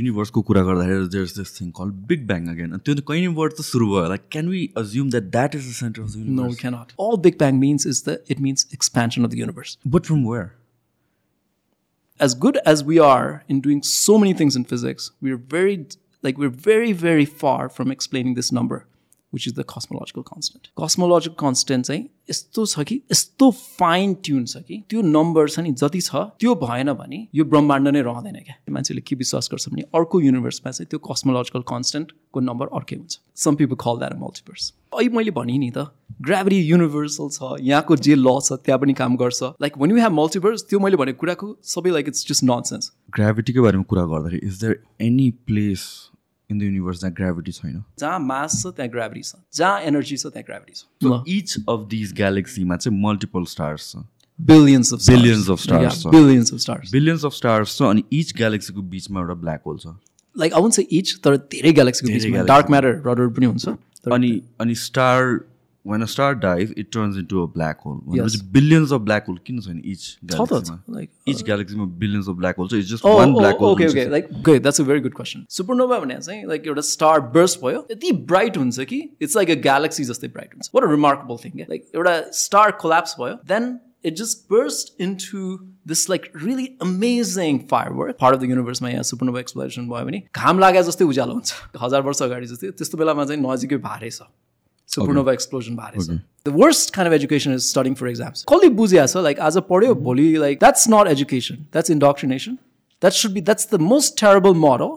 युनिभर्सको कुरा गर्दाखेरि theirs this thing call big bang again त्यो त कहीँबाट त सुरु भयो like can we assume that that is the centre of the No, we universe cannot. All Big Bang means is that it means expansion of the universe. But from where As good as we are in doing so many things in physics, we're very like we're very, very far from explaining this number, which is the cosmological constant. Cosmological constant चाहिँ यस्तो छ कि यस्तो fine tune छ कि त्यो number छ नि जति छ त्यो भएन भने यो ब्रह्माण्ड नै रहँदैन क्या। मान्छेले के विश्वास गर्छ भने अर्को युनिभर्समा चाहिँ त्यो कस्मोलोजिकल कन्सटेन्टको नम्बर अर्कै हुन्छ। सम पिपल कल द्याट मल्टिभर्स अहिले मैले भने नि त ग्राभिटी युनिभर्सल छ यहाँको जे ल छ त्यहाँ पनि काम गर्छ। Like one you have multiverse त्यो मैले भनेको कुराको सबै like it's just nonsense ग्राभिटीको बारेमा कुरा गर्दाखेरि is there any place in the universe जहाँ ग्राभिटी छैन जहाँ मास छ त्यहाँ ग्राभिटी छ। जहाँ एनर्जी छ त्यहाँ ग्राभिटी छ। इच अफ दिज ग्यालेक्सीमा चाहिँ मल्टिपल स्टार्स छ billions of Billions of stars. छ। Billions of stars billions of stars छ अनि इच ग्यालेक्सीको बिचमा एउटा ब्ल्याक होल छ लाइक से इच तर धेरै ग्यालेक्सीको बिचमा डार्क म्याटर रडर पनि हुन्छ अनि अनि star when a star dies it turns into a black hole भनेपछि. बिलियन्स अफ ब्ल्याक होल किन छैन इच ग्यालेक्सीमा लाइक इच ग्यालेक्सीमा बिलियन्स अफ ब्ल्याक होल छ it's just one black okay, okay. Hole Like, good. That's a very good question. Supernova भने चाहिँ like एउटा star burst भयो यति ब्राइट हुन्छ कि इट्स लाइक अ ग्यालेक्सी जस्तै ब्राइट हुन्छ what a remarkable thing like एउटा स्टार कोल्याप्स भयो then it just burst into this like really amazing firework part of the युनिभर्समा यहाँ सुपरनोभा एक्सप्लोरेसन भयो भने घाम लागे जस्तै उज्यालो हुन्छ हजार वर्ष अगाडि जस्तै त्यस्तो बेलामा चाहिँ नजिकै भारे छ सुपरनोभा एक्सप्लोजन भारे छ the worst kind of education is studying for exams कसले बुझिया छ लाइक आज पढ्यो भोलि like that's not education that's इन्डोक्ट्रिनेसन that should be that's the most terrible model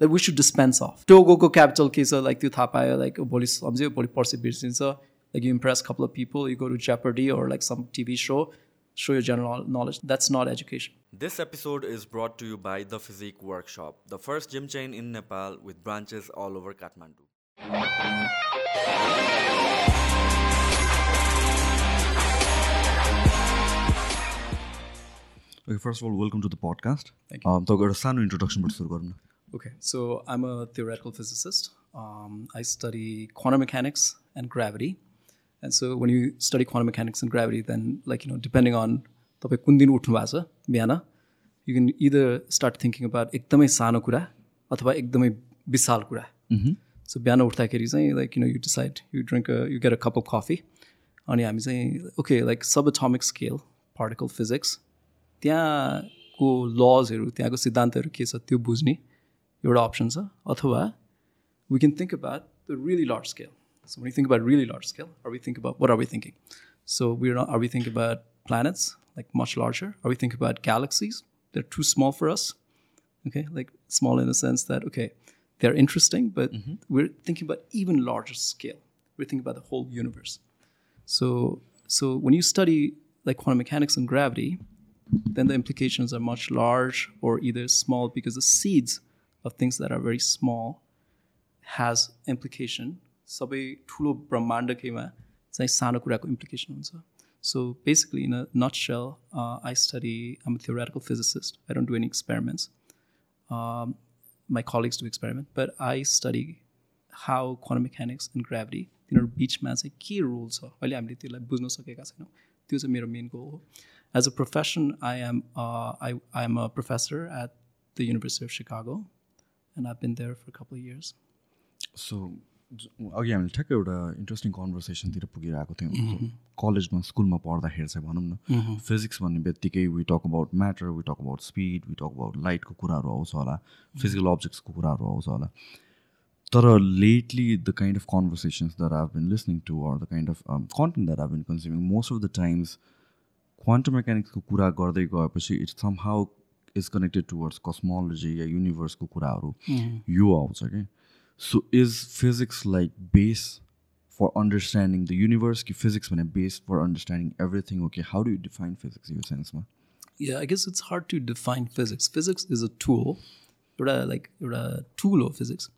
that we should dispense of टोगोको capital के छ लाइक त्यो थाहा पायो लाइक भोलि सम्झ्यो भोलि पर्सि बिर्सिन्छ like you impress couple of people you go to Jeopardy or like some TV show, show your general knowledge. That's not education. This episode is brought to you by The Physique Workshop, the first gym chain in Nepal with branches all over Kathmandu. Okay first of all welcome to the podcast तपाईँको एउटा सानो इन्ट्रोडक्सनबाट सुरु गरौँ न। Okay so I'm a theoretical physicist I study quantum mechanics and gravity and so when you study quantum mechanics and gravity then like you know depending on तपाईँ कुन दिन उठ्नु भएको छ बिहान you can either start thinking about एकदमै सानो कुरा अथवा एकदमै विशाल कुरा। mm-hmm. सो बिहान उठ्दाखेरि चाहिँ like you know you decide you drink you get a cup of coffee अनि हामी चाहिँ ओके लाइक सब एटोमिक स्केल पार्टिकल फिजिक्स त्यहाँको लजहरू त्यहाँको सिद्धान्तहरू के छ त्यो बुझ्ने एउटा अप्सन छ अथवा we can think about the really large scale. So when you think about really large scale, are we think about what are we thinking? So we're not are we thinking about planets like much larger? Are we thinking about galaxies? They're too small for us. Okay, like small in the sense that okay, they're interesting, but we're thinking about even larger scale. We're thinking about the whole universe. So so when you study like quantum mechanics and gravity, then the implications are much large or either small because the seeds of things that are very small has implication सबै ठुलो ब्रह्माण्डकैमा चाहिँ सानो कुराको implication हुन्छ so basically in a nut cell I study आम अ theoretical physicist I don't do any experiments um, my colleagues do experiment but I study how quantum mechanics and gravity तिनीहरू बिचमा चाहिँ के रोल छ अहिले हामीले त्यसलाई बुझ्न सकेका छैनौँ त्यो चाहिँ मेरो मेन गोल हो as a profession I am I I am a professor at the university of Chicago and I been there for couple years so अघि हामीले ठ्याक्कै एउटा इन्ट्रेस्टिङ कन्भर्सेसनतिर पुगिरहेको थियौँ। कलेजमा स्कुलमा पढ्दाखेरि चाहिँ भनौँ न। फिजिक्स भन्ने बित्तिकै we talk about matter we talk about speed we talk about लाइटको कुराहरू आउँछ होला। फिजिकल अब्जेक्ट्सको कुराहरू आउँछ होला। तर lately the kind of conversations that I've been listening to or the kind of content that I've been consuming most of the times quantum मेकानिक्सको कुरा गर्दै गएपछि it's somehow is connected towards cosmology या युनिभर्सको कुराहरू यो आउँछ कि so is physics like base for understanding the universe कि फिजिक्स भने base for understanding everything okay how do you define physics यो सेन्समा Yeah, I guess it's hard to define physics. Physics is a tool, एउटा like एउटा tool of physics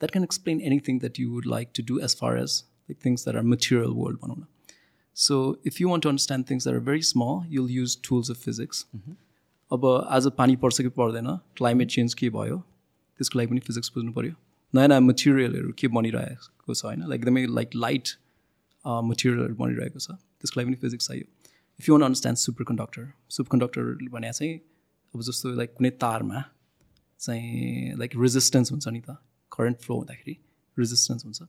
that can explain anything that you would like to do as far as like things that are material world भनौँ न. So if you want to understand things that are very small, you'll use tools of physics. अब आज पानी पर्छ कि पर्दैन climate change के भयो त्यसको लागि पनि फिजिक्स बुझ्नु पऱ्यो नयाँ नयाँ मटेरियलहरू के बनिरहेको छ होइन? लाइक एकदमै लाइक लाइट मटेरियलहरू बनिरहेको छ। त्यसको लागि पनि फिजिक्स चाहियो। If you wanna understand superconductor superconductor भने चाहिँ अब जस्तो लाइक कुनै तारमा चाहिँ लाइक रेजिस्टेन्स हुन्छ नि त। करेन्ट फ्लो हुँदाखेरि रेजिस्टेन्स हुन्छ।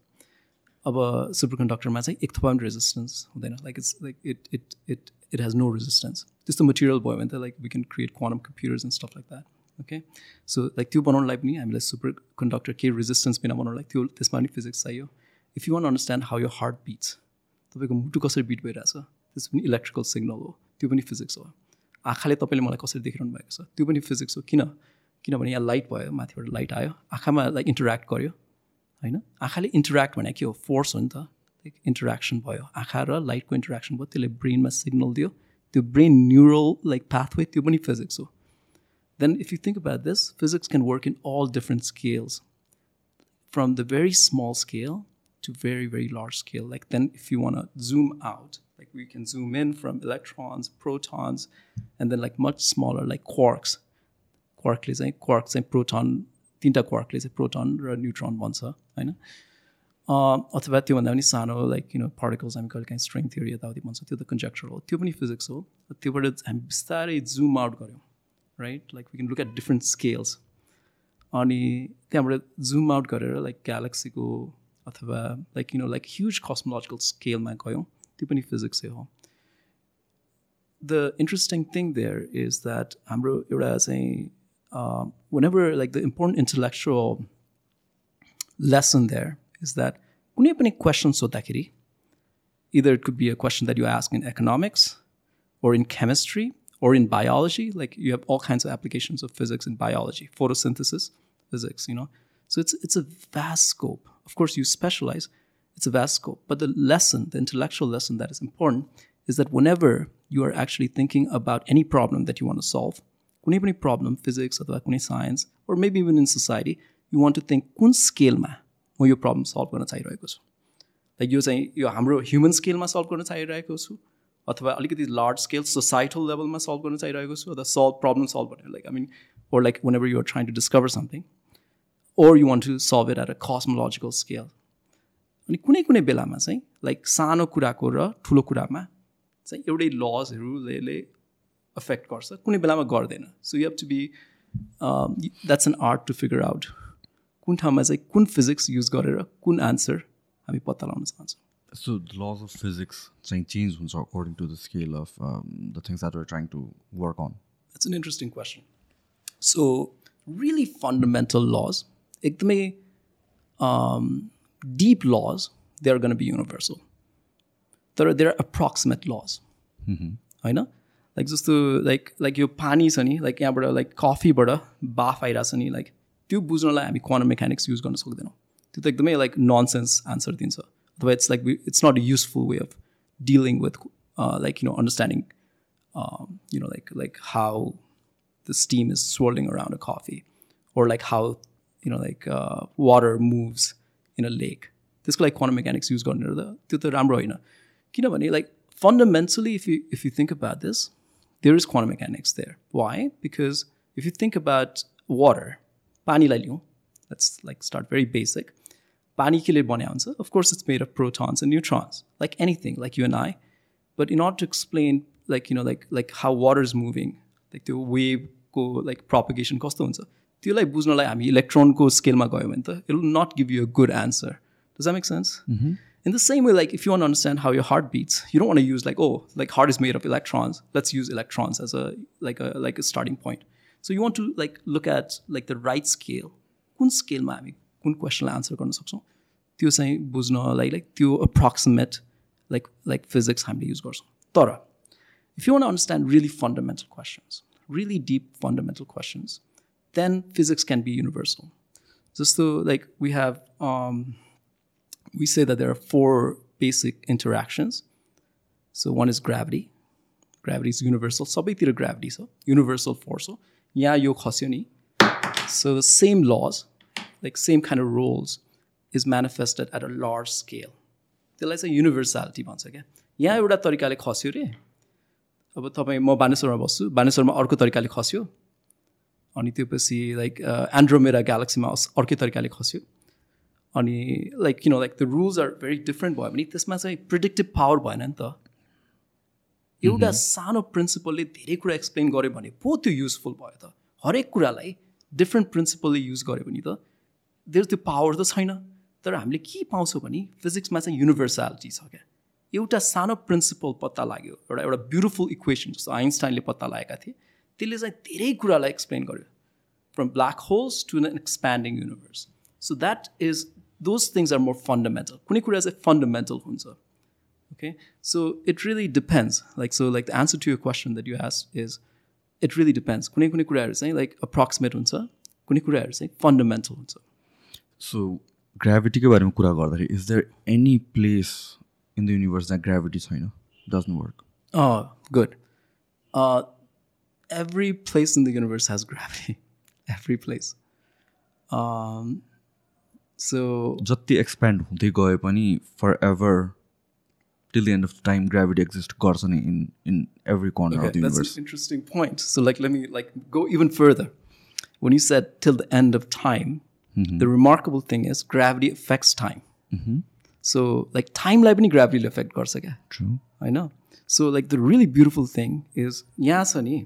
अब सुपर कन्डक्टरमा चाहिँ एक थोपा पनि रेजिस्टेन्स हुँदैन। Like it's like it it it it has no resistance त्यस्तो मटेरियल भयो भने त like we can create quantum computers and stuff like that okay so like त्यो बनाउनलाई पनि हामीलाई सुपर कन्डक्टर केही रेजिस्टेन्स बिना बनाउनलाई त्यो त्यसमा पनि फिजिक्स चाहियो। If you wanna understand how your heart beats तपाईँको मुटु कसरी बिट भइरहेछ त्यस पनि इलेक्ट्रिकल सिग्नल हो। त्यो पनि फिजिक्स हो। आँखाले तपाईँले मलाई कसरी देखिरहनु भएको छ त्यो पनि फिजिक्स हो। किन? किनभने यहाँ लाइट भयो माथिबाट लाइट आयो। आँखामा लाइक इन्टरेक्ट गर्यो। होइन? आँखाले इन्टरेक्ट भने के हो? फोर्स हो नि त। इन्टरेक्सन भयो। आँखा र लाइटको इन्टरेक्सन भयो। त्यसले ब्रेनमा सिग्नल दियो। त्यो ब्रेन न्युरल लाइक पाथवे त्यो पनि फिजिक्स हो। Then if you think about this physics can work in Al different scales from the very small scale to very very large scale like then if you want to zoom out like we can zoom in from electrons protons and then like much smaller like quarks क्वार्कले चाहिँ quark चाहिँ proton तिनवटा क्वार्कले चाहिँ proton र neutron भन्छ होइन अथवा त्योभन्दा पनि सानो लाइक किन पार्टिकल्स हामी कहिले काहीँ स्ट्रेङ थियो यताउति भन्छ त्यो त कन्जेक्चर हो त्यो पनि फिजिक्स हो त्योबाट हामी बिस्तारै जुम आउट गऱ्यौँ right like we can look at different scales अनि त्यहाँबाट जुम आउट गरेर लाइक ग्यालेक्सीको अथवा like you know like huge cosmological स्केलमा गयौँ त्यो पनि फिजिक्सै हो the interesting thing there is that हाम्रो एउटा चाहिँ whenever like the important intellectual lesson there is that कुनै पनि क्वेसन सोद्धाखेरि either it could be a question that you ask in economics or in chemistry or in biology like you have all kinds of applications of physics in biology photosynthesis physics you know so it's it's a vast scope of course you specialize it's a vast scope but the lesson the intellectual lesson that is important is that whenever you are actually thinking about any problem that you want to solve कुनै पनि problem physics अथवा कुनै signs or maybe even in society you want to think कुन स्केलमा म यो problem solve गर्न चाहिरहेको छु like यो चाहिँ यो हाम्रो ह्युमन स्केलमा सल्भ गर्न चाहिरहेको छु अथवा अलिकति लार्ज स्केल सोसाइटल लेभलमा सल्भ गर्न चाहिरहेको छु अथवा सल्भ प्रब्लम सल्भ भनेर like I mean or like whenever you're trying to discover something or you want to solve it at a cosmological scale अनि कुनै कुनै बेलामा चाहिँ लाइक सानो कुराको र ठुलो कुरामा चाहिँ एउटै लजहरूले अफेक्ट गर्छ। कुनै बेलामा गर्दैन। So you have to be that's an art to figure out कुन ठाउँमा चाहिँ कुन फिजिक्स युज गरेर कुन आन्सर हामी पत्ता लगाउन चाहन्छौँ। So the laws of physics चाहिँ change हुन्छ according to the scale of um, the things that we're trying to work on. That's an interesting question. So really fundamental laws, एकदमै um, deep laws, they are going to be universal. तर there are approximate laws. होइन like जस्तो like like यो पानी छ नि like यहाँबाट like कफीबाट बाफ आइरहेको छ नि लाइक त्यो बुझ्नलाई हामी क्वानम मेकानिक्स युज गर्न सक्दैनौँ त्यो त एकदमै लाइक ननसेन्स आन्सर दिन्छ अथवा it's like it's not a useful way of dealing with like you no understanding you know like like how the steam is swirling around a coffee or like how you know like uh, water moves in a lake त्यसको लागि quantum mechanics use गर्ने त त्यो त राम्रो होइन किनभने like fundamentally if you if you think about this there is quantum mechanics there why because if you think about water pani lai let's like start very basic pani ke liye of course it's made of protons and neutrons like anything like you and i but in order to explain like you know like like how water is moving like the wave को like propagation कस्तो हुन्छ त्यसलाई बुझ्नलाई हामी इलेक्ट्रोनको स्केलमा गयो भने त it will not give you a good answer does that make sense in the same way, like if you want to understand how your heart beats, you don't want to use like, oh, like heart is made of electrons. Let's use electrons as a like a like a starting point. So you want to like look at like the right scale. कुन स्केलमा हामी कुन क्वेसनलाई answer गर्न सक्छौँ त्यो चाहिँ बुझ्न like like त्यो अप्रोक्सिमेट लाइक लाइक फिजिक्स हामीले युज गर्छौँ तर if you want to understand really fundamental questions, really deep fundamental questions, then physics can be universal. Just so like we have um, we say that there are four basic interactions. So one is gravity. Gravity is universal. सबैतिर gravity so universal force हो यहाँ यो खस्यो नि so the same laws like same kind of rules is manifested at a large scale. त्यसलाई चाहिँ युनिभर्सालिटी भन्छ क्या यहाँ एउटा तरिकाले खस्यो रे। अब तपाईँ म बानेश्वरमा बस्छु। बानेश्वरमा अर्को तरिकाले खस्यो। अनि त्यो पछि लाइक एन्ड्रोमेरा ग्यालेक्सीमा अर्कै तरिकाले खस्यो। अनि लाइक किन like the rules are very different भयो भने त्यसमा चाहिँ प्रिडिक्टिभ पावर भएन नि त। एउटा सानो प्रिन्सिपलले धेरै कुरा एक्सप्लेन गर्यो भने पो त्यो युजफुल भयो त। हरेक कुरालाई डिफ्रेन्ट प्रिन्सिपलले युज गऱ्यो भने त देयर त्यो पावर त छैन तर हामीले के पाउँछौँ भने फिजिक्समा चाहिँ युनिभर्सालिटी छ क्या एउटा सानो प्रिन्सिपल पत्ता लाग्यो एउटा एउटा ब्युटिफुल इक्वेसन जस्तो आइन्स्टाइनले पत्ता लागेका थिए त्यसले चाहिँ धेरै कुरालाई एक्सप्लेन गर्यो from black holes to an expanding universe so that is those things are more fundamental कुनै कुरा चाहिँ फन्डामेन्टल हुन्छ okay so it really depends like so like the answer to your question that you asked is it really depends कुनै कुनै कुराहरू चाहिँ like approximate हुन्छ कुनै कुराहरू चाहिँ फन्डामेन्टल हुन्छ सो ग्राभिटीकै बारेमा कुरा गर्दाखेरि is there any place in the universe जहाँ ग्राभिटी छैन doesn't work Oh, good. Uh, every place in the universe has gravity. every place. Um, so जति एक्सप्यान्ड हुँदै गए पनि फर ever till the end of time gravity exist गर्छ नि इन in every corner of the okay, that's universe an interesting point. So like, let me like go even further. When you said till the end of time, the remarkable thing is gravity affects time. So like time like gravity affect गर्छ क्या? होइन so like the really beautiful thing is यहाँ छ नि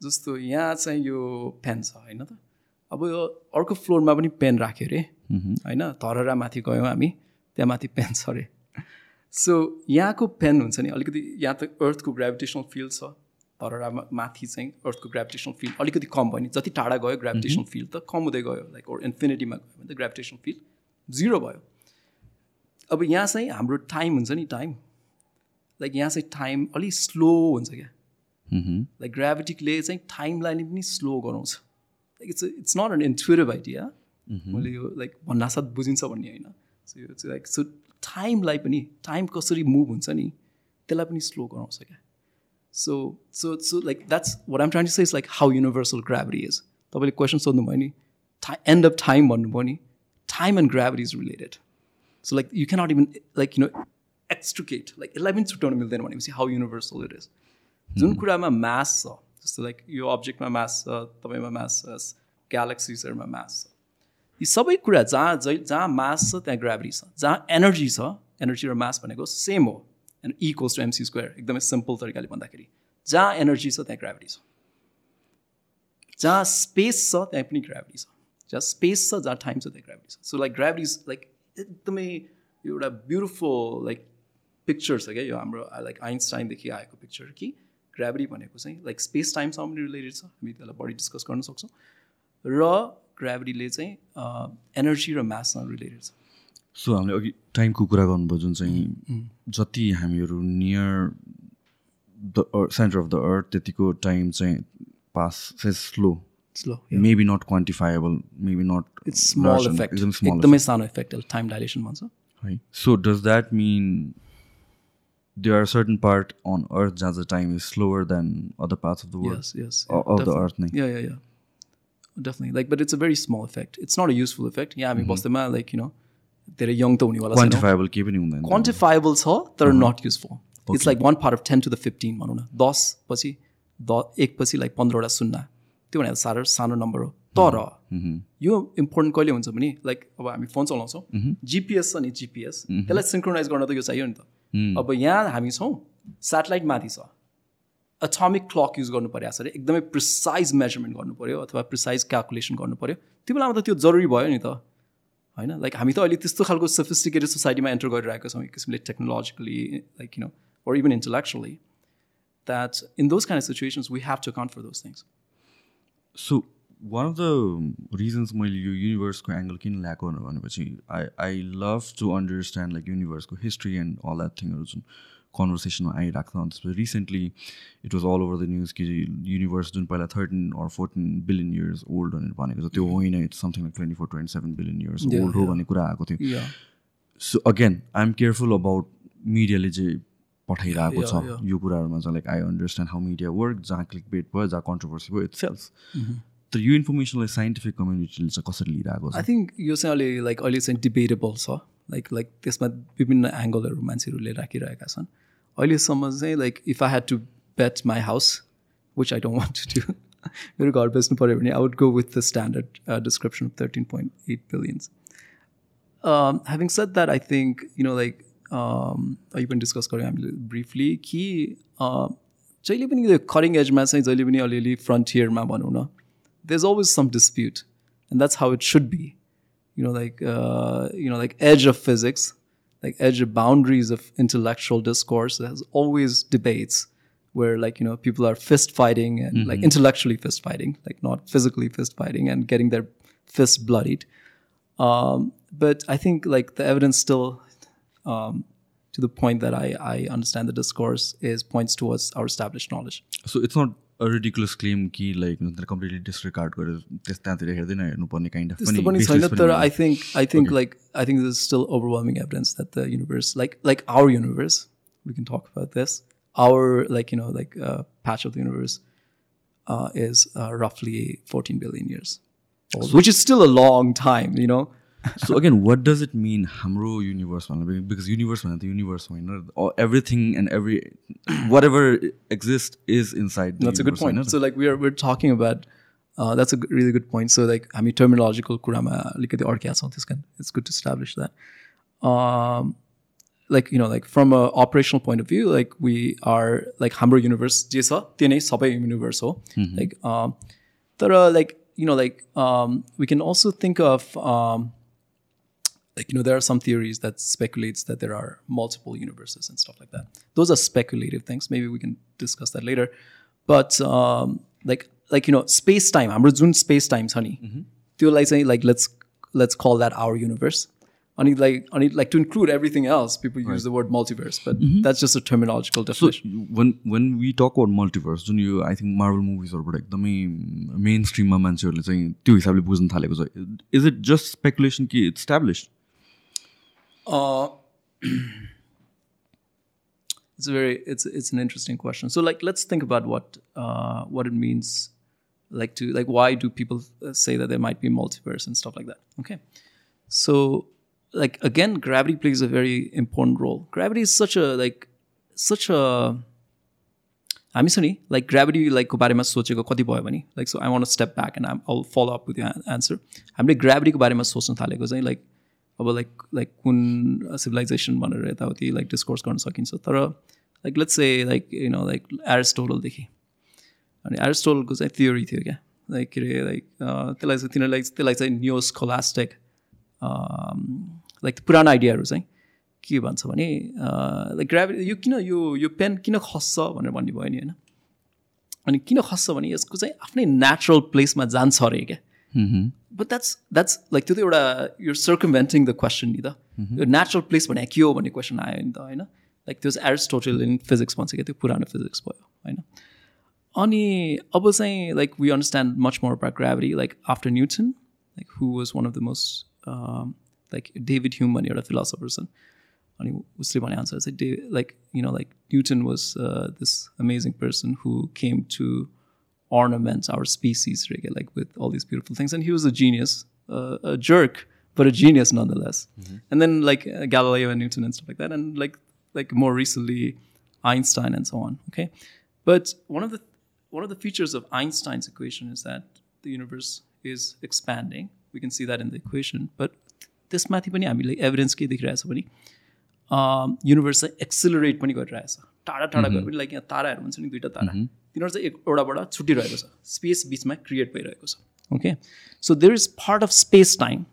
जस्तो यहाँ चाहिँ यो pen छ होइन त? अब यो अर्को फ्लोरमा पनि पेन राख्यो अरे। होइन? धरहरा माथि गयौँ हामी त्यहाँ माथि पेन छ अरे। सो यहाँको पेन हुन्छ नि अलिकति यहाँ त अर्थको ग्राभिटेसनल फिल्ड छ। धरहरा माथि चाहिँ अर्थको ग्राभिटेसनल फिल्ड अलिकति कम भयो नि जति टाढा गयो ग्राभिटेसनल फिल्ड त कम हुँदै गयो लाइक ओर इन्फिनिटीमा गयो भने त ग्राभिटेसनल फिल्ड जिरो भयो। अब यहाँ चाहिँ हाम्रो टाइम हुन्छ नि टाइम लाइक यहाँ चाहिँ टाइम अलिक स्लो हुन्छ क्या। लाइक ग्राभिटीले चाहिँ टाइमलाई पनि स्लो गराउँछ। Like it's it's not an intuitive idea मैले यो लाइक भन्नासाथ बुझिन्छ भन्ने होइन। सो यो चाहिँ लाइक सो टाइमलाई पनि टाइम कसरी मुभ हुन्छ नि त्यसलाई पनि स्लो गराउँछ क्या। सो सो सो लाइक द्याट्स वाट आम ट्राइन to say is like how universal gravity is तपाईँले क्वेसन सोध्नुभयो नि एन्ड अफ टाइम भन्नुभयो नि time and gravity is related so like you can't even like you no extricate like यसलाई पनि छुट्याउनु मिल्दैन भनेपछि हाउ युनिभर्सल इट इज जुन कुरामा म्यास छ जस्तो लाइक यो अब्जेक्टमा म्यास छ तपाईँमा म्यास छ ग्यालेक्सिजहरूमा म्यास छ यी सबै कुरा जहाँ जै जहाँ मास छ त्यहाँ ग्राभिटी छ जहाँ एनर्जी छ एनर्जी र मास भनेको सेम हो and equals to MC square एकदमै सिम्पल तरिकाले भन्दाखेरि जहाँ एनर्जी छ त्यहाँ ग्राभिटी छ। जहाँ स्पेस छ त्यहाँ पनि ग्राभिटी छ। जहाँ स्पेस छ जहाँ टाइम छ त्यहाँ ग्राभिटी छ। सो लाइक ग्राभिटी लाइक एकदमै एउटा ब्युटिफुल लाइक पिक्चर छ क्या यो हाम्रो लाइक आइन्सटाइनदेखि आएको पिक्चर कि ग्राभिटी भनेको चाहिँ लाइक स्पेस टाइमसँग पनि रिलेटेड छ। हामी त्यसलाई बढी डिस्कस गर्न सक्छौँ। र ग्राभिटीले चाहिँ एनर्जी र म्याससँग रिलेटेड छ। सो हामीले अघि टाइमको कुरा गर्नुभयो जुन चाहिँ जति हामीहरू near the centre of the earth त्यतिको time चाहिँ पास चाहिँ slow slow maybe not quantifiable maybe not एकदमै सानो इफेक्ट टाइम डाइलेसन भन्छ है so does that mean they are certain part on earth जहाँ चाहिँ time is slower than other parts of the world of the earth नै definitely like but it's a very small effect it's not a useful effect यहाँ हामी बस्दैमा like you know धेरै young त हुनेवाला छैन। क्वान्टिफाएबल केही पनि हुँदैन। क्वान्टिफाएबल छ तर not useful it's like one part of ten to the fifteen भनौँ न। दस पछि द एक पछि लाइक पन्ध्रवटा शून्य त्यो भनेर साह्रो सानो नम्बर हो। तर यो इम्पोर्टेन्ट कहिले हुन्छ भने लाइक अब हामी फोन चलाउँछौँ। जिपिएस छ नि जिपिएस त्यसलाई सिङ्क्रोनाइज गर्न त यो चाहियो नि त। अब यहाँ हामी छौँ सेटेलाइट माथि छ। अटोमिक क्लक युज गर्नु पऱ्यो सर एकदमै प्रिसाइज मेजरमेन्ट गर्नु पऱ्यो अथवा प्रिसाइज क्यालकुलेसन गर्नु पऱ्यो त्यो बेलामा त त्यो जरुरी भयो नि त। होइन? लाइक हामी त अहिले त्यस्तो खालको सोफिस्टिकेटेड सोसाइटीमा एन्टर गरिरहेका छौँ एक किसिमले technologically like you know or even intellectually that in those खाने situations we have to count for those things so one of the reasons मैले यो युनिभर्सको एङ्गल किन ल्याएको भनेपछि I I love to understand like युनिभर्सको history and all that थिङहरू जुन कन्भर्सेसनमा आइरहेको छ अनि त्यसपछि recently it was all over the news कि युनिभर्स जुन पहिला thirteen or fourteen billion years old भनेर भनेको छ त्यो होइन it's something like twenty four twenty seven billion years old हो. भन्ने कुरा आएको थियो so again I am careful about मिडियाले चाहिँ पठाइरहेको छ. यो कुराहरूमा चाहिँ like I understand how media work जहाँ क्लिक बेट भयो जहाँ कन्ट्रोभर्सी भयो इट्स सेल्स. तर यो इन्फर्मेसनलाई साइन्टिफिक कम्युनिटीले चाहिँ कसरी लिइरहेको आई छ थिङ्क यो चाहिँ अहिले लाइक अहिले चाहिँ डिबेटेबल छ लाइक लाइक त्यसमा विभिन्न एङ्गलहरू मान्छेहरूले राखिरहेका छन् अहिलेसम्म चाहिँ like if I had to bet my house which I don't want to do मेरो घर बेच्नु पऱ्यो भने I would go with the standard description of thirteen point eight billions having set that I think you know like यो पनि discuss गऱ्यौँ हामीले briefly कि uh, जहिले पनि यो करिङ एजमा चाहिँ जहिले पनि अलिअलि फ्रन्टियरमा भनौँ न there's always some dispute and that's how it should be you know like uh, you know like edge of physics like edge of boundaries of intellectual discourse. There's always debates where like you know people are fist fighting and mm-hmm. like intellectually fist fighting like not physically fist fighting and getting their fists bloodied. Um, but i think like the evidence still um, to the point that I, I understand the discourse is points towards our established knowledge. So it's not ridiculous claim कि like completely disregard गरेर त्यस त्यहाँतिर हेर्दैन हेर्नुपर्ने kind of त्यस्तो पनि छैन तर I think I think like I think this still overwhelming evidence that the universe like like our universe we can talk about this our like you know like patch of the universe is uh, roughly 14 billion years old, which is still a long time, you know. So again what does it mean हाम्रो universe भन्नु because universe भनेर त universe होइन everything and every what ever exist is inside That's a good point. So like we're we're talking about uh, that's a g- really good point. So like I mean terminological kurama अलिकति अड्किया छौँ त्यस कारण it's good to establish that. Um, like you know like from a operational point of view like we are like हाम्रो universe जे छ त्यो नै सबै universe हो like um, तर like you know like um, we can also think of um, like you know there are some theories that speculates that there are multiple universes and stuff like that those are speculative things maybe we can discuss that later but um, like like you know space time हाम्रो जुन space time छ नि त्योलाई चाहिँ like let's let's call that our universe अनि like अनि like to include everything else people use the word multiverse but that's just a terminological definition when when we talk about multiverse जुन यो I think Marvel मुभिजहरूबाट एकदमै main स्ट्रिममा मान्छेहरूले चाहिँ त्यो हिसाबले बुझ्न थालेको छ इज इट जस्ट स्पेकुलेसन कि it's established Uh, it's a very it's it's an interesting question. So like let's think about what uh, what it means, like to like why do people uh, say that there might be multiverse and stuff like that? Okay, so like again, gravity plays a very important role. Gravity is such a like such a हामी छ नि like gravity लाइकको बारेमा सोचेको कति भयो भने like so I want step back and I flow up with answer हामीले ग्राभिटीको बारेमा सोच्न थालेको चाहिँ लाइक अब लाइक लाइक कुन सिभिलाइजेसन भनेर यताउति लाइक डिस्कोर्स गर्न सकिन्छ। तर like let's say like you know like एरिस्टोटलदेखि अनि एरिस्टोटलको चाहिँ थियोरी थियो क्या। लाइक के अरे लाइक त्यसलाई चाहिँ तिनीहरूलाई त्यसलाई चाहिँ न्युस खोलास्टिक लाइक पुरानो आइडियाहरू चाहिँ के भन्छ भने लाइक ग्राभिटी यो किन यो यो पेन किन खस्छ भनेर भन्ने भयो नि होइन? अनि किन खस्छ भने यसको चाहिँ आफ्नै नेचुरल प्लेसमा जान्छ अरे क्या। बट द्याट्स द्याट्स लाइक त्यो त एउटा यो सर्कमभेन्टिङ द क्वेसन नि त यो नेचुरल प्लेस भने के हो भन्ने क्वेसन आयो नि त होइन लाइक त्यो चाहिँ एरिस्टोटल इन फिजिक्स भन्छ क्या त्यो पुरानो फिजिक्स भयो होइन अनि अब चाहिँ like we understand much more about gravity like after newton like who was one of the most like David Hume भन्ने एउटा फिलोसफर छन् अनि उसले भने आन्सर चाहिँ day like you know like newton was this amazing person who came to ornaments our species really, like with all these beautiful things and he was a genius uh, a jerk but a genius nonetheless and then like uh, galileo and newton and stuff like that and like like more recently einstein and so on okay but one of the one of the features of einstein's equation is that the universe is expanding we can see that in the equation but त्यसमाथि पनि हामीले evidence के देखिरहेछ भने universe चाहिँ accelerate पनि गरिरहेछ टाढा टाढा गयो भने लाइक यहाँ ताराहरू हुन्छ नि दुइटा तारा तिनीहरू चाहिँ एक एउटाबाट छुट्टिरहेको छ। स्पेस बिचमा क्रिएट भइरहेको छ। Okay so there is part of space time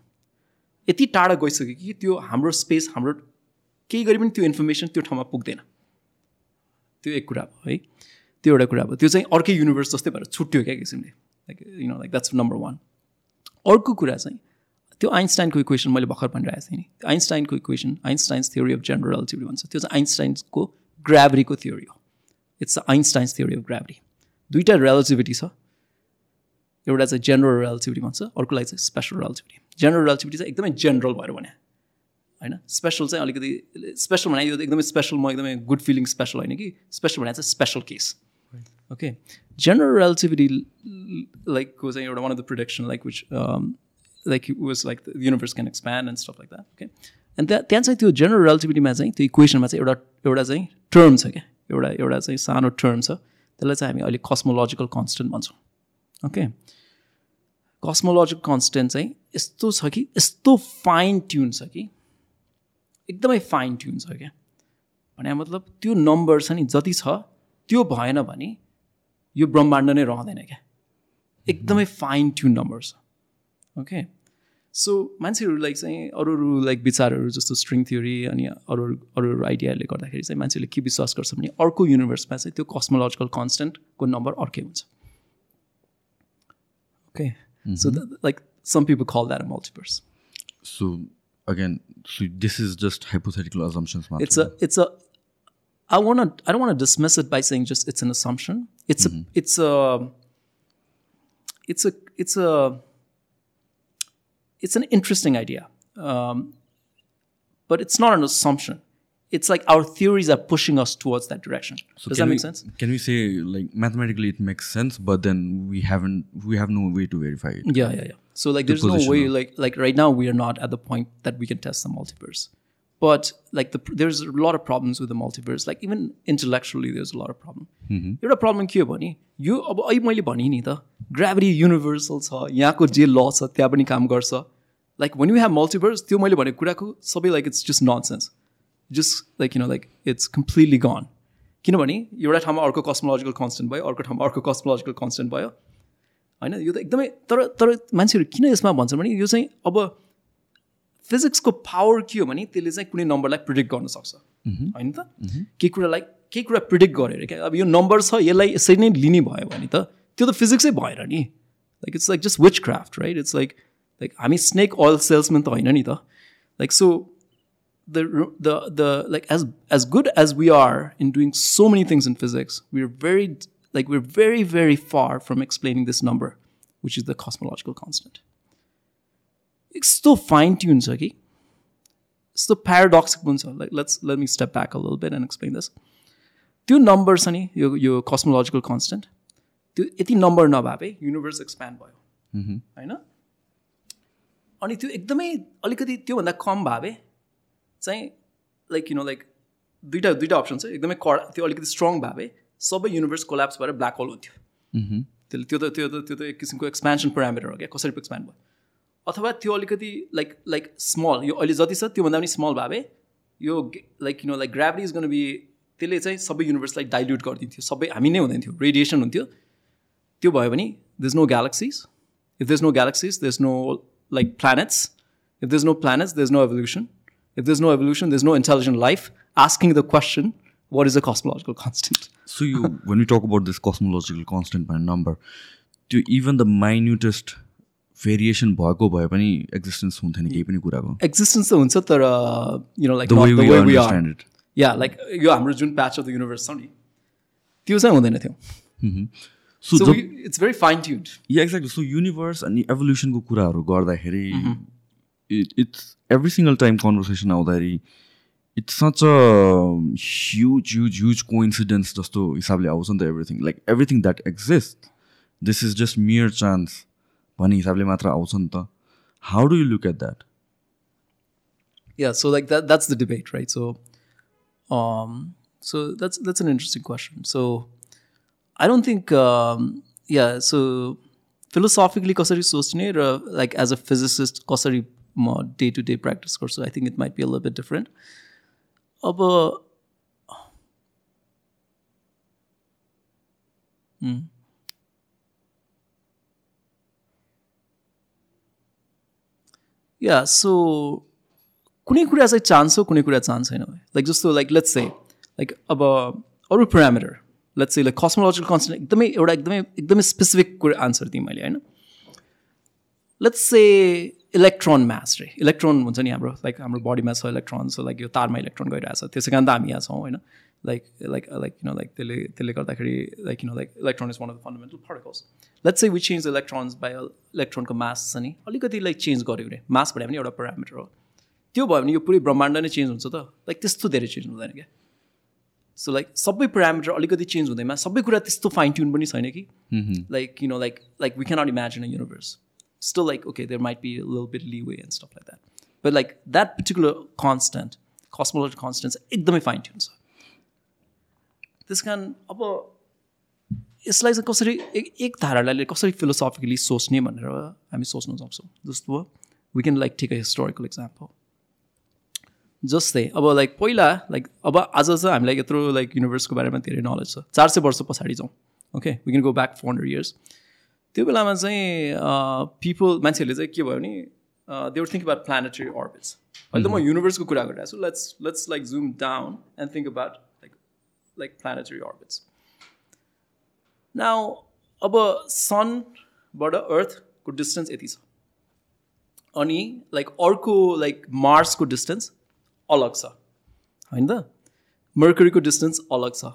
यति टाढा गइसक्यो कि त्यो हाम्रो स्पेस हाम्रो केही गरी पनि त्यो इन्फर्मेसन त्यो ठाउँमा पुग्दैन। त्यो एक कुरा भयो है? त्यो एउटा कुरा भयो। त्यो चाहिँ अर्कै युनिभर्स जस्तै भएर छुट्यो क्या किसिमले। Like you know like that's number one अर्को कुरा चाहिँ त्यो आइन्स्टाइनको इक्वेसन मैले भर्खर भनिरहेको थिएँ नि। आइन्स्टाइनको equation Einstein's theory of general relativity भन्छ। त्यो चाहिँ आइन्स्टाइन्सको ग्राभिटीको थ्योरी हो it's Einstein's theory of gravity दुइटा रिलेटिभिटी छ एउटा चाहिँ जेनरल रिलेटिभिटी भन्छ अर्कोलाई चाहिँ स्पेसल रिलेटिभिटी जेनरल रिलेटिभिटी चाहिँ एकदमै जेनरल भएर भने होइन स्पेसल चाहिँ अलिकति स्पेसल भने यो एकदमै स्पेसल म एकदमै गुड फिलिङ स्पेसल होइन कि स्पेसल भने चाहिँ special case okay general relativity लाइकको चाहिँ एउटा one of the production like which like was like the universe can expand and stuff like that okay and त्यहाँ त्यहाँ चाहिँ त्यो जेनरल रिलेटिभिटीमा चाहिँ त्यो इक्वेसनमा चाहिँ एउटा एउटा चाहिँ टर्म छ क्या। एउटा एउटा चाहिँ सानो टर्म छ। त्यसलाई चाहिँ हामी अहिले कस्मोलोजिकल कन्सटेन्ट भन्छौँ। ओके कस्मोलोजिकल कन्सटेन्ट चाहिँ यस्तो छ कि यस्तो फाइन ट्युन छ कि एकदमै फाइन ट्युन छ क्या। भने मतलब त्यो नम्बर छ नि जति छ त्यो भएन भने यो ब्रह्माण्ड नै रहँदैन क्या। एकदमै फाइन ट्युन नम्बर छ। ओके सो मान्छेहरू लाइक चाहिँ अरू अरू लाइक विचारहरू जस्तो स्ट्रिङ थ्योरी अनि अरू अरू अरू आइडियाले गर्दाखेरि चाहिँ मान्छेले के विश्वास गर्छ भने अर्को युनिभर्समा चाहिँ त्यो कस्मोलोजिकल कन्सटेन्टको नम्बर अर्कै हुन्छ। Okay so like some people call that multiverse So again, so this is just hypothetical assumptions. it's a it's a i want to i don't want to dismiss it by saying just it's an assumption. It's a it's a it's a it's a it's an interesting idea um, but it's not an assumption it's like our theories are pushing us towards that direction So does can that we, make sense Can we say like mathematically it makes sense, but then we haven't we have no way to verify it. yeah yeah yeah so like there's no position way of- like like right now we are not at the point that we can test the multiverse but like the there's a lot of problems with the multiverse like even intellectually there's a lot of problem एउटा problem के हो भने यो अब अहिले मैले भनेँ नि त ग्राभिटी युनिभर्सल छ यहाँको जे ल छ त्यहाँ पनि काम गर्छ like when you have multiverse त्यो मैले भनेको कुराको सबै like it's just nonsense just like you know like it's completely gone किनभने एउटा ठाउँमा अर्को कस्मोलोजिकल कन्सटेन्ट भयो अर्को ठाउँमा अर्को कस्मोलोजिकल कन्सटेन्ट भयो। होइन? यो त एकदमै तर तर मान्छेहरू किन यसमा भन्छन् भने यो चाहिँ अब फिजिक्सको पावर के हो भने त्यसले चाहिँ कुनै नम्बरलाई प्रिडिक्ट गर्न सक्छ। होइन त? केही कुरालाई केही कुरा प्रिडिक्ट गरेर क्या। अब यो नम्बर छ यसलाई यसरी नै लिने भयो भने त त्यो त फिजिक्सै भएन नि। Like it's like just witchcraft right it's like like हामी स्नेक अयल सेल्समेन त होइन नि त like so the the the like as as good as we are in doing so many things in physics, we're very like we're very very far from explaining this number, which is the cosmological constant. It's still fine tuned, Saki. It's the paradoxical one. Like let's let me step back a little bit and explain this. त्यो number छ नि यो यो cosmological constant त्यो यति number नभए universe expand भयो होइन अनि त्यो एकदमै अलिकति त्योभन्दा कम भए चाहिँ लाइक यु नो लाइक दुइटा दुइटा अप्सन छ। एकदमै कडा त्यो अलिकति स्ट्रङ भए सबै युनिभर्स कोल्याप्स भएर ब्ल्याक होल हुन्थ्यो। त्यसले त्यो त त्यो त त्यो त एक किसिमको एक्सपेन्सन प्यारामिटर हो क्या कसरी एक्सप्यान्ड भयो। अथवा त्यो अलिकति लाइक लाइक स्मल यो अहिले जति छ त्योभन्दा पनि स्मल भए यो like you know like gravity is gonna be त्यसले चाहिँ सबै युनिभर्सलाई डाइल्युट गरिदिन्थ्यो। सबै हामी नै हुँदैन थियो रेडिएसन हुन्थ्यो। त्यो भयो भने there's no galaxies if there's no galaxies there's no like planets if there's no planets there's no evolution if there's no evolution, there's no intelligent life, asking the question, what is a cosmological constant? So you when we talk about this cosmological constant by number, to even the minutest variation भएको भए पनि existence हुन्थेन केही पनि कुराको Existence त हुन्छ तर you know like The way the we are. Yeah, like यो हाम्रो जुन प्याच अफ द युनिभर्स छ नि त्यो चाहिँ हुँदैन थियो सो So जब we, it's very fine tuned. या एक्ज्याक्टली सो युनिभर्स अनि एभोल्युसनको कुराहरू गर्दाखेरि it's every single time conversation आउँदाखेरि it's such a huge huge huge coincidence जस्तो हिसाबले आउँछ नि त everything like everything that exist this is just mere chance भन्ने हिसाबले मात्र आउँछ नि त how do you look at that Yeah, so like that that's the debate, right? So um so that's that's an interesting question. So I don't think um yeah, so philosophically कसरी सोच्ने र like as a physicist कसरी म day to day practice गर्छु आई think it might be a bit different अब या सो कुनै कुरा चाहिँ चाहन्छ कुनै कुरा चाहन्छ छैन लाइक जस्तो लाइक लेट्स से लाइक अब अरू parameter let's like cosmological concept एकदमै एउटा एकदमै एकदमै स्पेसिफिक कुरा आन्सर दिएँ मैले होइन? लेट्स से इलेक्ट्रोन म्यास रे। इलेक्ट्रोन हुन्छ नि हाम्रो लाइक हाम्रो बडीमा छ इलेक्ट्रोन सो लाइक यो तारमा इलेक्ट्रोन गइरहेको छ त्यसै कारण त हामी यहाँ छौँ होइन? लाइक लाइक लाइक किन लाइक त्यसले त्यसले गर्दाखेरि लाइक किन like electron is one of the fundamental particles let's say we change electrons by इलेक्ट्रोनको मास छ नि अलिकति लाइक चेन्ज गऱ्यो भने मास भने पनि एउटा प्यारामिटर हो। त्यो भयो भने यो पुरै ब्रह्माण्ड नै चेन्ज हुन्छ त। लाइक त्यस्तो धेरै चेन्ज हुँदैन क्या। सो लाइक सबै प्यारामिटर अलिकति चेन्ज हुँदैमा सबै कुरा त्यस्तो फाइन ट्युन पनि छैन कि? Like you know like like we cannot imagine a universe still like okay there might be a little bit leeway and stuff like that. But like that particular constant cosmological constants एकदमै fine tune छ। त्यस कारण अब यसलाई चाहिँ कसरी एक एक धारालाई कसरी फिलोसफिकली सोच्ने भनेर हामी सोच्न सक्छौँ। जस्तो we can like take a historical example जस्तै अब लाइक पहिला लाइक अब आज चाहिँ हामीलाई यत्रो लाइक युनिभर्सको बारेमा धेरै नलेज छ। चार सय वर्ष पछाडि जाउँ okay we can go back four hundred years त्यो बेलामा चाहिँ पिपल मान्छेहरूले चाहिँ के भयो भने they think about planetary orbits अहिले त म युनिभर्सको कुरा गरिरहेको छु। Let's let's like zoom down and think about like like planetary orbits now अब सनबाट अर्थको डिस्टेन्स यति छ। अनि लाइक अर्को लाइक मार्सको डिस्टेन्स अलग छ। होइन त? मर्करीको डिस्टेन्स अलग छ।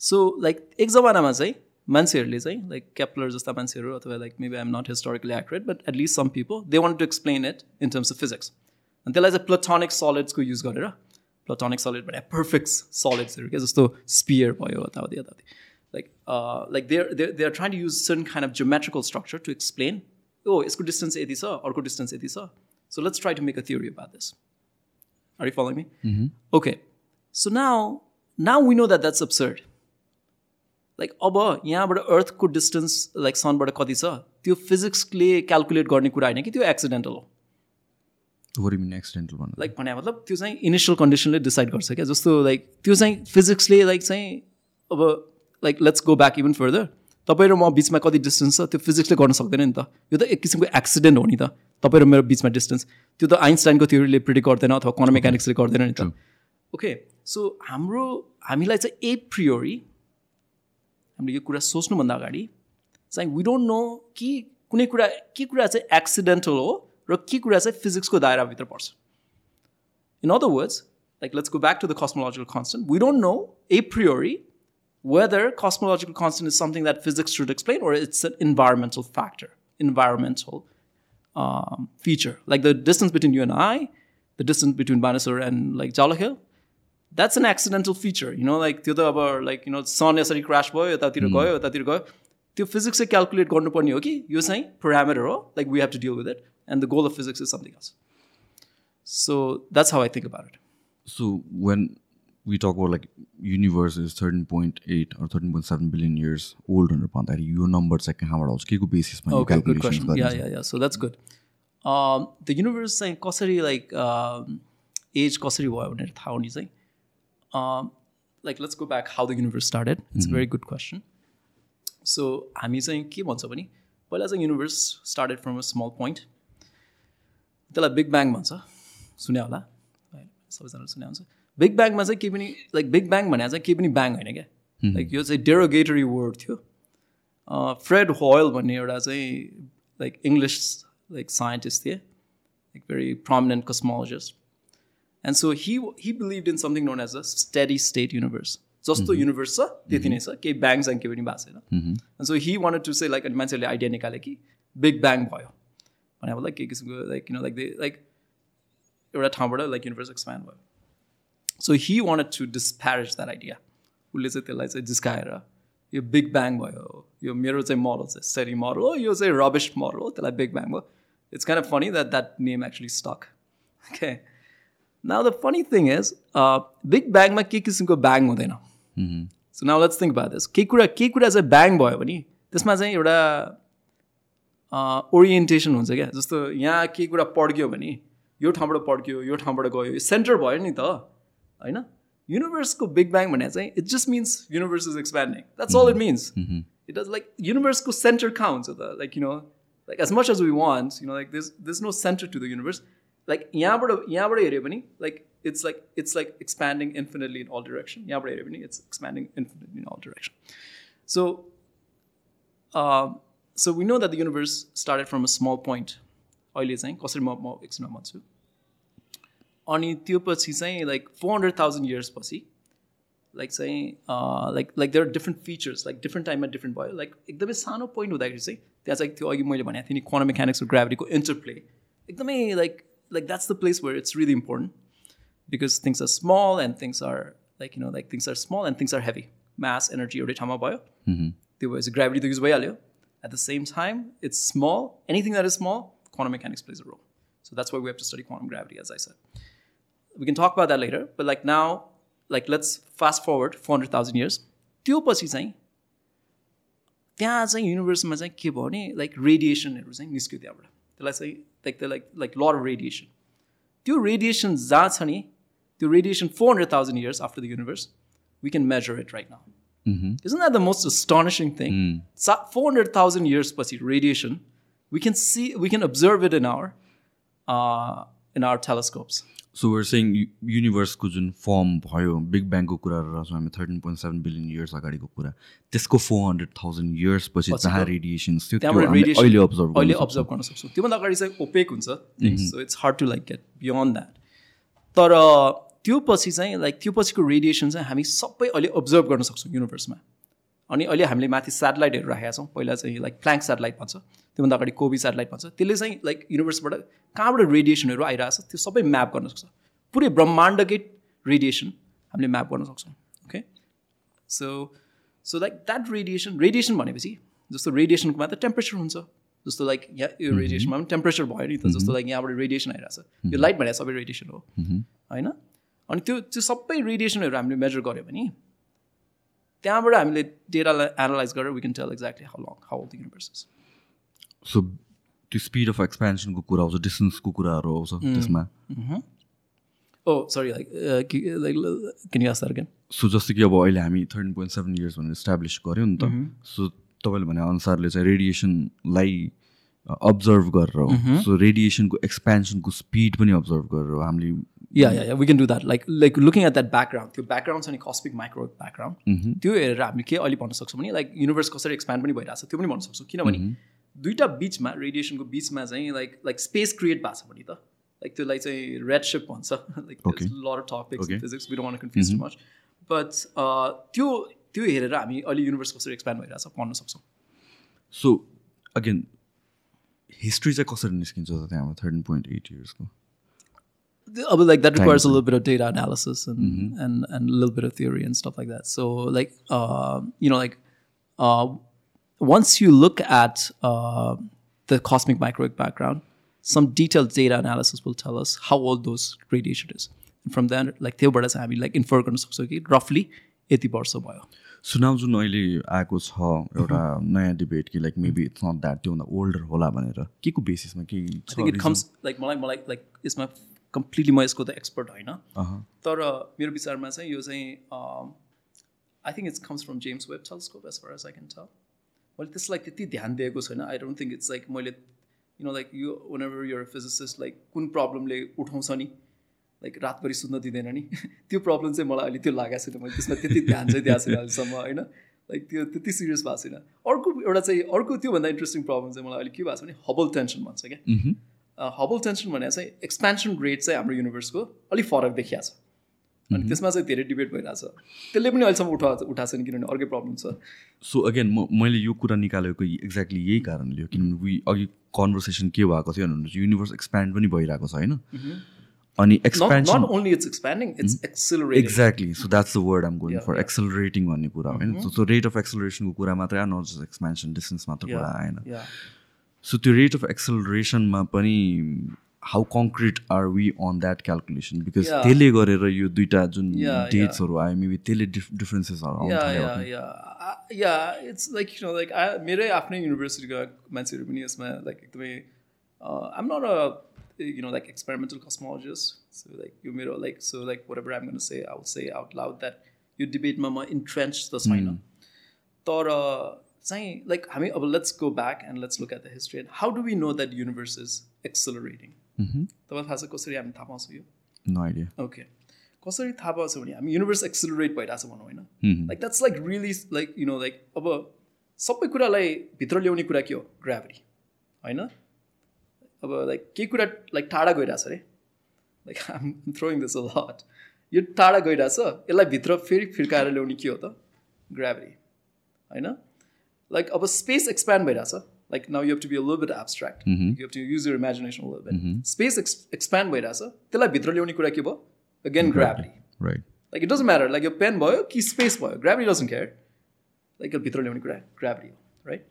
सो लाइक एक जमानामा चाहिँ मान्छेहरूले चाहिँ लाइक क्याप्लर जस्ता मान्छेहरू अथवा like maybe I'm not historically accurate but at least some people they want to explain it in terms of physics अनि त्यसलाई चाहिँ प्लटोनिक सलिड्सको युज गरेर प्लटोनिक सलिड भने पर्फेक्ट सलिड्सहरू क्या जस्तो स्पियर भयो यताउति यताउति like like there they they are trying to use certain kind of geometrical structure to explain oh यसको डिस्टेन्स यति छ अर्को डिस्टेन्स यति छ। So let's try to make a theory about this are you following me okay so now now we know that that's absurd like अब यहाँबाट अर्थको distance like सनबाट कति छ? त्यो फिजिक्सले क्यालकुलेट गर्ने कुरा होइन कि त्यो एक्सिडेन्टल हो? एक्सिडेन्टल लाइक भने मतलब त्यो चाहिँ इनिसियल कन्डिसनले डिसाइड गर्छ क्या। जस्तो लाइक त्यो चाहिँ फिजिक्सले लाइक चाहिँ अब like let's go back even further तपाईँ र म बिचमा कति डिस्टेन्स छ? त्यो फिजिक्सले गर्न सक्दैन नि त। यो त एक किसिमको एक्सिडेन्ट हो नि त। तपाईँ र मेरो बिचमा डिस्टेन्स त्यो त आइन्सटाइनको थ्योरीले प्रिडिक गर्दैन अथवा क्वान्टम मेकानिक्सले गर्दैन नि त। ओके सो हाम्रो हामीलाई चाहिँ ए प्रियोरी हामीले यो कुरा सोच्नुभन्दा अगाडि चाहिँ वी डोन्ट नो कि कुनै कुरा के कुरा चाहिँ एक्सिडेन्टल हो र के कुरा चाहिँ फिजिक्सको दायराभित्र पर्छ। In other words like let's go back to the cosmological constant we don't know a priori whether cosmological constant is something that physics should explain or it's an environmental factor, environmental Um, feature. Like the distance between you and I, the distance between Baneshwor and like Jala Hill, that's an accidental feature. You know, like the other like you know, sun yesterday crash boy, the physics calculate okay, you're saying parameter, like we have to deal with it. And the goal of physics is something else. So that's how I think about it. So when we talk about like universe is 13.8 or 13.7 billion years old भनेर भन्दाखेरि यो number चाहिँ कहाँबाट आउँछ के को बेसिसमा यो Okay, good calculations question. Yeah, yeah, yeah. So that's good. Um, the universe चाहिँ कसरी like as कसरी भयो भनेर थाहा हुने चाहिँ like let's go back how the universe started it's very good question so हामी चाहिँ के भन्छ भने पहिला चाहिँ universe started from a small point त्यसलाई बिग ब्याङ भन्छ सुन्यो होला है सबैजनाले सुने हुन्छ बिग ब्याङमा चाहिँ केही पनि लाइक बिग ब्याङ भने चाहिँ केही पनि ब्याङ होइन क्या लाइक यो चाहिँ डेरोगेटरी वर्ड थियो फ्रेड होयल भन्ने एउटा चाहिँ लाइक इङ्ग्लिस लाइक साइन्टिस्ट थिए like very prominent cosmologist. And so he he believed in something known as a steady state universe. जस्तो युनिभर्स छ त्यति नै छ केही ब्याङ स्याङ केही पनि भएको छैन end so he wanted to say like अनि मान्छेहरूले आइडिया निकाले कि बिग ब्याङ भयो भने अब लाइक के किसिमको लाइक किन लाइक दे लाइक एउटा ठाउँबाट लाइक युनिभर्स एक्सप्यान्ड भयो so he wanted to disparage that idea उसले चाहिँ त्यसलाई चाहिँ जिस्काएर यो बिग ब्याङ भयो यो मेरो चाहिँ मोडल चाहिँ स्टडी मोडल हो यो चाहिँ रबिस मोडल हो त्यसलाई बिग ब्याङ भयो it's kind of funny that that name actually stuck okay now the funny thing is big ब्याङमा के किसिमको ब्याङ हुँदैन so now let's think about this केही कुरा केही कुरा चाहिँ ब्याङ भयो भने त्यसमा चाहिँ एउटा ओरिएन्टेसन हुन्छ क्या जस्तो यहाँ केही कुरा पड्क्यो भने यो ठाउँबाट पड्क्यो यो ठाउँबाट गयो यो सेन्टर भयो नि त होइन युनिभर्सको बिग ब्याङ भने चाहिँ it just means universe is expanding that's all it means it does like युनिभर्सको सेन्टर कहाँ हुन्छ त like you know like as much as we want you know like this this no centre to the universe like यहाँबाट यहाँबाट हेऱ्यो भने like it's like it's like expanding infinitely in all direction यहाँबाट हेऱ्यो भने it's expanding infinitely in all direction so so we know that the universe started from a small point अहिले चाहिँ कसरी म म एकछिनमा भन्छु अनि त्यो पछि चाहिँ like four hundred thousand years पछि लाइक चाहिँ like like there are different features like different टाइममा डिफ्रेन्ट भयो लाइक एकदमै सानो पोइन्ट हुँदाखेरि चाहिँ त्यहाँ चाहिँ त्यो अघि मैले भनेको थिएँ नि क्वान्टम मेकानिक्स र ग्राभिटीको इन्टरप्ले एकदमै like like that's the place where it's really important because things are small and things are like you know like things are small and things are heavy mass energy एउटै ठाउँमा भयो त्यो भएपछि gravity त use भइहाल्यो at the same time it's small anything that is small quantum mechanics plays a role. So that's why we have to study quantum gravity, as I said. We can talk about that later, but like now, like let's fast forward 400,000 years. त्यो पछि चाहिँ त्यहाँ चाहिँ युनिभर्समा चाहिँ के भयो भने like रेडिएसनहरू चाहिँ निस्क्यो त्यहाँबाट त्यसलाई चाहिँ लाइक त्यो लाइक लाइक लर अफ रेडिएसन त्यो रेडिएसन जहाँ छ नि त्यो radiation four hundred thousand years after the universe we can measure it right now Isn't that the most astonishing thing? Sa- 400,000 years पछि radiation, we can see, we can observe it in our, uh, in our telescopes. So where सेङ युनिभर्सको जुन form भयो बिग ब्याङको कुरा रहेछौँ हामी thirteen point seven billion years अगाडिको कुरा त्यसको फोर हन्ड्रेड थाउजन्ड इयर्स पछि जहाँ रेडिएसन्स थियो अहिले अब्जर्भ अहिले अब्जर्भ गर्न सक्छौँ। त्योभन्दा अगाडि चाहिँ ओपेक हुन्छ। So it's hard to like get beyond that तर त्यो पछि चाहिँ लाइक त्यो पछिको रेडिएसन चाहिँ हामी सबै अहिले अब्जर्भ गर्न सक्छौँ युनिभर्समा अनि अहिले हामीले माथि सेटेलाइटहरू राखेका छौँ। पहिला चाहिँ लाइक फ्ल्याङ्क सेटेलाइट भन्छ त्योभन्दा अगाडि कोबी सेटेलाइट भन्छ। त्यसले चाहिँ लाइक युनिभर्सबाट कहाँबाट रेडिएसनहरू आइरहेको छ त्यो सबै म्याप गर्न सक्छ। पुरै ब्रह्माण्डकै रेडिएसन हामीले म्याप गर्न सक्छौँ okay so so like that radiation radiation भनेपछि जस्तो रेडिएसनको मात्र टेम्परेचर हुन्छ जस्तो लाइक यहाँ यो रेडिएसनमा पनि टेम्परेचर भयो नि त जस्तो लाइक यहाँबाट रेडिएसन आइरहेको छ। यो लाइट भनेर सबै रेडिएसन हो होइन? अनि त्यो त्यो सबै रेडिएसनहरू हामीले मेजर गऱ्यो भने त्यहाँबाट हामीले डेटालाई एनालाइज गरेर we can tell exactly how long how the universes so त्यो स्पिड अफ एक्सपेन्सनको कुरा आउँछ डिस्टेन्सको कुराहरू आउँछ त्यसमा। ओ सरी लाइक अगेन सो जस्तो कि अब अहिले हामी थर्टिन पोइन्ट सेभेन इयर्स भनेर इस्टाब्लिस गऱ्यौँ नि त सो तपाईँले भने अनुसारले चाहिँ रेडिएसनलाई अब्जर्भ गरेर हो। सो रेडिएसनको एक्सपेन्सनको स्पिड पनि अब्जर्भ गरेर हामीले yeah yeah we can do that like like looking at that background त्यो ब्याकग्राउन्ड छ नि कस्मिक माइक्रो ब्याकग्राउन्ड त्यो हेरेर हामीले के अहिले भन्न सक्छौँ भने लाइक युनिभर्स कसरी एक्सप्यान्ड पनि भइरहेको छ त्यो पनि भन्न सक्छौँ। किनभने दुइटा बिचमा रेडिएसनको बिचमा चाहिँ लाइक लाइक स्पेस क्रिएट भएको छ भने त लाइक त्यसलाई चाहिँ रेड सिप भन्छ। Like lore topics physics confuse much but त्यो त्यो हेरेर हामी अहिले युनिभर्स कसरी एक्सप्यान्ड भइरहेको छ पढ्न सक्छौँ। सो अगेन हिस्ट्री चाहिँ कसरी निस्किन्छ त त्यहाँ thirteen point eight इयर्सको Uh, like that requires a little bit of data analysis and and and a little bit of theory and stuff like that. So like uh, you know like uh, once you look at uh, the cosmic microwave background, some detailed data analysis will tell us how old those radiation is. And from there, like त्योबाट चाहिँ हामी like infer गर्न सक्छौँ कि roughly यति वर्ष भयो सुनाउ जुन अहिले आएको छ एउटा नयाँ डिबेट कि like maybe it's not that त्योभन्दा ओल्डर होला भनेर के को बेसिसमा के I think it comes like मलाई मलाई लाइक यसमा कम्प्लिटली म यसको त एक्सपर्ट होइन। तर मेरो विचारमा चाहिँ यो चाहिँ I think it's comes from James Webb telescope as far as I can tell मैले त्यसलाई त्यति ध्यान दिएको छैन। I don't think it's like मैले you know like yo one ever your physicist like कुन प्रब्लमले उठाउँछ नि? लाइक रातभरि सुत्न दिँदैन नि? त्यो प्रब्लम चाहिँ मलाई अहिले त्यो लागेको छैन। मैले त्यसमा त्यति ध्यान चाहिँ दिएको छैन अहिलेसम्म होइन? लाइक त्यो त्यति सिरियस भएको छैन। अर्को एउटा चाहिँ अर्को त्योभन्दा इन्ट्रेस्टिङ प्रब्लम चाहिँ मलाई अहिले के भएको छ भने हबल टेन्सन भन्छ क्या। हबल टेन्सन भनेर चाहिँ एक्सपेन्सन रेट चाहिँ हाम्रो युनिभर्सको अलिक फरक देखिया छ। अनि त्यसमा चाहिँ धेरै डिबेट भइरहेछ। त्यसले पनि अहिलेसम्म उठा उठाएको छैन किनभने अर्कै प्रब्लम छ। सो अगेन म मैले यो कुरा निकालेको एक्ज्याक्टली यही कारणले हो किनभने वी अघि कन्भर्सेसन के भएको थियो भने युनिभर्स एक्सप्यान्ड पनि भइरहेको छ होइन? अनि expansion only it's expanding it's accelerating exactly so that's the word um going for accelerating भन्ने कुरा होइन? सो रेट अफ एक्सलरेसनको कुरा मात्रै आयो नट जस्ट एक्सपेन्सन डिस्टेन्स मात्र कुरा आएन। सो त्यो रेट अफ एक्सलरेसनमा पनि how concrete are we on that calculation because त्यसले गरेर यो दुइटा जुन डेट्सहरू आयो मेबी त्यसले डिफ्रेन्सेसहरू या it's like you know like मेरै आफ्नै युनिभर्सिटीका मान्छेहरू पनि यसमा लाइक एकदमै आम not a you know like experimental cosmologist so like यो मेरो लाइक सो लाइक वाट एभर आइम I'm say out say out loud that डिबेटमा म इन्ट्रेन्स त छैन तर चाहिँ लाइक हामी अब let's go back and let's look at the history and how do we know that universe is accelerating तपाईँलाई थाहा छ कसरी हामी थाहा पाउँछौँ यो। ओके कसरी थाहा पाउँछ भने हामी युनिभर्स एक्सिलरेट भइरहेको छ भनौँ होइन। Like that's like really like you know like अब सबै कुरालाई भित्र ल्याउने कुरा के हो? ग्राभिटी होइन? अब लाइक केही कुरा लाइक टाढा गइरहेछ अरे? लाइक आम थ्रोइङ दिस अ लट यो टाढा गइरहेछ यसलाई भित्र फेरि फिर्काएर ल्याउने के हो त? ग्राभिटी होइन? लाइक अब स्पेस एक्सप्यान्ड भइरहेछ। Like now you have to be a lil bit abstract you have to use your imagination bit space ex expand भइरहेछ। त्यसलाई भित्र ल्याउने कुरा के भयो? Again gravity right like it doesn't matter like yo pen भयो कि स्पेस भयो. ग्राभिटी डजन्ट केयर लाइक भित्र ल्याउने कुरा ग्राभिटी हो राइट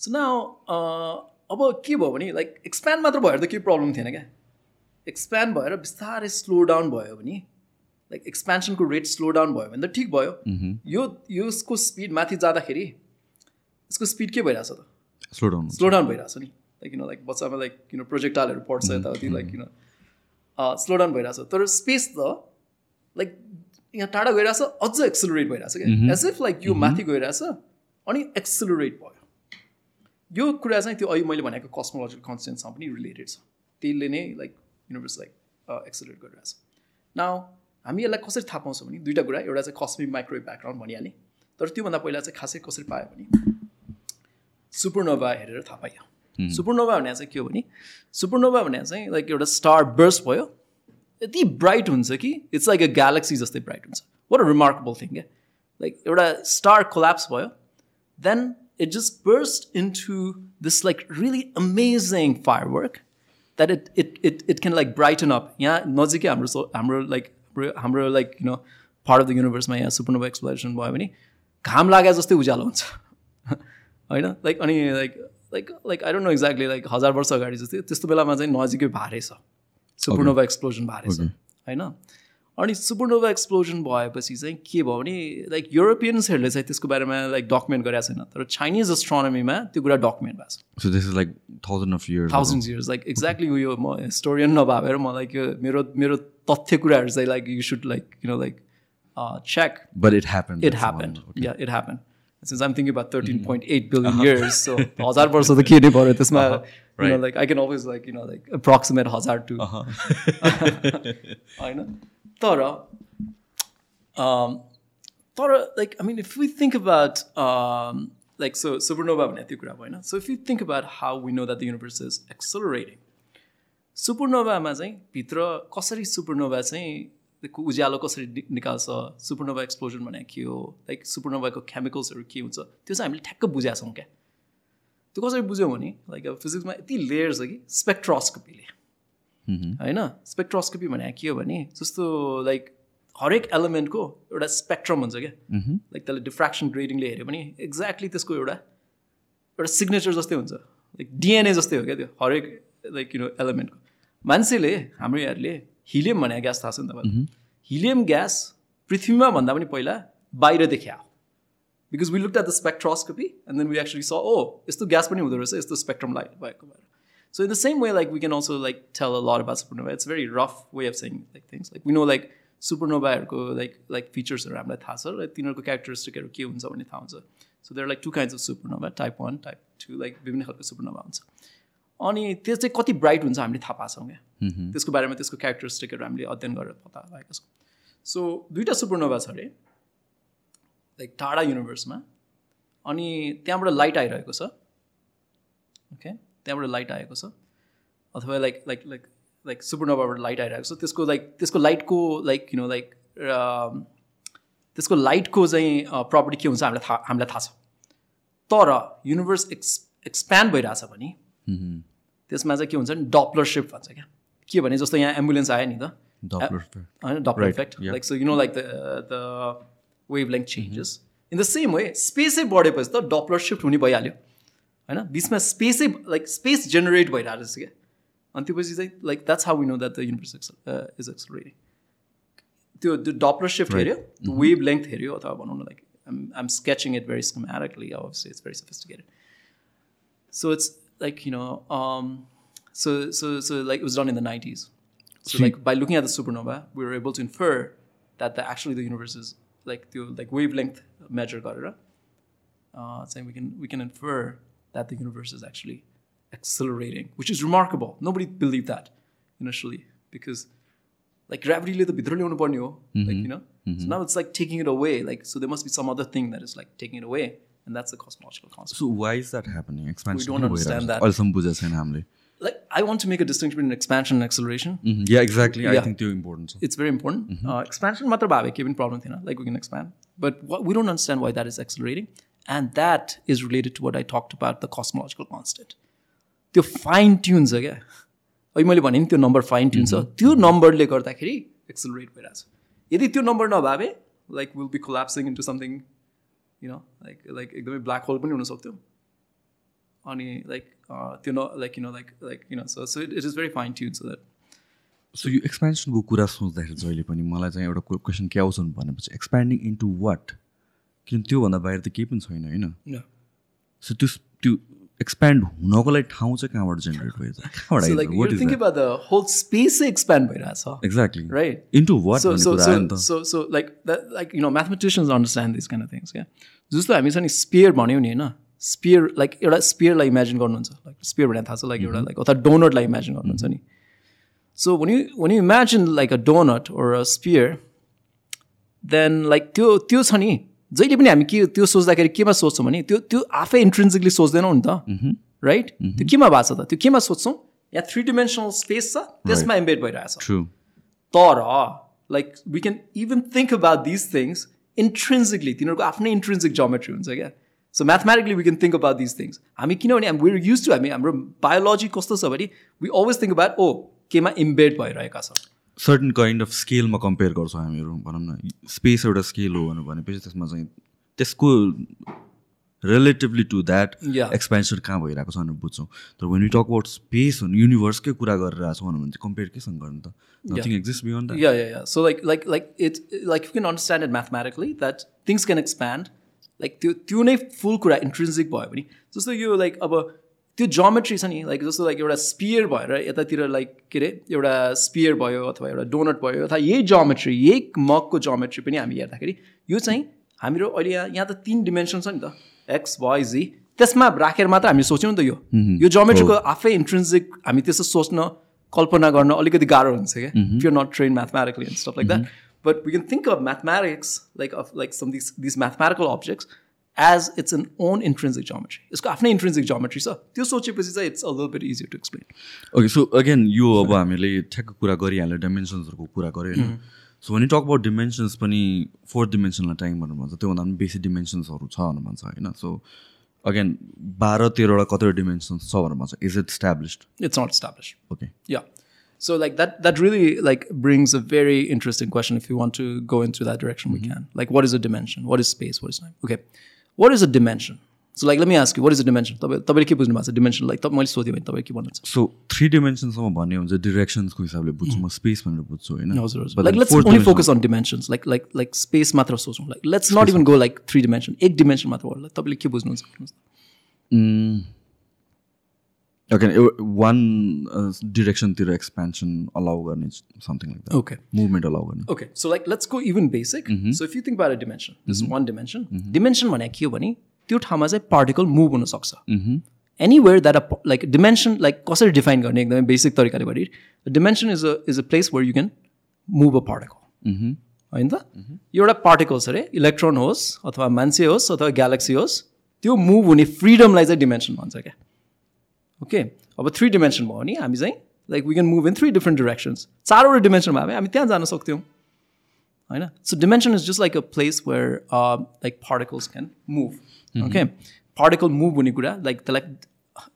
सो नाउ अब के भयो भने लाइक एक्सप्यान्ड मात्र भएर त केही प्रब्लम थिएन क्या। एक्सप्यान्ड भएर बिस्तारै स्लो डाउन भयो भने लाइक एक्सपेन्सनको रेट स्लो डाउन भयो भने त ठिक भयो। यो यसको स्पिड माथि जाँदाखेरि यसको स्पिड के भइरहेछ त? स्लो डाउन स्लो डाउन भइरहेछ नि। लाइक यु नो लाइक बच्चामा लाइक यु नो प्रोजेक्टालहरू पढ्छ यताउति like you know slow down भइरहेछ। तर स्पेस त लाइक यहाँ टाढा गइरहेछ अझ एक्सिलरेट भइरहेछ क्या। एज इफ लाइक यो माथि गइरहेछ अनि एक्सिलरेट भयो। यो कुरा चाहिँ त्यो अहिले मैले भनेको कस्मोलोजिकल कन्सटेन्टसँग पनि रिलेटेड छ। त्यसले नै लाइक युनिभर्स लाइक एक्सिलरेट गरिरहेछ। नाउ हामी यसलाई कसरी थाहा पाउँछौँ भने दुइटा कुरा। एउटा चाहिँ कस्मिक माइक्रोवेभ ब्याकग्राउन्ड भनिहालेँ। तर त्योभन्दा पहिला चाहिँ खासै कसरी पायो भने सुपरनोभा हेरेर थाहा पाइयो। सुपरनोभा भने चाहिँ के हो भने सुपरनोभा भने चाहिँ लाइक एउटा स्टार बर्स्ट भयो। यति ब्राइट हुन्छ कि इट्स लाइक अ ग्यालेक्सी जस्तै ब्राइट हुन्छ। वाट अ रिमार्केबल थिङ क्या लाइक एउटा स्टार कोल्याप्स भयो। Then it just burst into this like really amazing firework that it it it, it can like brighten up. yeah नजिकै हाम्रो सो हाम्रो like हाम्रो हाम्रो like you know part of the युनिभर्समा यहाँ supernova exploration भयो भने घाम लागे जस्तै उज्यालो हुन्छ। होइन लाइक अनि like like like I don't know exactly like हजार वर्ष अगाडि जस्तै त्यस्तो बेलामा चाहिँ नजिकै भारे छ सुपरनोभा एक्सप्लोजन भारे छ होइन अनि सुपरनोभा एक्सप्लोजन भएपछि चाहिँ के भयो भने लाइक युरोपियन्सहरूले चाहिँ त्यसको बारेमा लाइक डकुमेन्ट गरेको छैन तर चाइनिज एस्ट्रोनमीमा त्यो कुरा डकुमेन्ट भएको छ this is like thousand of years. ago. Thousand years like exactly उयो म हिस्टोरियन नभएर मलाई यो मेरो मेरो तथ्य कुराहरू चाहिँ like you should like you know like check But it happened. it that's the happened. one. Okay. Yeah, it happened. Since I'm thinking about 13.8 billion years, so हजार वर्ष त के नै पऱ्यो त्यसमा you know, right. like I can always like you know like approximate हजार to होइन तर um, तर like I mean if we think about um, like so supernova भने त्यो कुरा भयो होइन so if you think about how we know that the universe is accelerating सुपरनोभामा चाहिँ भित्र कसरी सुपरनोभा चाहिँ त्यसको उज्यालो कसरी निकाल्छ सुपरनोभा एक्सप्लोजन भने के हो लाइक सुपरनोभाको केमिकल्सहरू के हुन्छ त्यो चाहिँ हामीले ठ्याक्क बुझेका छौँ क्या। त्यो कसरी बुझ्यौँ भने लाइक अब फिजिक्समा यति लेयर छ कि स्पेक्ट्रोस्कोपीले होइन? स्पेक्ट्रोस्कोपी भने के हो भने जस्तो लाइक हरेक एलिमेन्टको एउटा स्पेक्ट्रम हुन्छ क्या। लाइक त्यसले डिफ्रेक्सन ग्रेडिङले हेऱ्यो भने एक्ज्याक्टली त्यसको एउटा एउटा सिग्नेचर जस्तै हुन्छ। लाइक डिएनए जस्तै हो क्या त्यो हरेक लाइक यु नो एलिमेन्टको मान्छेले हाम्रो यहाँहरूले हिलियम भने ग्यास थाहा छ नि तपाईँलाई? हिलियम ग्यास पृथ्वीमा भन्दा पनि पहिला बाहिर देखिया because we look at the spectroscopy and then we actually saw oh यस्तो ग्यास पनि हुँदो रहेछ यस्तो स्पेक्ट्रम लाइट भएको भएर। So in the same way like we can also like tell a lot about supernova it's very rough way of saying like things like we know like सुपरनोभाहरूको like like फिचर्सहरू हामीलाई थाहा छ र तिनीहरूको क्यारेक्टरिस्टिकहरू के हुन्छ भन्ने थाहा हुन्छ। So there like two kinds of supernova type one type two like विभिन्न खालको सुपरनोभा हुन्छ। अनि त्यो चाहिँ कति ब्राइट हुन्छ हामीले थाहा पाएको छौँ क्या। त्यसको बारेमा त्यसको क्यारेक्टरिस्टिकहरू हामीले अध्ययन गरेर पत्ता लगाएका छौँ। सो दुइटा सुपरनोभा छ अरे लाइक टाढा युनिभर्समा अनि त्यहाँबाट लाइट आइरहेको छ। ओके त्यहाँबाट लाइट आएको छ। अथवा लाइक लाइक लाइक लाइक सुपरनोभाबाट लाइट आइरहेको छ। त्यसको लाइक त्यसको लाइटको लाइक यु नो लाइक त्यसको लाइटको चाहिँ प्रपर्टी के हुन्छ हामीलाई थाहा हामीलाई थाहा छ। तर युनिभर्स एक्स एक्सप्यान्ड भइरहेछ भने त्यसमा चाहिँ के हुन्छ भने डप्लर सिफ्ट भन्छ क्या। के भने जस्तो यहाँ एम्बुलेन्स आयो नि त. होइन Doppler effect. Like so you know like the the wavelength changes in the same way स्पेसै बढेपछि त डप्लर सिफ्ट हुने भइहाल्यो। होइन बिचमा स्पेसै लाइक स्पेस जेनेरेट भइरहेको रहेछ क्या। अनि त्योपछि चाहिँ like that's how we know that the universe is explorating त्यो त्यो डप्लर सिफ्ट हेऱ्यो वेभ लेन्थ हेऱ्यो अथवा भनौँ न like I'm sketching it very schematically absolutely it's very sophisticated so it's like you know um, so so so like it was done in the 90s so like by looking at the supernova we were able to infer that the, actually the universe is like the like wavelength measure गरेर uh, saying we can we can infer that the universe is actually accelerating which is remarkable nobody believed that initially because like gravity the भित्र ल्याउनु पर्ने हो like you know so now it's like taking it away like so there must be some other thing that is like taking it away and that's the cosmological constant. So why is that happening? Expansion. We don't understand that. Or some Buddhas family. Like I want to make a distinction between expansion and acceleration. Mm-hmm. Yeah, exactly. Yeah. I think they're important. So. It's very important. Mm-hmm. Uh, expansion matter, bhave kevin problem thina like we can expand, but what, we don't understand why that is accelerating, and that is related to what I talked about the cosmological constant. त्यो fine tune छ क्या अहिले मैले भने नि त्यो number fine tune the त्यो नम्बरले गर्दाखेरि एक्सलरेट भइरहेको छ number no babe, like we'll be collapsing into something. You know like like एकदमै ब्ल्याक होल पनि हुनसक्थ्यो। अनि लाइक त्यो न like you know like like you know so so it is very fine tune so that so यो एक्सपेन्सनको कुरा सोच्दाखेरि जहिले पनि मलाई चाहिँ एउटा क्वेसन के आउँछ भनेपछि एक्सप्यान्डिङ इन्टु वाट किन त्योभन्दा बाहिर त केही पनि छैन होइन? सो त्यो त्यो एक्सप्यान्ड हुनको लागि ठाउँ चाहिँ कहाँबाट जेनेरेट भएछ स्पेस चाहिँ mathematicians understand this kind things क्या जस्तो हामी छ नि स्पियर भन्यौँ नि होइन? स्पियर लाइक एउटा स्पियरलाई इमेजिन गर्नुहुन्छ। लाइक स्पेयर भनेर थाहा छ लाइक एउटा लाइक अथवा डोनटलाई इमेजिन गर्नुहुन्छ नि। So when you when you imagine like a donut or a sphere then like त्यो त्यो छ नि जहिले पनि हामी के त्यो सोच्दाखेरि केमा सोच्छौँ भने त्यो त्यो आफै इन्ट्रेन्सिकली सोच्दैनौँ नि त। राइट त्यो केमा भएको छ त? त्यो केमा सोध्छौँ? यहाँ थ्री डिमेन्सनल स्पेस छ त्यसमा इम्बेड भइरहेछ ट्रु तर like we can even think about this things intrinsically तिनीहरूको आफ्नै इन्ट्रेन्सिक जोमेट्री हुन्छ क्या। So mathematically we can think about this things हामी किनभने वेयर युज टु हामी हाम्रो बायोलोजी कस्तो छ भने we always think about oh केमा इम्बेड भइरहेका छ सर्टन काइन्ड अफ स्केलमा कम्पेयर गर्छौँ हामीहरू भनौँ न स्पेस एउटा स्केल हो भनेपछि त्यसमा चाहिँ त्यसको रिलेटिभली टु द्याट. एक्सपेन्सन कहाँ भइरहेको छ भनेर बुझ्छौँ तर when you talk about space युनिभर्सकै कुरा गरिरहेको छौँ भने चाहिँ कम्पेयर केसँग गर्नु त nothing exist beyond that. So like like like it like you can understand it mathematically that things can expand. Like त्यो त्यो नै फुल कुरा इन्ट्रेन्सिक भयो भने जस्तो यो लाइक अब त्यो जोमेट्री छ नि लाइक जस्तो लाइक एउटा स्पियर भएर यतातिर लाइक के अरे एउटा स्पियर भयो अथवा एउटा डोनट भयो अथवा यही जोमेट्री यही मगको जोमेट्री पनि हामी हेर्दाखेरि यो चाहिँ हाम्रो अहिले यहाँ यहाँ त तिन डिमेन्सन छ नि त एक्स वाइ जी त्यसमा राखेर मात्र हामी सोच्यौँ नि त यो। यो जोमेट्रीको आफै इन्ट्रेन्सिक हामी त्यस्तो सोच्न कल्पना गर्न अलिकति गाह्रो हुन्छ क्या if you not train mathematically and stuff like that but we can think of mathematics like of like some this this mathematical objects as it's an own intrinsic geometry यसको आफ्नै इन्ट्रेन्सिक जोमेट्री छ त्यो सोचेपछि चाहिँ it's a little bit easier to explain okay so again यो अब हामीले ठ्याक्क कुरा गरिहाल्यो डाइमेन्सन्सहरूको कुरा गऱ्यो होइन सो भने टक अबाउट डिमेन्सन्स पनि फोर्थ डिमेन्सनलाई टाइम भनेर भन्छ त्योभन्दा पनि बेसी डिमेन्सन्सहरू छ भनेर भन्छ होइन सो अगेन बाह्र तेह्रवटा कतिवटा डिमेन्सन्स छ भनेर भन्छ is it established it's not establish okay Yeah. So like that that really like brings a very interesting question if you want to go into that direction we can. Like what is a dimension? What is space? What is time? Okay. What is a dimension? So like let me ask you, what is a dimension? तपाईँ तपाईँले के बुझ्नु भएको छ dimension like तपाईँ मैले सोध्यो भने तपाईँ के भन्नुहुन्छ सो थ्री डिमेन्सनसम्म भन्ने हुन्छ डिरेक्सन्सको हिसाबले बुझ्छु म स्पेस भनेर बुझ्छु होइन हजुर हजुर like let's only focus on dimensions like like like space मात्र सोचौँ like let's not even go like three dimension एक डिमेन्सन मात्र होला तपाईँले के बुझ्नुहुन्छ न। ओके वान डिरेक्सनतिर एक्सपेन्सन अलाउ गर्ने something like Okay. Movement allow गर्ने. Okay, so like let's go even basic. So if you think about a dimension, this is one dimension. Dimension भने के हो भने त्यो ठाउँमा चाहिँ पार्टिकल मुभ हुन सक्छ anywhere that a like dimension like कसरी डिफाइन गर्ने एकदमै बेसिक तरिकाले भने dimension is a is a place where you can move a particle होइन त? यो एउटा पार्टिकल्स अरे इलेक्ट्रोन होस् अथवा मान्छे होस् अथवा ग्यालेक्सी होस् त्यो मुभ हुने फ्रिडमलाई चाहिँ डिमेन्सन भन्छ क्या। ओके अब थ्री डिमेन्सन भयो भने हामी चाहिँ like we can move in three different directions चारवटा डिमेन्सन भयो हामी त्यहाँ जान सक्थ्यौँ होइन so dimension is just like a place where like particles can move okay particle move हुने कुरा लाइक त्यसलाई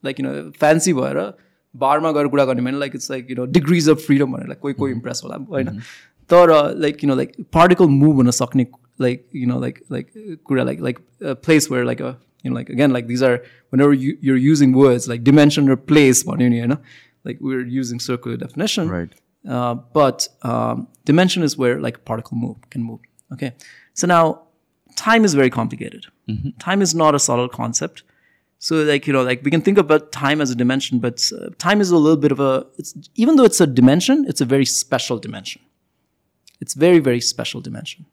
लाइक यु नो फ्यान्सी भएर बारमा गएर कुरा गर्ने भने like it's like you know degrees of freedom भनेर कोही कोही इम्प्रेस होला होइन तर like you know like particle move हुन सक्ने like you know like like कुरा like like place where like a you know like again like these are whenever you, you're using words like dimension or place one you know like we're using circular definition. Right. Uh, but um, dimension is where like particle move can move okay? So now time is very complicated. Mm-hmm. time is not a solid concept. So like you know like we can think about time as a dimension but uh, time is a little bit of a it's even though it's a dimension it's a very special dimension. It's very very special dimension.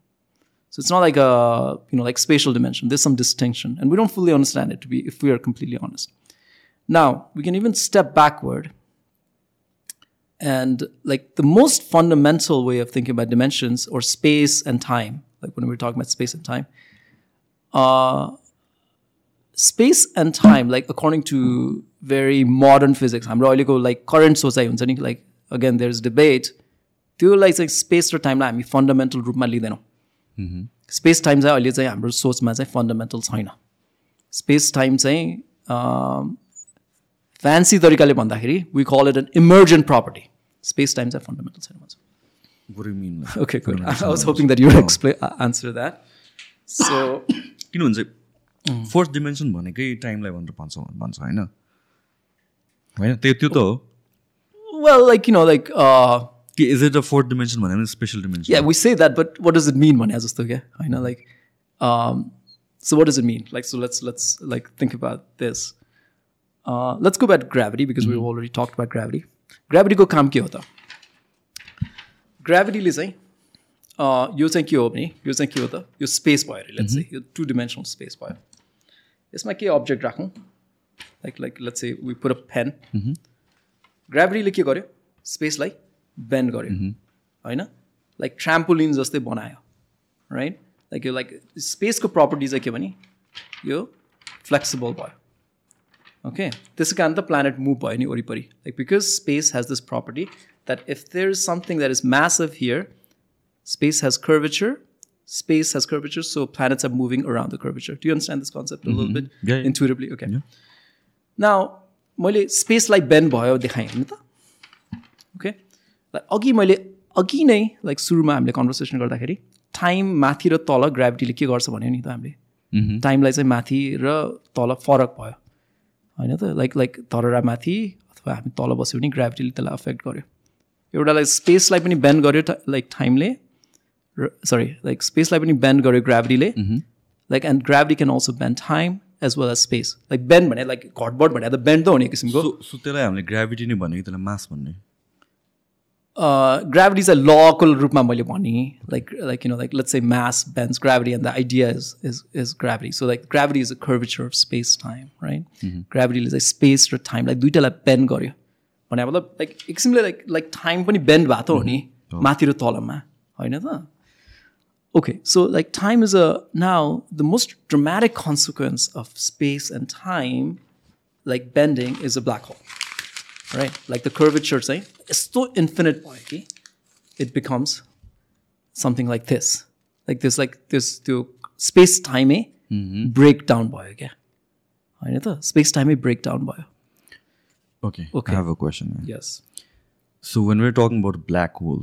So it's not like a you know like spatial dimension. There's some distinction, and we don't fully understand it to be if we are completely honest. Now we can even step backward, and like the most fundamental way of thinking about dimensions or space and time, like when we're talking about space and time, uh, space and time, like according to very modern physics, हाम्रो अहिलेको like current सोचाइ हुन्छ नि like again there's debate त्यो like चाहिँ space र टाइमलाई हामी फन्डामेन्टल रूपमा लिँदैनौँ स्पेस टाइम चाहिँ अहिले चाहिँ हाम्रो सोचमा चाहिँ फन्डामेन्टल छैन। स्पेस टाइम चाहिँ फ्यान्सी तरिकाले भन्दाखेरि we call it an emergent property space time चाहिँ फन्डामेन्टल छैन भन्छ। What do you mean? किन भन्छ फोर्थ डिमेन्सन भनेकै टाइमलाई भनेर भन्छ भन्छ होइन? होइन? त्यो त्यो त हो। Well like you know like कि is it a fourth dimension भने special dimension yeah we say that but what does it mean भने जस्तो क्या होइन like um, so what does it mean like so let's let's like think about this Uh, let's go back to gravity because we've already talked about gravity. Gravity को काम के होता ग्राभिटीले चाहिँ अ, यो चाहिँ के हो भने यो चाहिँ के हो त यो स्पेस भयो अरे लेट्स चाहिँ यो टु डिमेन्सनल स्पेस भयो यसमा के अब्जेक्ट राखौँ लाइक लाइक लेट्स चाहिँ वी पुट अ पेन ग्राभिटीले के गर्यो स्पेसलाई बेन्ड गर्यो होइन लाइक ट्राम्पोलिन जस्तै बनायो राइट लाइक यो लाइक स्पेसको प्रपर्टी चाहिँ के भने यो फ्लेक्सिबल भयो ओके त्यसै कारण त प्लानेट मुभ भयो नि वरिपरि like because space has this property that if there is something that is massive here space has curvature space has curvature so planets are moving around the curvature do you understand this concept a little bit Yeah, yeah. intuitively okay now मैले स्पेसलाई band भयो देखाएँ होइन त okay अघि मैले अघि नै like सुरुमा हामीले कन्भर्सेसन गर्दाखेरि टाइम माथि र तल ग्राभिटीले के गर्छ भन्यो नि त हामीले? टाइमलाई चाहिँ माथि र तल फरक भयो। होइन त? लाइक लाइक तर र माथि अथवा हामी तल बस्यो भने ग्राभिटीले त्यसलाई अफेक्ट गर्यो। एउटालाई स्पेसलाई पनि बेन्ड गर्यो लाइक टाइमले र सरी लाइक स्पेसलाई पनि बेन्ड गर्यो ग्राभिटीले like and gravity can also bend time as well as space like bend भने लाइक घटबड भने त बेन्ड त हुने किसिमको। त्यसलाई हामीले ग्राभिटी नै भन्यो कि त्यसलाई मास भन्ने ग्राभिटी चाहिँ लको रूपमा मैले भनेँ like like you know like let's say mass bends gravity and the idea is is is gravity so like gravity is a curvature of space time right gravity is like space raw time like दुइटालाई band गर्यो भने मतलब like एक किसिमले like like time पनि bend भएको हो नि माथि र तलमा होइन त Okay, so like time is a now the most dramatic consequence of space and time, like bending, is a black hole. Right? Like the curvature saying it's so infinite okay? it becomes something like this. Like this, like this to space time breakdown boy again. होइन त space टाइमै break down भयो okay Okay. I have a question yes so when where talking about black whole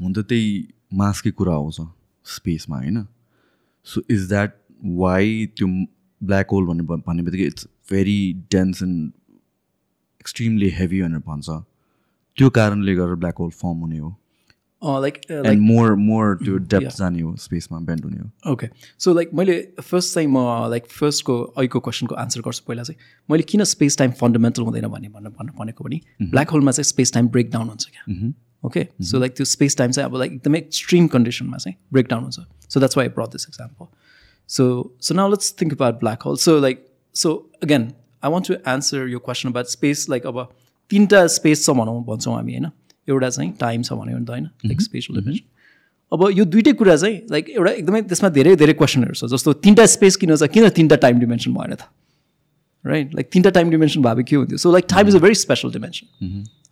हुन त त्यही मासकै कुरा आउँछ स्पेसमा होइन सो इज द्याट वाइ त्यो ब्ल्याक होल भन्ने भन्ने बित्तिकै it's very dense end extremely heavy भनेर भन्छ त्यो कारणले गर्दा ब्ल्याक होल फर्म हुने हो. लाइक एन्ड मोर मोर त्यो डेप्थ जाने हो स्पेसमा बेन्ड हुने हो. ओके सो लाइक मैले फर्स्ट चाहिँ म लाइक फर्स्टको अहिलेको क्वेसनको आन्सर गर्छु पहिला चाहिँ। मैले किन स्पेस टाइम फन्डामेन्टल हुँदैन भन्ने भन्नु भन्नु भनेको भने ब्ल्याक होलमा चाहिँ स्पेस टाइम ब्रेक डाउन हुन्छ क्या। ओके सो लाइक त्यो स्पेस टाइम चाहिँ अब लाइक एकदमै एक्सट्रिम कन्डिसनमा चाहिँ ब्रेक डाउन हुन्छ so that's why brought this example so so now let's think about black hole so like so again I want to answer yo question about space like अब तिनवटा space छ भनौँ भन्छौँ हामी होइन? एउटा चाहिँ टाइम छ भन्यो भने त होइन? लाइक स्पेसल डिमेन्सन अब यो दुइटै कुरा चाहिँ लाइक एउटा एकदमै त्यसमा धेरै धेरै क्वेसनहरू छ। जस्तो तिनवटा स्पेस किन छ किन तिनवटा टाइम डिमेन्सन भएन त? राइट लाइक तिनवटा टाइम डिमेन्सन भए के हुन्थ्यो? So like time is a very special dimension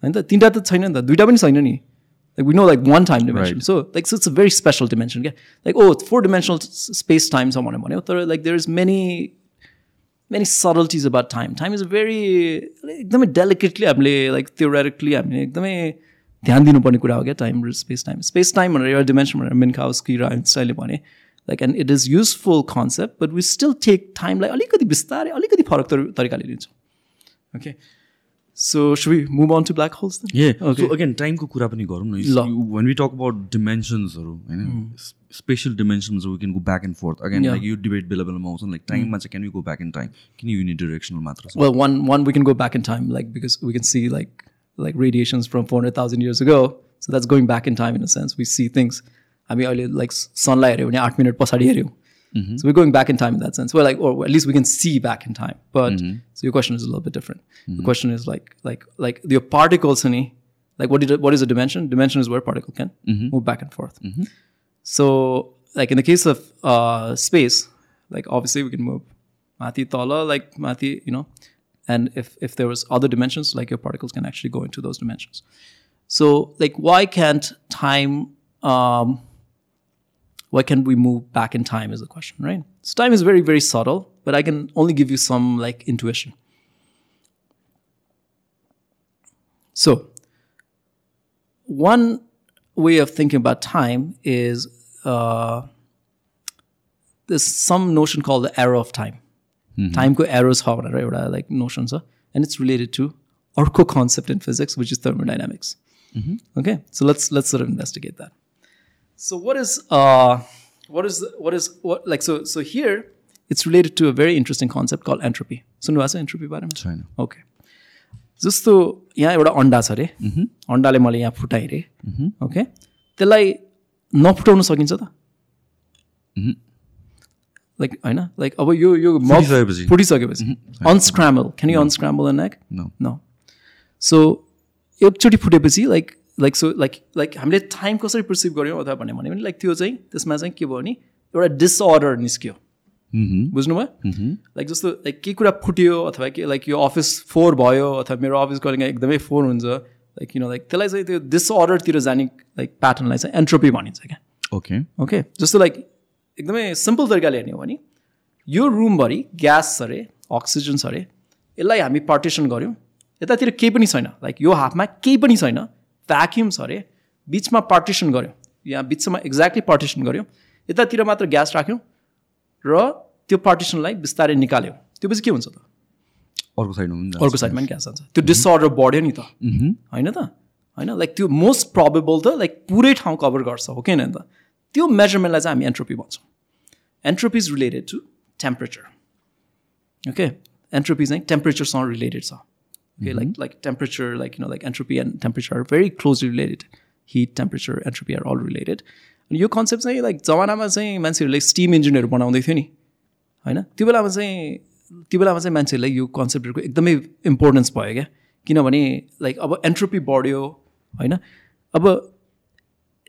होइन त? तिनवटा त छैन नि त। दुइटा पनि छैन नि। Like we know like one time dimension so like it's a very special dimension क्या like oh four dimensional space time छ भनेर भन्यो तर like there is many many subtleties about time time is very एकदमै delicately हामीले like theoretically हामीले एकदमै ध्यान दिनुपर्ने कुरा हो क्या टाइम र स्पेस टाइम स्पेस टाइम भनेर एउटा डिमेन्सन भनेर मिन्काउस्की र आइन्स्टाइनले भने like and it is useful concept but we still take टाइमलाई अलिकति बिस्तारै अलिकति फरक तरि- तरिकाले लिन्छौँ. Okay so so we move on to black holes again टाइमको कुरा पनि गरौँ। न. वेन वी टक अबाउट डिमेन्सन्सहरू होइन spatial dimensions we can go back and forth. Again like you debate billable motion, like time mm. matter can we go back in time? Can you unidirectional matter well one one we can go back in time like because we can see like like radiations from 400000 years ago. So that's going back in time in a sense. We see things. I mean like sunlight when 8 minute pasadi mm -hmm. so we're going back in time in that sense. We're like or at least we can see back in time. But mm-hmm. so your question is a little bit different. The mm-hmm. question is like like like your particles in like what, did, what is a dimension? Dimension is where particle can mm-hmm. move back and forth. So, like in the case of uh, space, like obviously we can move Mati Tala, like Mati, you know, and if if there was other dimensions, like your particles can actually go into those dimensions. So, like, why can't time? Um, why can't we move back in time? Is the question, right? So time is very very subtle, but I can only give you some like intuition. So, one way of thinking about time is uh, there's some notion called the arrow of time. Time ko arrows छ भनेर एउटा like notion छ and it's related to अर्को concept in physics which is thermodynamics. Okay, so let's let's sort of investigate that. So what is uh what is the, what is what like so so here it's related to a very interesting concept called entropy. सुन्नुभएको छ entropy बारेमा छैन okay जस्तो यहाँ एउटा अन्डा छ अरे। अन्डाले मैले यहाँ फुटाएँ अरे। ओके? त्यसलाई नफुटाउन सकिन्छ त। लाइक होइन? लाइक अब यो यो फुटिसकेपछि। अनस्क्रामल क्यान यु अनस्क्रामल एन एग. न सो एकचोटि फुटेपछि like like so like like हामीले टाइम कसरी पर्सिभ गऱ्यौँ अथवा भन्यो भने लाइक त्यो चाहिँ त्यसमा चाहिँ के भयो भने एउटा डिसअर्डर निस्क्यो। बुझ्नुभयो? लाइक जस्तो लाइक केही कुरा फुट्यो अथवा के लाइक यो अफिस फोर भयो अथवा मेरो अफिस कलिङ एकदमै फोर हुन्छ लाइक किन लाइक त्यसलाई चाहिँ त्यो डिसअर्डरतिर जाने लाइक प्याटर्नलाई चाहिँ एन्ट्रोपी भनिन्छ क्या। ओके ओके जस्तो लाइक एकदमै सिम्पल तरिकाले हेर्ने हो भने यो रुमभरि ग्यास छ अरे अक्सिजन छ अरे यसलाई हामी पार्टिसन गऱ्यौँ। यतातिर केही पनि छैन। लाइक यो हाफमा केही पनि छैन। भ्याक्युम छ अरे बिचमा पार्टिसन गऱ्यौँ। यहाँ बिचमा एक्ज्याक्टली पार्टिसन गऱ्यौँ। यतातिर मात्र ग्यास राख्यौँ। र त्यो पार्टिसनलाई बिस्तारै निकाल्यौँ। त्यो पछि के हुन्छ त? अर्को साइडमा अर्को साइडमा पनि ग्यास जान्छ। त्यो डिसअर्डर बढ्यो नि त। होइन त? होइन? लाइक त्यो मोस्ट प्रबेबल त लाइक पुरै ठाउँ कभर गर्छ हो कि होइन त? त्यो मेजरमेन्टलाई चाहिँ हामी एन्ट्रोपी भन्छौँ। Entropy is related to temperature okay entropy चाहिँ टेम्परेचरसँग रिलेटेड छ। Okay like like temperature like you know like entropy and temperature are very closely related heat temperature entropy are all related अनि यो कन्सेप्ट चाहिँ like जमानामा चाहिँ मान्छेहरूले steam इन्जिनहरू बनाउँदै थियो नि। होइन? त्यो बेलामा चाहिँ त्यो बेलामा चाहिँ मान्छेहरूलाई यो कन्सेप्टहरूको एकदमै इम्पोर्टेन्स भयो क्या। किनभने लाइक अब एन्ट्रोपी बढ्यो होइन? अब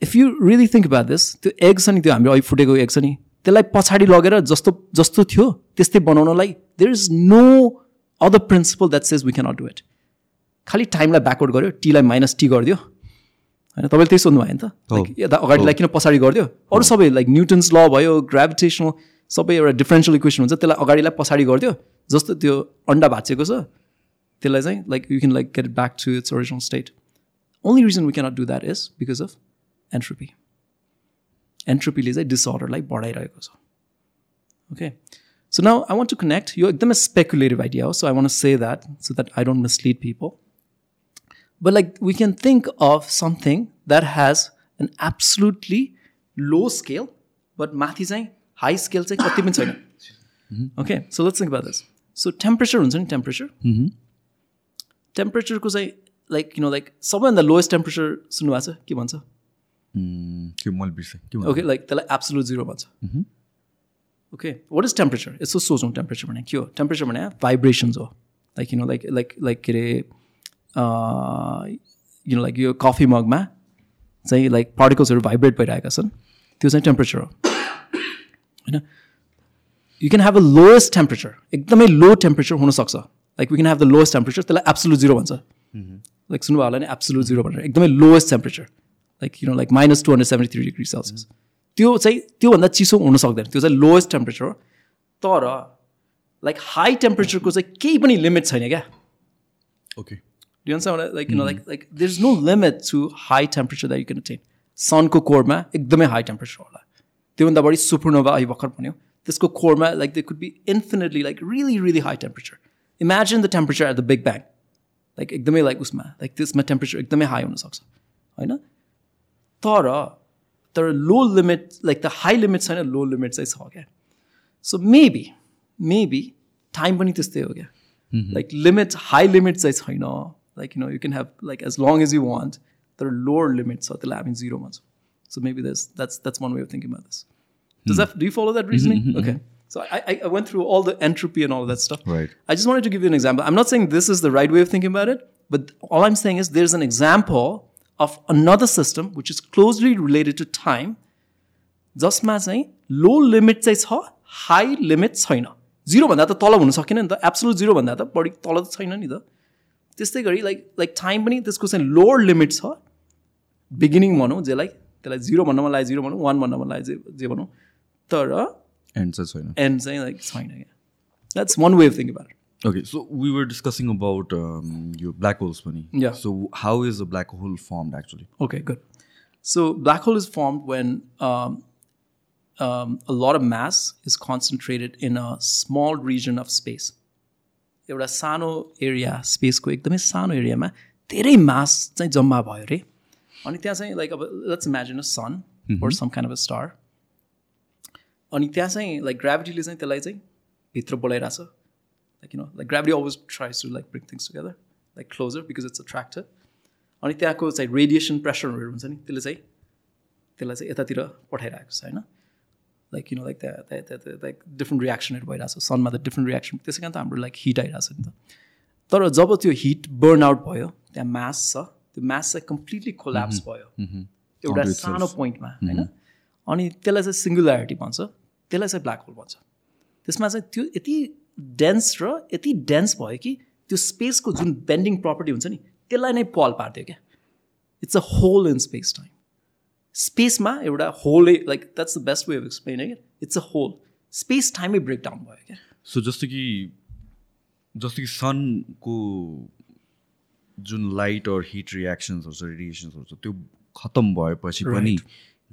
if you really think about this त्यो एग छ नि त्यो हाम्रो अहिले फुटेको एग छ नि त्यसलाई पछाडि लगेर जस्तो जस्तो थियो त्यस्तै बनाउनलाई there is no other principle that says we cannot do it खालि टाइमलाई ब्याकवर्ड गऱ्यो टीलाई माइनस टी गरिदियो। होइन? तपाईँले त्यही सोध्नु भयो नि त। Like, यता अगाडिलाई किन पछाडि गरिदियो अरू सबै लाइक न्युटन्स ल भयो ग्राभिटेसनल सबै एउटा डिफ्रेन्सियल इक्वेसन हुन्छ त्यसलाई अगाडिलाई पछाडि गरिदियो जस्तो त्यो अन्डा भाँचेको छ त्यसलाई चाहिँ like you can like get back to its original state only reason we cannot do that is because of entropy एन्ट्रोपीले चाहिँ डिसअर्डरलाई बढाइरहेको छ। Okay so now I want to connect यो एकदमै स्पेकुलेटिभ आइडिया हो so I want say that so that I don't mislead people but like we can think of something that has an absolutely low scale but mathi चाहिँ high scale चाहिँ कति पनि छैन okay so let's think about this. So temperature हुन्छ नि temperature? टेम्परेचरको चाहिँ like किन like सबैभन्दा लोएस्ट टेम्परेचर सुन्नुभएको छ? के भन्छ? ओके लाइक त्यसलाई एब्सोल्युट जिरो भन्छ? ओके वाट इज टेम्परेचर यसो सोचौँ टेम्परेचर भने के हो? टेम्परेचर भने भाइब्रेसन्स हो। Like you know like like like के अरे यु नो लाइक यो कफी मगमा चाहिँ लाइक पार्टिकल्सहरू भाइब्रेट भइरहेका छन्। त्यो चाहिँ टेम्परेचर हो। होइन? You can have a lowest temperature एकदमै लो टेम्परेचर हुनसक्छ। Like we can have the lowest temperature त्यसलाई एब्सोल्युट जिरो भन्छ। लाइक सुन्नुभयो होला नि? एब्सोल्युट जिरो भनेर एकदमै lowest temperature like you know like minus two hundred seventy three degree Celsius त्यो चाहिँ त्योभन्दा चिसो हुन सक्दैन त्यो चाहिँ लोएस्ट टेम्परेचर हो। तर लाइक हाई टेम्परेचरको चाहिँ केही पनि लिमिट छैन क्या। Okay Do you understand what I, like you know like like there's no limit to high temperature that you can attain. सनको korma एकदमै हाई टेम्परेचर होला त्योभन्दा बढी सुपरनोभा अहिले भर्खर भन्यो त्यसको korma like they could B infinitely like really really high temperature imagine the temperature at the big bang like एकदमै like उसमा लाइक त्यसमा टेम्परेचर एकदमै हाई हुनसक्छ होइन तर तर लो limit like the high limit छैन लो लिमिट चाहिँ छ क्या सो मेबी मेबी टाइम पनि त्यस्तै हो क्या लाइक लिमिट हाई लिमिट चाहिँ छैन like you know you can have like as long as you want तर लोवर लिमिट छ त्यसलाई हामी जिरो भन्छौँ so maybe that's that's that's one way of thinking this Does that do you follow that reasoning? Okay. So I, I I went through all the entropy and all that stuff. Right. I just wanted to give you an example. I'm not saying this is the right way of thinking about it, but all I'm saying is there's an example of another system which is closely related to time. जसमा चाहिँ लो limit चाहिँ छ high limit छैन जिरोभन्दा त तल हुन सकेन नि त एब्सोल्युट जिरोभन्दा त बढी तल त छैन नि त त्यस्तै गरी लाइक लाइक टाइम पनि त्यसको चाहिँ लोवर लिमिट छ बिगिनिङ भनौँ जेलाई त्यसलाई जिरो भन्न मन लाग्यो जिरो भनौँ वान भन्न मन लाग्यो जे जे भनौँ तर एन्ड चाहिँ छैन एन्ड चाहिँ लाइक छैन क्या that's one way of think about Okay, so we were discussing about um, your black holes, Pani. Yeah. So how is a black hole formed actually? Okay, good. So black hole is formed when um, um, a lot of mass is concentrated in a small region of space. एउटा सानो area स्पेसको एकदमै सानो एरियामा धेरै मास चाहिँ जम्मा भयो अरे। अनि त्यहाँ चाहिँ लाइक अब let's imagine a sun or some kind of a star अनि त्यहाँ चाहिँ लाइक ग्राभिटीले चाहिँ त्यसलाई चाहिँ भित्र बोलाइरहेछ like you know like gravity always tries to like bring things together like closer because it's attracted अनि त्यहाँको चाहिँ रेडिएसन प्रेसरहरू हुन्छ नि त्यसले चाहिँ त्यसलाई चाहिँ यतातिर पठाइरहेको छ होइन? लाइक यु नो लाइक त्यहाँ लाइक डिफ्रेन्ट रियाक्सनहरू भइरहेको छ सनमा त डिफ्रेन्ट रियाक्सन त्यसै कारण त हाम्रो लाइक हिट आइरहेको छ नि त तर जब त्यो हिट बर्न आउट भयो त्यहाँ म्यास छ त्यो म्यास चाहिँ कम्प्लिटली कोल्याप्स भयो। एउटा सानो पोइन्टमा होइन? अनि त्यसलाई चाहिँ सिङ्गुल्यारिटी भन्छ त्यसलाई चाहिँ ब्ल्याक होल भन्छ। त्यसमा चाहिँ त्यो यति डेन्स र यति डेन्स भयो कि त्यो स्पेसको जुन बेन्डिङ प्रपर्टी हुन्छ नि त्यसलाई नै पल पारिदियो क्या। It's a hole in space time स्पेसमा एउटा होलै like that's the best way of explain क्या इट्स अ होल स्पेस टाइमै ब्रेकडाउन भयो क्या सो जस्तो कि जस्तो कि सनको जुन लाइट अर हिट रियाक्सन्सहरू छ रेडिएसन्सहरू छ त्यो खतम भएपछि पनि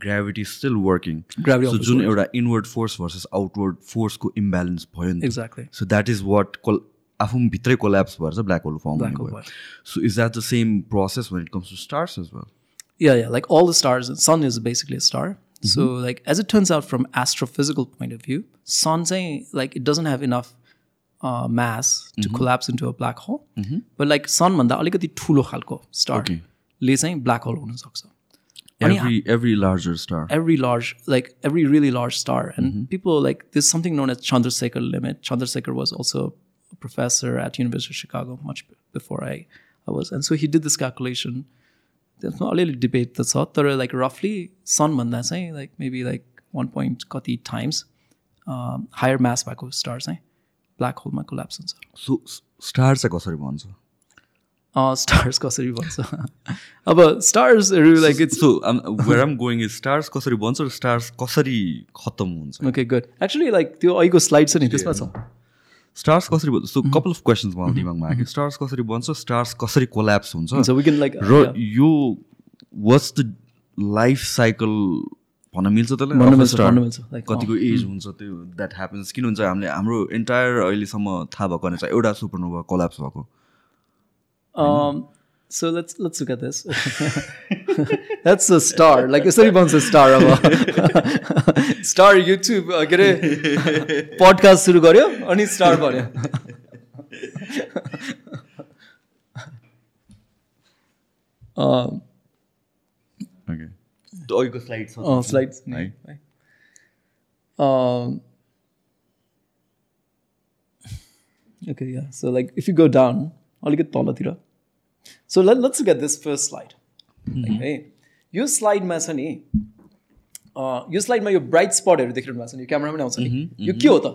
ग्राभिटी स्टिल वर्किङ सो जुन एउटा इनवर्ड फोर्स भर्सेस आउटवर्ड फोर्सको इम्ब्यालेन्स भयो नि exactly so that is what call आफू भित्रै कोल्याप्स भएर चाहिँ black hole form. So is that the same process when it comes to stars as well Yeah, yeah. Like all the stars, sun is basically a star. So, like as it turns out, from astrophysical point of view, sun saying like it doesn't have enough uh, mass to collapse into a black hole. But like sun भन्दा अलिकति ठुलो खालको star Okay. ले चाहिँ black hole हुन सक्छ. Every every larger star. Every large, like every really large star, and people like there's something known as Chandrasekhar limit. Chandrasekhar was also a professor at University of Chicago much b- before I, I was, and so he did this calculation. त्यसमा अलिअलि debate त छ तर like रफली सनभन्दा चाहिँ like maybe like one point कति times higher mass भएको स्टार चाहिँ ब्ल्याक होलमा कोल्याप्स हुन्छ। सो स्टार चाहिँ कसरी भन्छ? स्टार्स कसरी भन्छ? अब स्टार्सहरू like it's so where am going is stars कसरी भन्छ र स्टार्स कसरी खतम हुन्छ? ओके गुड एक्चुली लाइक त्यो अहिलेको स्लाइड छ नि त्यसमा छ। स्टार्स कसरी सो कपाल अफ क्वेसन्स मलाई दिमागमा आयो स्टार्स कसरी भन्छ स्टार्स कसरी कोल्याप्स हुन्छ? र यो वाट्स द लाइफ साइकल भन्न मिल्छ त्यसलाई? कतिको एज हुन्छ त्यो द्याट ह्यापन्स किन हुन्छ हामीले हाम्रो इन्टायर अहिलेसम्म थाहा भएको चाहिँ एउटा सुपरनोभा कोल्याप्स भएको। Um, so let's let's look at this. That's a star. Like यसरी भन्छ स्टार अब स्टार युट्युब के अरे पडकास्ट सुरु गर्यो अनि स्टार भन्यो Um, ओके अहिलेको स्लाइड छ अँ, slides नि, है है। Um, okay, yeah. So like if you go down, अलिकति तलतिर So let, let's look at this first slide. Like, है यो स्लाइडमा छ नि यो स्लाइडमा यो ब्राइट स्पटहरू देखिरहनु भएको छ नि क्यामरा पनि आउँछ नि यो के हो त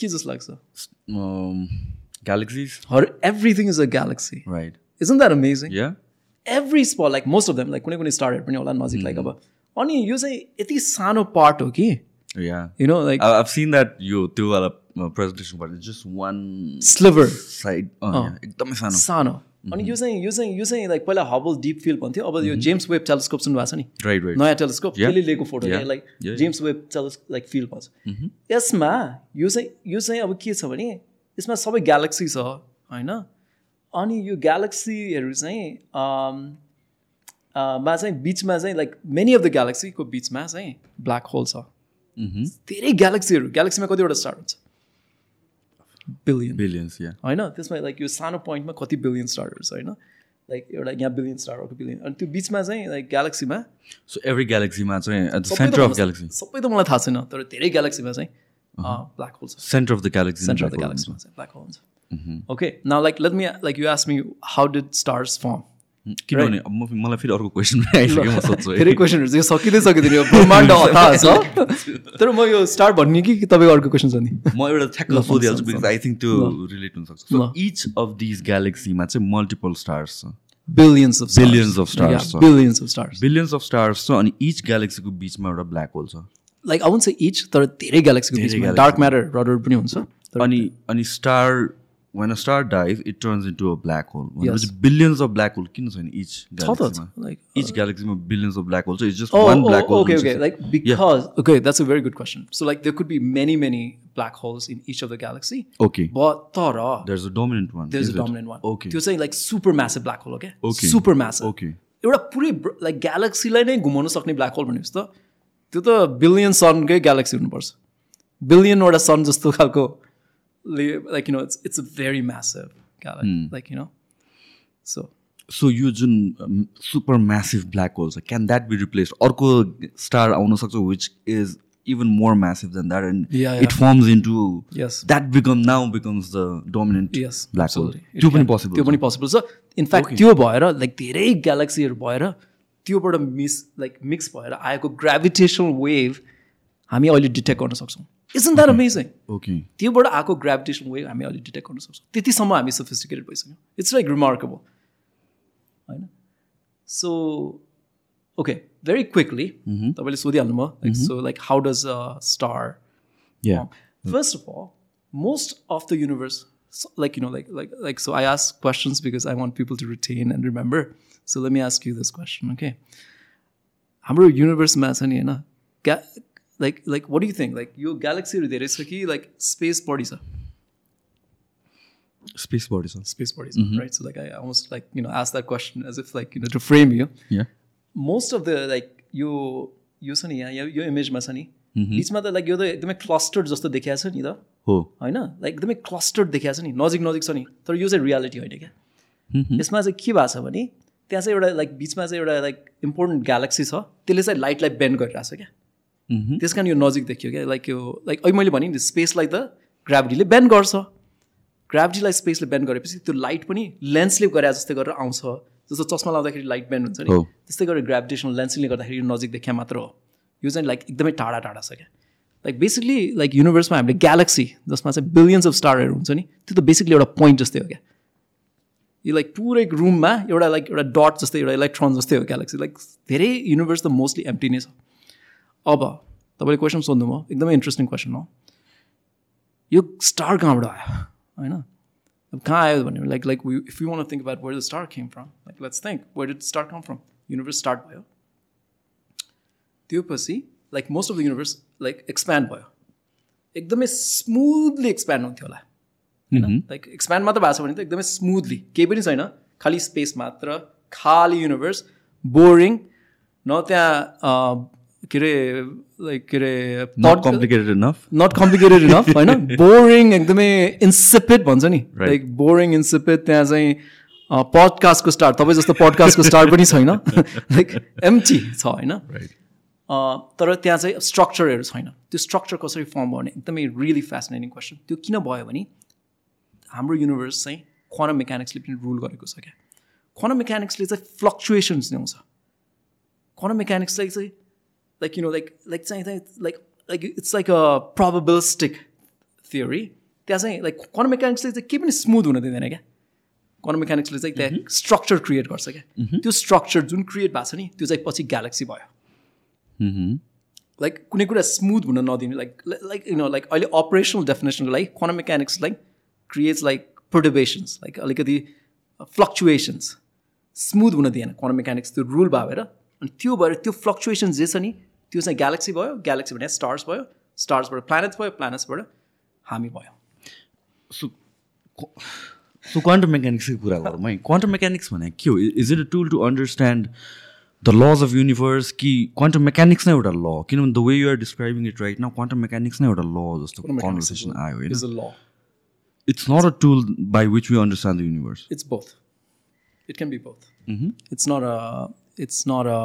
के जस्तो लाग्छ galaxies her everything is a galaxy right isn't that amazing every spot like most of them like कुनै कुनै स्टारहरू पनि होला नजिक लाइक अब अनि यो चाहिँ यति सानो पार्ट हो कि या no like I've seen that यो त्यो वाला presentation part just one sliver side एकदमै सानो सानो अनि यो चाहिँ यो चाहिँ यो चाहिँ लाइक पहिला हबल डिप फिल भन्थ्यो अब यो जेम्स वेब टेलिस्कोप सुन्नु भएको छ नि? राइट राइट नयाँ टेलिस्कोप. त्यसले लिएको photo. Like. James Webb telescope like feel भन्छ। यसमा यो चाहिँ यो चाहिँ अब के छ भने यसमा सबै ग्यालेक्सी छ होइन? अनि यो ग्यालेक्सीहरू चाहिँ um, uh, मा चाहिँ बिचमा चाहिँ लाइक मेनी अफ द ग्यालेक्सीको बिचमा चाहिँ ब्ल्याक होल छ। धेरै ग्यालेक्सीहरू ग्यालेक्सीमा कतिवटा स्टार हुन्छ? बिलियन बिलियन्स या होइन त्यसमा लाइक यो सानो पोइन्टमा कति बिलियन स्टारहरू छ होइन लाइक एउटा यहाँ बिलियन स्टार अर्को बिलियन अनि त्यो बिचमा चाहिँ लाइक ग्यालेक्सीमा सो एभ्री ग्यालेक्सीमा चाहिँ एट द सबै त सेन्टर अफ मलाई- ग्यालेक्सी सबै त मलाई थाहा छैन तर धेरै ग्यालेक्सीमा चाहिँ ब्ल्याक होल छ center of the galaxy center of the ग्यालेक्सीमा चाहिँ ब्ल्याक होल हुन्छ okay now like let me like you ask me how did stars form किनभने अब म मलाई फेरि अर्को क्वेसन आइसक्यो म सोध्छु धेरै क्वेसनहरू चाहिँ सकिँदै सकिँदैन यो ब्रह्माण्ड अथाह छ तर म यो स्टार भन्ने कि तपाईँको अर्को क्वेसन छ नि म एउटा ठ्याक्क सोधिहाल्छु बिकज आई थिङ्क त्यो रिलेट हुनसक्छ ल। सो इच अफ दिज ग्यालेक्सीमा चाहिँ मल्टिपल स्टार्स छ billions of Billions of stars. छ। Billions of stars billions of stars छ अनि इच ग्यालेक्सीको बिचमा एउटा ब्ल्याक होल छ लाइक चाहिँ इच तर धेरै ग्यालेक्सीको बिचमा। डार्क म्याटर रडर पनि हुन्छ अनि अनि star when a star dive it turns into a black hole भनेपछि बिलियन्स अफ ब्ल्याक होल किन छैन इच ग्यालेक्सीमा इच ग्यालेक्सीमा बिलियन्स अफ ब्ल्याक होल छ it's just one black hole okay okay like because okay that's a very good question so like there could be many many black holes in each of the galaxy okay but तर there is a dominant one there is a dominant one okay त्यो चाहिँ like super massive black hole हो क्या super massive okay एउटा पुरै like ग्यालेक्सीलाई नै घुमाउन सक्ने black hole भनेपछि त त्यो त बिलियन सनकै ग्यालेक्सी हुनुपर्छ बिलियनवटा सन जस्तो खालको like you know it's it's a very massive galaxy like you know? So. So यो जुन सुपर म्यासिभ ब्ल्याक होल छ क्यान द्याट बी रिप्लेस अर्को स्टार आउन सक्छ which is even more massive than that and it forms into Yes. That become now becomes the dominant yes black hole त्यो पनि possible त्यो पनि possible छ. In fact त्यो भएर लाइक धेरै ग्यालेक्सीहरू भएर त्योबाट मिस लाइक मिक्स भएर आएको ग्राभिटेसनल वेभ हामी अहिले डिटेक्ट गर्न सक्छौँ। इजन द्याट अमेजिङ ओके त्योबाट आएको ग्राभिटेसन वेभ हामी अहिले डिटेक्ट गर्न सक्छौँ त्यतिसम्म हामी सोफिस्टिकेटेड भइसक्यौँ इट्स लाइक रिमार्केबल होइन सो ओके भेरी क्विकली तपाईँले सोधिहाल्नु भयो like so like how does star या First of all, most of the universe, so- like you know, like like like so, I ask questions because I want people to retain and remember. So let me ask you this question, okay? हाम्रो युनिभर्समा छ नि होइन क्या like like what you think like यो ग्यालेक्सीहरू धेरै छ कि like space बढी छ स्पेस बडी छ स्पेस बढी छ right so like I almost like you know ask that question as if like you know to frame you most of the like यो यो छ नि यहाँ यो यो इमेजमा छ नि बिचमा त लाइक यो त एकदमै क्लस्टर्ड जस्तो देखिएको छ नि त। हो। होइन? लाइक एकदमै क्लस्टर्ड देखिएको छ नि। नजिक नजिक छ नि तर यो चाहिँ रियालिटी होइन क्या यसमा चाहिँ के भएको छ भने त्यहाँ चाहिँ एउटा लाइक बिचमा चाहिँ एउटा लाइक इम्पोर्टेन्ट ग्यालेक्सी छ। त्यसले चाहिँ लाइटलाई बेन्ड गरिरहेको छ क्या? त्यस कारण यो नजिक देखियो क्या। लाइक यो लाइक अहिले मैले भने नि स्पेसलाई त ग्राभिटीले बेन्ड गर्छ। ग्राभिटीलाई स्पेसले बेन्ड गरेपछि त्यो लाइट पनि लेन्सले गरे जस्तै गरेर आउँछ। जस्तो चस्मा लाउँदाखेरि लाइट बेन्ड हुन्छ नि। त्यस्तै गरेर ग्राभिटेसनल लेन्सले गर्दाखेरि यो नजिक देखिया मात्र हो। यो चाहिँ लाइक एकदमै टाढा टाढा छ क्या। लाइक बेसिकली लाइक युनिभर्समा हामीले ग्यालेक्सी जसमा चाहिँ बिलियन्स अफ स्टारहरू हुन्छ नि त्यो त बेसिकली एउटा पोइन्ट जस्तै हो क्या। यो लाइक पुरै रुममा एउटा लाइक एउटा डट जस्तै एउटा इलेक्ट्रोन जस्तै हो ग्यालेक्सी लाइक धेरै युनिभर्स त मोस्टली एम्टी नै छ। अब तपाईँले क्वेसन सोध्नुभयो एकदमै इन्ट्रेस्टिङ क्वेसन हो यो स्टार कहाँबाट आयो होइन अब कहाँ आयो भने like like if you want think about where the star came from like let's think where did star come from universe start भयो त्यो पछि like most of the universe like expand भयो एकदमै स्मुथली एक्सप्यान्ड हुन्थ्यो होला होइन like expand मात्र भएको छ भने त एकदमै स्मुथली केही पनि छैन खालि स्पेस मात्र खाली युनिभर्स बोरिङ न त्यहाँ के अरे लाइक के अरे not complicated enough not complicated enough होइन? बोरिङ एकदमै इन्सिपिड भन्छ नि। लाइक बोरिङ इन्सिपिड त्यहाँ चाहिँ पडकास्टको स्टार तपाईँ जस्तो पडकास्टको स्टार पनि छैन। लाइक एम्टी छ होइन? तर त्यहाँ चाहिँ स्ट्रक्चरहरू छैन। त्यो स्ट्रक्चर कसरी फर्म भयो भने एकदमै रियली फेसिनेटिङ क्वेसन त्यो किन भयो भने हाम्रो युनिभर्स चाहिँ क्वानम मेकानिक्सले पनि रुल गरेको छ क्या। क्वानम मेकानिक्सले चाहिँ फ्लक्चुएसन्स ल्याउँछ। क्वानम मेकानिक्सलाई चाहिँ like you know like like चाहिँ like like it's like a probabilistic theory त्यहाँ चाहिँ लाइक क्वानम मेकानिक्सले चाहिँ केही पनि स्मुथ हुन दिँदैन क्या क्वानम मेकानिक्सले चाहिँ त्यहाँ स्ट्रक्चर क्रिएट गर्छ क्या त्यो स्ट्रक्चर जुन क्रिएट भएको छ नि त्यो चाहिँ पछि ग्यालेक्सी भयो। लाइक कुनै कुरा स्मुथ हुन नदिने like like you know like अहिले अपरेसनल डेफिनेसनको लागि quantum mechanics like creates like perturbations like अलिकति फ्लक्चुएसन्स स्मुथ हुन दिएन क्वानम मेकानिक्स त्यो रुल भएर अनि त्यो भएर त्यो फ्लक्चुएसन्स जे छ नि त्यो चाहिँ ग्यालेक्सी भयो ग्यालेक्सी भने स्टार्स भयो स्टार्सबाट प्लानेट्स भयो प्लानेट्सबाट हामी भयो सो सो क्वान्टम मेकानिक्सकै कुरा गरौँ है क्वान्टम मेकानिक्स भने के हो is it a tool to understand the laws of universe कि क्वान्टम मेकानिक्स नै एउटा ल किनभने the way you're describing it right now quantum mechanics नै एउटा ल जस्तो कन्भर्सेसन आयो होइन इज अ ल it's not a tool by which we understand the universe it's both it can be both it's not a it's not a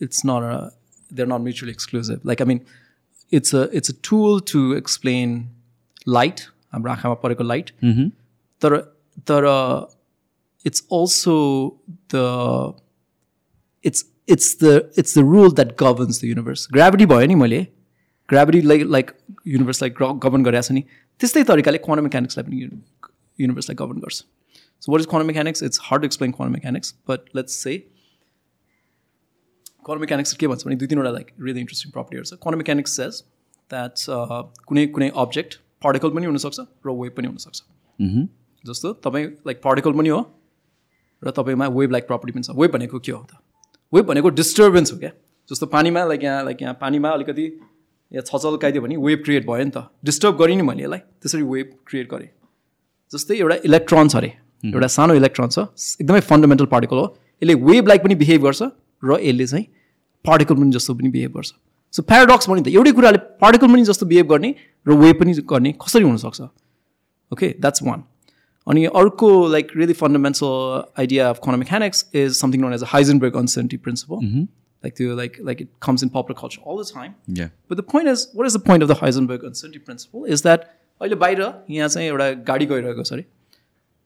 it's not a they're not mutually exclusive like i mean it's a it's a tool to explain light हाम्रो आँखामा परेको light तर तर it's also the it's it's the it's the rule that governs the universe gravity भयो नि मैले gravity like like युनिभर्सलाई govern गरेको छ नि त्यस्तै तरिकाले क्वान्टम मेकानिक्सलाई पनि युनिभर्सलाई गभर्न गर्छ सो what is quantum mechanics it's hard to explain quantum mechanics but let's say quantum mechanics के भन्छ भने दुई तिनवटा लाइक रियली इन्ट्रेस्टिङ प्रपर्टीहरू छ। क्वान्टम मेकानिक्स सेज द्याट कुनै कुनै अब्जेक्ट पार्टिकल पनि हुनसक्छ र वेभ पनि हुनसक्छ। जस्तो तपाईँ लाइक पार्टिकल पनि हो र तपाईँमा वेभ लाइक प्रपर्टी पनि छ। वेभ भनेको के हो त? वेभ भनेको डिस्टर्बेन्स हो क्या। जस्तो पानीमा लाइक यहाँ लाइक यहाँ पानीमा अलिकति यहाँ छचल्काइदियो भने वेभ क्रिएट भयो नि त। डिस्टर्ब गरेँ नि मैले यसलाई त्यसरी वेभ क्रिएट गरेँ। जस्तै एउटा इलेक्ट्रोन छ अरे। एउटा सानो इलेक्ट्रोन छ। एकदमै फन्डामेन्टल पार्टिकल हो। यसले वेभ लाइक पनि बिहेभ गर्छ। र यसले चाहिँ पार्टिकल पनि जस्तो पनि बिहेभ गर्छ। सो प्याराडक्स भन्यो नि त एउटै कुराले पार्टिकल पनि जस्तो बिहेभ गर्ने र वे पनि गर्ने कसरी हुनसक्छ? ओके द्याट्स वान अनि अर्को like really fundamental idea of quantum mechanics is something known as a Heisenberg uncertainty principle like त्यो like like it comes in popular culture all the time Yeah. But the point is, what is the point of the Heisenberg uncertainty principle? Is that अहिले बाहिर यहाँ चाहिँ एउटा गाडी गइरहेको छ अरे।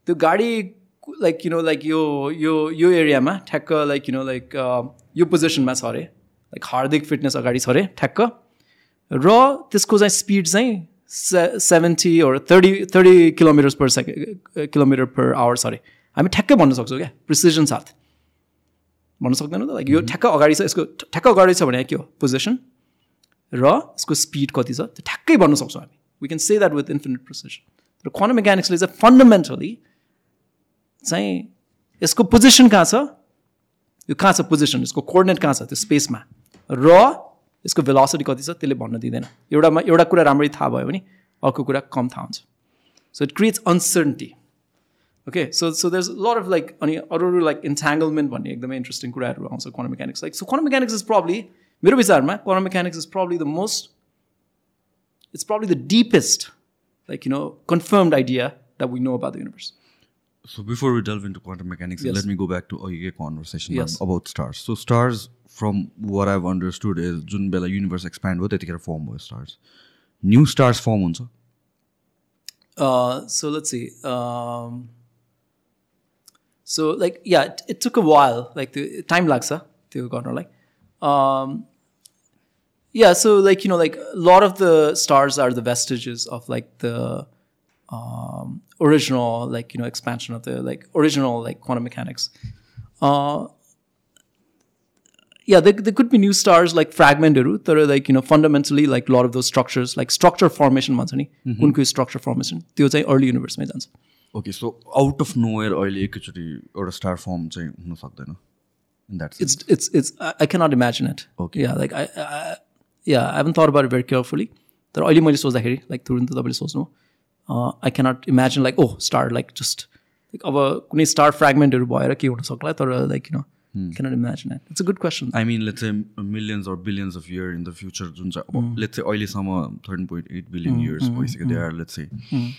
त्यो गाडी लाइक यु नो लाइक यो यो यो एरियामा ठ्याक्क लाइक यु नो लाइक यो पोजिसनमा छ अरे लाइक हार्दिक फिटनेस अगाडि छ अरे ठ्याक्क र त्यसको चाहिँ स्पिड चाहिँ say seventy thirty thirty kilometres per second kilometre per hour छ अरे हामी ठ्याक्कै भन्न सक्छौँ क्या प्रिसिजन साथ भन्न सक्दैनौँ त लाइक यो ठ्याक्क अगाडि छ यसको ठ्याक्क अगाडि छ भने के हो पोजिसन र यसको स्पिड कति छ त्यो ठ्याक्कै भन्न सक्छौँ हामी we can say that with infinite precision raw quantum मेकानिक्सले चाहिँ फन्डामेन्टली चाहिँ यसको पोजिसन कहाँ छ? यो कहाँ छ पोजिसन यसको कोअर्डिनेट कहाँ छ? त्यो स्पेसमा र यसको भेलोसिटी कति छ? त्यसले भन्न दिँदैन। एउटामा एउटा कुरा राम्ररी थाहा भयो भने अर्को कुरा कम थाहा हुन्छ। So it creates uncertainty okay so so a lot of like अनि अरू अरू लाइक इन्ट्याङ्गलमेन्ट भन्ने एकदमै इन्ट्रेस्टिङ कुराहरू आउँछ quantum mechanics like so quantum mechanics is probably मेरो विचारमा quantum mechanics is probably the most it's probably the deepest, like, you know, confirmed idea that we know about the universe. So before we delve into quantum mechanics, Yes. let me go back to our conversation Yes. about stars. So stars, from what I've understood, is Jun Bela universe expand भयो त्यतिखेर form भयो stars. New stars form हुन्छ. Uh, so let's see. Um, so like yeah, it, it took a while. Like the time लाग्छ त्यो गर्नलाई. Um, yeah, so like you know, like a lot of the stars are the vestiges of like the um, original, like you know, expansion of the like original like quantum mechanics. Uh, yeah, there, there could be new stars like fragmentहरू तर like you know fundamentally like a lot of those structures like structure formation भन्छ नि कुनको structure formation त्यो चाहिँ early universe मै जान्छ okay so out of no air अहिले एकैचोटि एउटा star firm चाहिँ हुन सक्दैन in that it's it's it's I, I cannot imagine it. Okay. Yeah, like I, I yeah, I haven't thought about it very carefully. तर अहिले मैले सोच्दाखेरि like तुरुन्त तपाईँले सोच्नु I cannot imagine like oh star like just like अब कुनै star फ्रेगमेन्टहरू भएर के हुन सक्ला तर like you know cannot imagine it it's a good question I mean let's millions or billions of year in the future जुन चाहिँ let's चाहिँ अहिलेसम्म thirteen point eight billion years भइसक्यो आर लेट्स चाहिँ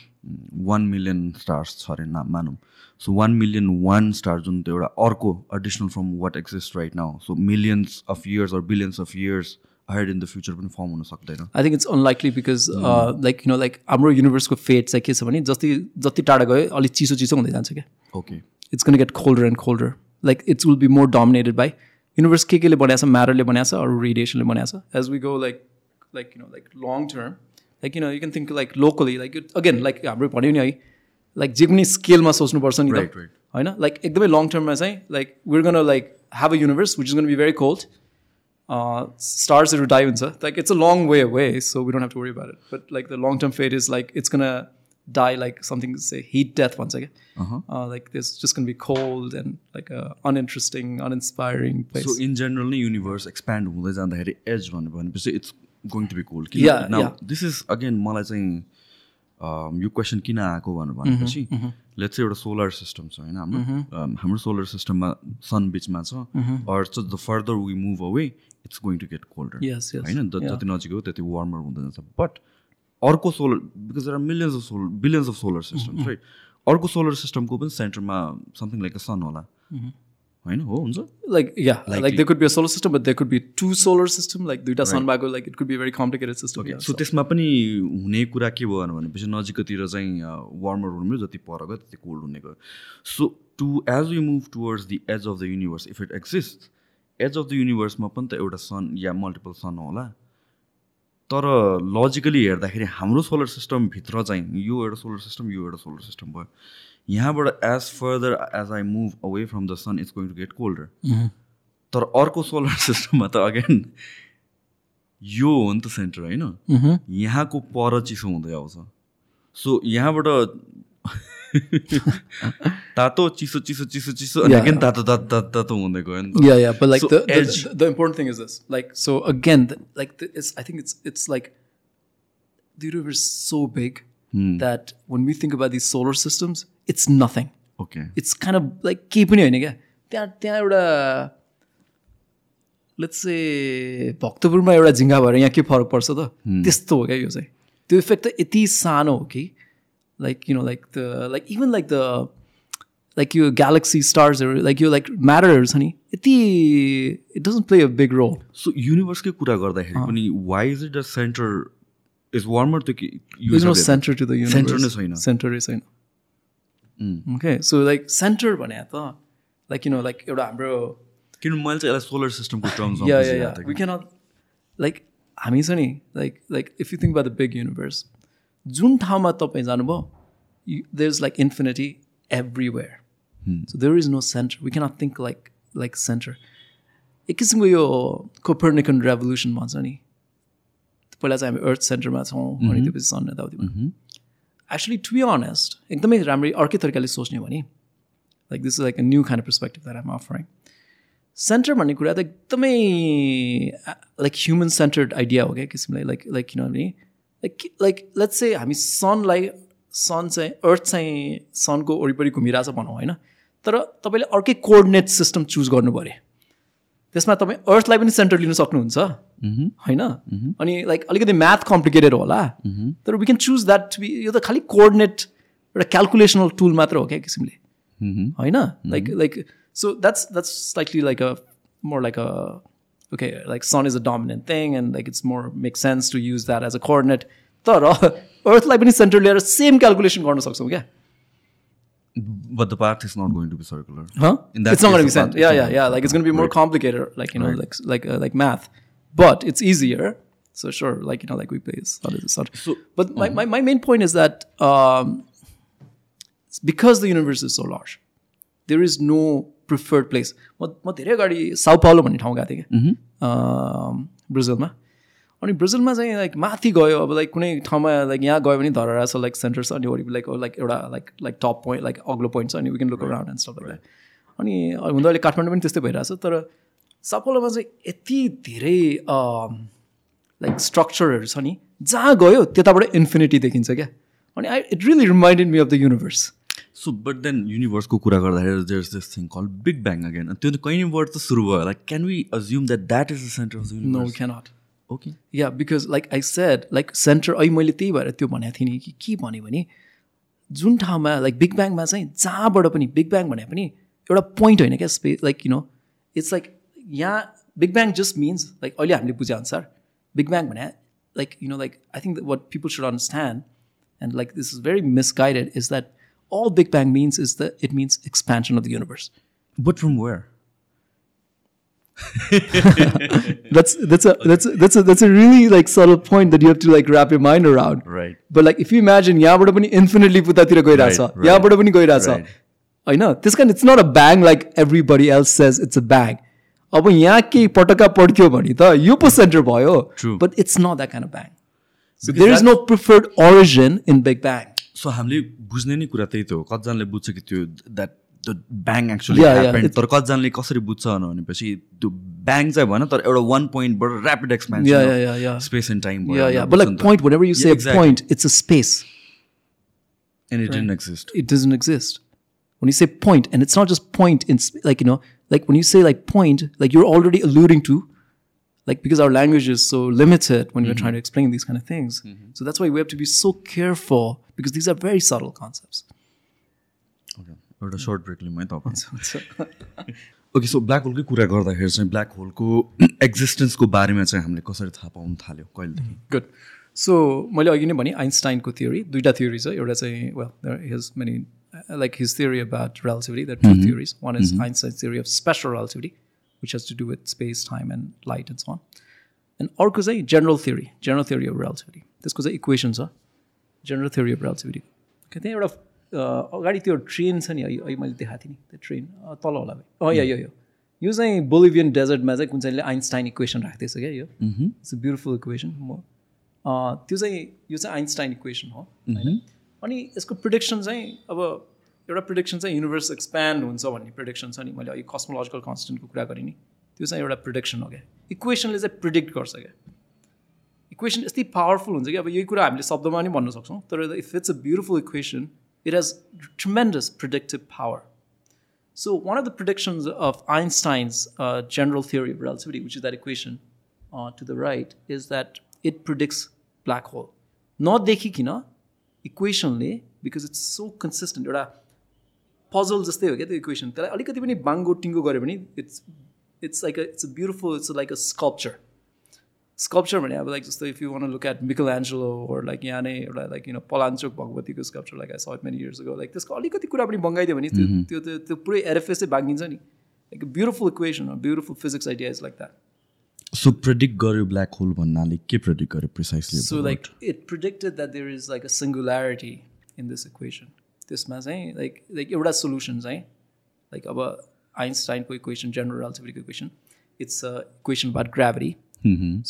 वान मिलियन स्टार्स छ अरे ना मानौँ। सो one million वान star जुन त्यो एउटा अर्को additional from what exist right now so millions of years or billions of years hired in the future पनि फर्म हुन सक्दैन। I think it's unlikely because like you know like हाम्रो युनिभर्सको fate चाहिँ के छ भने जति जति टाढा गयो अलिक चिसो चिसो हुँदै जान्छ क्या। Okay it's going to get colder and colder. Like it will be more dominated by universe के केले बनाएको छ म्याटरले बनाएको छ अरू रेडिएसनले बनाएको छ as we go like like you know like long term like you know you can think like locally like again like हाम्रो भन्यो नि है लाइक जे पनि स्केलमा सोच्नुपर्छ नि. होइन? लाइक एकदमै लङ टर्ममा चाहिँ like we're gonna like have a universe which is gonna be very cold स्टार्सहरू die हुन्छ like it's a long way way so we don't have to worry about it but like the long term fate is like it's die like something say heat death once again. Uh, like there's just gonna be cold and like a uninteresting, uninspiring place. So in general नै universe expand हुँदै जाँदाखेरि as भन्यो भनेपछि it's going to be cold yeah. This is again मलाई चाहिँ यो question किन आएको भनेर भनेपछि लेट्स एउटा सोलर सिस्टम छ होइन हाम्रो हाम्रो सोलर सिस्टममा सन बिचमा छ अर चाहिँ the further we move away it's going to get colder Yes, yes. होइन. जति नजिक हो त्यति वार्मर हुँदै जान्छ बट अर्को solar because are millions of solar billions of solar systems right अर्को सोलर सिस्टमको पनि सेन्टरमा समथिङ लाइक अ सन होला होइन हो हुन्छ like yeah, like, Likely. there could be a solar system, but there could be two solar system. Like duita sun bago, like it could be a very complicated system. Yeah, सो त्यसमा पनि हुने कुरा के भयो भनेपछि नजिकतिर चाहिँ वार्मर हुनु जति पर गयो त्यति कोल्ड हुने गयो so to edge you move towards the edge of the universe if it exist edge of the युनिभर्समा पनि त एउटा सन या मल्टिपल सन होला। तर लजिकली हेर्दाखेरि हाम्रो सोलर सिस्टमभित्र चाहिँ यो एउटा सोलर सिस्टम यो एउटा सोलर सिस्टम भयो। यहाँबाट as further as I move away from the sun it's going to get colder तर अर्को सोलर सिस्टममा त अगेन यो हो नि त सेन्टर होइन। यहाँको पर चिसो हुँदै आउँछ। सो यहाँबाट तातो चिसो चिसो चिसो चिसो अनि अगेन तातो तातो तातो तातो हुँदै गयो नि yeah yeah but like the the important thing is this like so again like it's I think it's it's like the the so big that when we think about this solar systems it's nothing okay it's kind of like kind पनि होइन क्या त्यहाँ त्यहाँ एउटा let's say भक्तपुरमा एउटा झिङ्गा भएर यहाँ के फरक पर्छ त त्यस्तो हो क्या यो चाहिँ त्यो इफेक्ट त यति सानो हो कि like you know like the like even like the like यो ग्यालेक्सी स्टार्सहरू लाइक यो लाइक म्याटरहरू छ नि यति it doesn't play a big role so युनिभर्सकै कुरा गर्दाखेरि पनि why is it a center is warmer त्यो कि no center to the universe. Center नै छैन। Center नै छैन ओके सो लाइक सेन्टर भने त लाइक यु नो लाइक एउटा हाम्रो किनभने मैले चाहिँ यसलाई सोलर सिस्टमको टर्म्समा या या वी क्यानट लाइक हामी छ नि like like if you think about the big universe जुन ठाउँमा तपाईँ जानुभयो there is like infinity everywhere so there is no center we cannot think like like center एक किसिमको यो कोपर्निकन रेभोल्युसन भन्छ नि। पहिला चाहिँ हामी अर्थ सेन्टरमा छौँ अनि त्यसपछि सन यताउति एक्चुली टु बी अनेस्ट एकदमै राम्ररी अर्कै तरिकाले सोच्ने हो भने like this is like a new खाने पर्सपेक्टिभ द्याट आम अफरिङ सेन्टर भन्ने कुरा त एकदमै लाइक ह्युमन सेन्टर्ड आइडिया हो क्या किसिमले लाइक लाइक किनभने लाइक लाइक लेट्स चाहिँ हामी सनलाई सन चाहिँ अर्थ चाहिँ सनको वरिपरि घुमिरहेछ भनौँ होइन? तर तपाईँले अर्कै कोअर्डिनेट सिस्टम चुज गर्नु पऱ्यो। त्यसमा तपाईँ अर्थलाई पनि सेन्टर लिन सक्नुहुन्छ होइन? अनि लाइक अलिकति म्याथ कम्प्लिकेटेड होला। तर we can choose that to be यो त खालि कोअर्डिनेट एउटा क्यालकुलेसनल टुल मात्र हो क्या किसिमले। होइन? Like like so that's that's slightly like a more like a okay like sun is a dominant thing and like it's more make sense to use that as a coordinate तर अर्थलाई पनि centre लिएर same calculation गर्न सक्छौँ क्या But the path is not going to be circular. Huh? In that it's not going to be case, the sent. path- Yeah, it's yeah, not- yeah. Like it's going to be more complicated, like you know, like like uh, like math, but it's easier. So sure, like you know, like we play sort of sort. So- but my, my my main point is that um, it's because the universe is so large, there is no preferred place. म म धेरै अगाडि साउ Paulo भन्ने ठाउँ गएको थिएँ कि। ब्राजिलमा। अनि ब्राजिलमा चाहिँ लाइक माथि गयो अब लाइक कुनै ठाउँमा लाइक यहाँ गयो भने धरा छ लाइक सेन्टर छ अनि वरिपरि लाइक लाइक एउटा like like top point like अग्लो पोइन्ट छ अनि we can look around and stuff like अनि त अहिले काठमाडौँ पनि त्यस्तै भइरहेछ तर सपोलोमा चाहिँ यति धेरै लाइक स्ट्रक्चरहरू छ नि जहाँ गयो त्यताबाट इन्फिनिटी देखिन्छ क्या। अनि I it really reminded me of the universe so but then युनिभर्सको कुरा गर्दाखेरि there is this thing call Big Bang again त्यो कहीँबाट त सुरु भयो? Like can we assume that that is the center of no universe cannot okay yeah because like I said like center अहिले मैले त्यही भएर त्यो भनेको थिएँ नि कि के भने भने जुन ठाउँमा लाइक बिग ब्याङमा चाहिँ जहाँबाट पनि बिग ब्याङ भने पनि एउटा पोइन्ट होइन क्या space like you know it's like यहाँ Big Bang just means like अहिले हामीले बुझेअनुसार बिग ब्याङ भने like you know like I think what people should understand and like this is very misguided is that all Big Bang means is that it means expansion of the universe. But from where That's that's a that's a, that's a that's a really like subtle point that you have to like wrap your mind around. Right. But like if you imagine यहाँबाट पनि infinitely पुतातिर गइरहेछ Right, right. यहाँबाट पनि गइरहेछ Right. होइन त्यस कारण it's not a bang like everybody else says it's a bang अब यहाँ केही पटक्का पड्क्यो भने त यो पो सेन्टर भयो True. But it's not that kind of bang so there is no preferred origin in big bang सो हामीले बुझ्ने नै कुरा त्यही त हो कतिजनाले बुझ्छ कि त्यो that the bang actually happened तर कतिजनाले कसरी बुझ्छ भनेपछि त्यो ब्याङ चाहिँ भएन तर एउटा one पोइन्टबाट rapid. Expansion space and time Yeah, a exactly. point, it's a space. And it exist it doesn't exist. When you say point, and it's not just point in like you know, like when you say like point, like you're already alluding to, like because our language is so limited when we're trying to explain these kind of things. So that's why we have to be so careful because these are very subtle concepts. एउटा short break लिउँ है तपाईँ okay so black होलकै कुरा गर्दाखेरि चाहिँ black होलको एक्जिस्टेन्सको बारेमा चाहिँ हामीले कसरी थाहा पाउनु थाल्यो कहिलेदेखि Good. So मैले अघि नै भने आइन्स्टाइनको theory दुईवटा theory छ एउटा चाहिँ many uh, like his theory about relativity there are 2 theories one is Einstein's theory of special relativity which has to do with space time and light and so on. And अर्को चाहिँ general theory general theory of relativity. त्यसको चाहिँ equation छ general theory of relativity. Okay, त्यहाँ एउटा अगाडि त्यो train छ नि अघि मैले देखाएको थिएँ नि त्यो ट्रेन तल होला भाइ। अँ या यो यो। चाहिँ बोलिभियन डेजर्टमा चाहिँ कुन चाहिँले आइन्स्टाइन इक्वेसन राख्दैछ क्या यो? इट्स अ ब्युटिफुल इक्वेसन म त्यो चाहिँ यो चाहिँ आइन्स्टाइन इक्वेसन हो होइन? अनि यसको प्रिडिक्सन चाहिँ अब एउटा प्रिडिक्सन चाहिँ युनिभर्स एक्सप्यान्ड हुन्छ भन्ने प्रिडिक्सन छ नि मैले अघि कस्मोलोजिकल कन्सटेन्टको कुरा गरेँ नि त्यो चाहिँ एउटा प्रिडिक्सन हो क्या इक्वेसनले चाहिँ प्रिडिक्ट गर्छ क्या इक्वेसन यस्तै पावरफुल हुन्छ कि अब यही कुरा हामीले शब्दमा पनि भन्न सक्छौँ तर if it's a beautiful equation it has tremendous predictive power So one of the predictions of Einstein's uh, general theory of relativity, which is that equation uh, to the right, is that it predicts black hole. Not देखिकन इक्वेसनले because it's so consistent एउटा Puzzle जस्तै हो क्या त्यो equation त्यसलाई अलिकति पनि बाङ्गो टिङ्गो गऱ्यो भने it's it's like a it's a beautiful it's like a sculpture sculpture भने अब लाइक जस्तो if you want look at Michelangelo or like यहाँ नै एउटा like you know Palanchok भगवतीको sculpture like I saw many years go like त्यसको अलिकति कुरा पनि बङ्गाइदियो भने त्यो त्यो त्यो त्यो पुरै एरएफएस चाहिँ भागिन्छ नि। Like beautiful equation beautiful physics idea is like that so predict गर्यो ब्ल्याक होल भन्नाले के प्रेडिक्ट गर्यो precisely So like it predicted that there is like a singularity in this equation. त्यसमा चाहिँ लाइक लाइक एउटा सोल्युसन चाहिँ like अब आइन्स्टाइनको equation general रिलेटिभिटीको equation it's a equation about gravity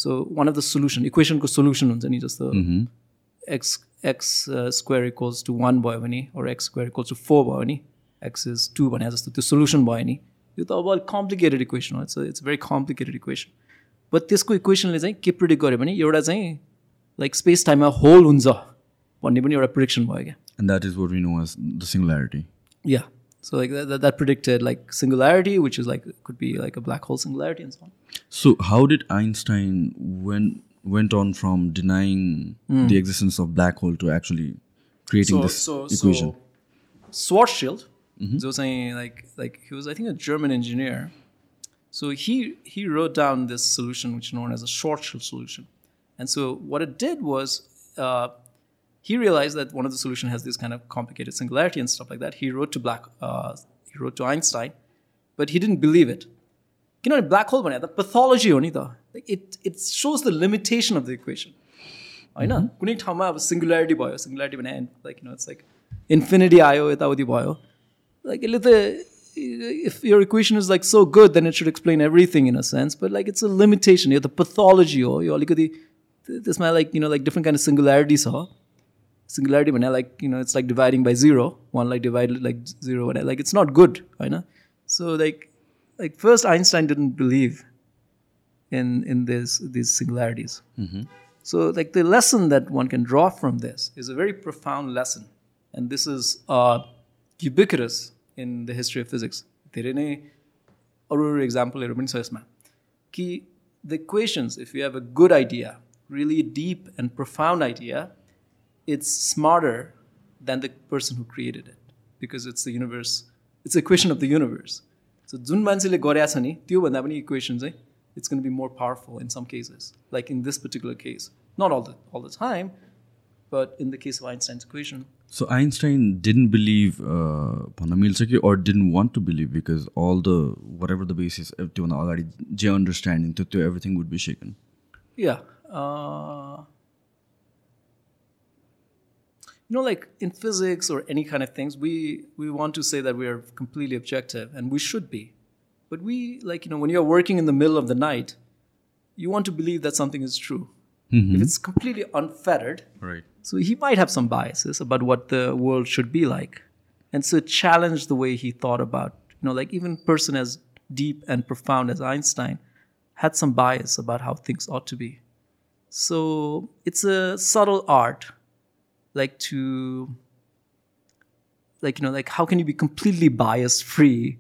so one of the solution इक्वेसनको solution हुन्छ नि जस्तो x x square equals to one भयो भने अरू x square equals to four भयो भने एक्स इज टू भने जस्तो त्यो सोल्युसन भयो नि यो त अब अलिक कम्प्लिकेटेड इक्वेसन हो। It's it's very complicated equation but त्यसको इक्वेसनले चाहिँ के प्रिडिक्ट गर्यो भने एउटा चाहिँ लाइक स्पेस टाइममा होल हुन्छ। भन्ने पनि एउटा प्रिडिक्सन भयो क्या and that is what we know as the singularity Yeah. So like that, that, that predicted like singularity, which is like could be like a black hole singularity and so on. So how did Einstein went went on from denying the existence of black hole to actually creating this equation? So Schwarzschild, so saying like like he was I think a German engineer. So he he wrote down this solution which is known as a Schwarzschild solution. And so what it did was uh, he realized that one of the solution has this kind of complicated singularity and stuff like that. He wrote to black uh, he wrote to Einstein, but he didn't believe it. किनभने black hole भने त पेथोलोजी हो नि त like it it shows the limitation of the equation होइन कुनै ठाउँमा अब सिङ्गुलारिटी भयो सिङ्गुलारिटी भने like you know it's like infinity आयो यताउति भयो लाइक यसले त if your equation is like so good then it should explain everything in a sense but like it's a limitation यो त पेथोलोजी हो यो अलिकति त्यसमा like you know like different kind of सिङ्गुलारिटी छ सिङ्गुलारिटी भने like you know it's like dividing by zero one like divide like zero भने like it's not good होइन so like like first Einstein didn't believe in in this these singularities. So like the lesson that one can draw from this is a very profound lesson, and this is uh, ubiquitous in the history of physics. धेरै नै अरू अरू इक्जाम्पलहरू पनि छ यसमा कि the equations if you have a good idea really deep end profound idea, it's smarter than the person who created it because it's the universe, it's the equation of the universe. So जुन मान्छेले गरेछ छ नि त्योभन्दा पनि equation चाहिँ it's कन be more powerful in some cases like in this particular case nut all the Al the time but in the case of Einstein's equation So Einstein didn't believe uh, भन्न मिल्छ कि or didn't want to believe because all the whatever the basis त्योभन्दा अगाडि जे understanding थियो त्यो everything would be shaken. Yeah. Uh, you know, like in physics or any kind of things, we we want to say that we are completely objective, and we should be. But we, like you know, when you're working in the middle of the night, you want to believe that something is true. If mm-hmm. it's completely unfettered, Right. so he might have some biases about what the world should be like. And so it challenged the way he thought about, you know, like even person as deep and profound as Einstein had some bias about how things ought to be. So it's a subtle art, like to, like, you know, like how can you be completely bias free?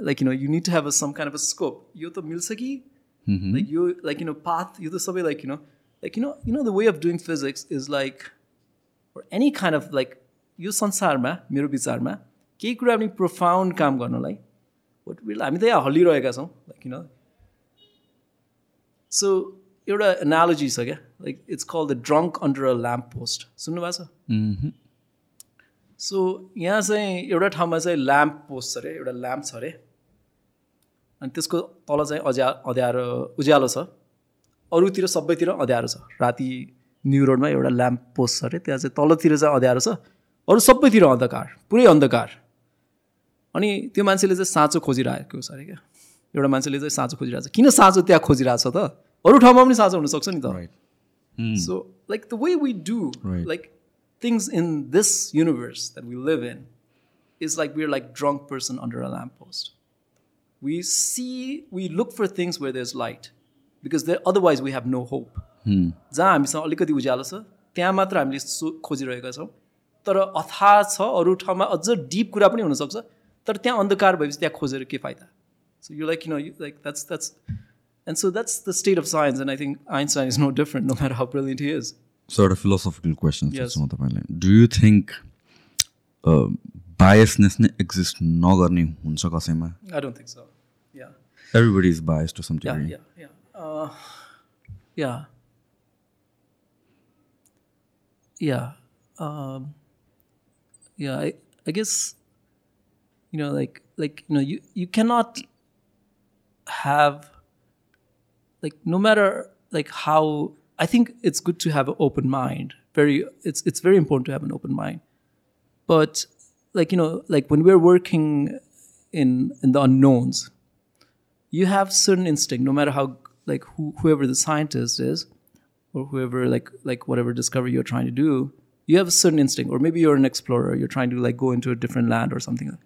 Like, you know, you need to have a, some kind of a scope. Yo to ki? Like you, like, you know, path, you to sabai like, you know, like, you know, you know, the way of doing physics is like, or any kind of like यो संसारमा मेरो विचारमा केही कुरा पनि profound काम गर्नलाई what will हामी त यहाँ हल्लिरहेका छौँ लाइक किन सो एउटा एनालोजी छ क्या like it's call the drunk under a lamp post सुन्नुभएको छ सो यहाँ चाहिँ एउटा ठाउँमा चाहिँ ल्याम्प पोस्ट छ अरे एउटा ल्याम्प छ अरे अनि त्यसको तल चाहिँ अज्या अँध्यारो उज्यालो छ अरूतिर सबैतिर अँध्यारो छ राति न्यु रोडमा एउटा ल्याम्प पोस्ट छ अरे त्यहाँ चाहिँ तलतिर चाहिँ अँध्यारो छ अरू सबैतिर अन्धकार पुरै अन्धकार अनि त्यो मान्छेले चाहिँ साँचो खोजिरहेको छ अरे क्या एउटा मान्छेले चाहिँ साँचो खोजिरहेको छ किन साँचो त्यहाँ खोजिरहेको छ त अरू ठाउँमा पनि साँचो हुनसक्छ नि त Right. So, like the way we do, Right. like things in this universe that we live in, is like we're like drunk person under a lamppost. We see, we look for things where there's light, because there, otherwise we have no hope. जहाँ हामीसँग अलिकति उज्यालो छ त्यहाँ मात्र हामीले सो खोजिरहेका छौँ तर अथाह छ अरू ठाउँमा अझ डिप कुरा पनि हुनसक्छ तर त्यहाँ अन्धकार भएपछि त्यहाँ खोजेर के फाइदा सो यु like you know you like that's that's and so that's the state of science, and I think Einstein is no different, no matter how brilliant he is. Sort of philosophical question. Yes. Do you think uh, biasness exist I don't think so. Yeah. Everybody is biased to some degree. Yeah, yeah, yeah. Uh, yeah. Yeah. Um, yeah, I, I guess, you know, like, like you know, you, you cannot have like no matter like how I think it's good to have an open mind. Very it's it's very important to have an open mind. But like you know, like when we're working in in the unknowns, you have certain instinct, no matter how like who, whoever the scientist is, or whoever like like whatever discovery you're trying to do, you have a certain instinct, or maybe you're an explorer, you're trying to like go into a different land or something.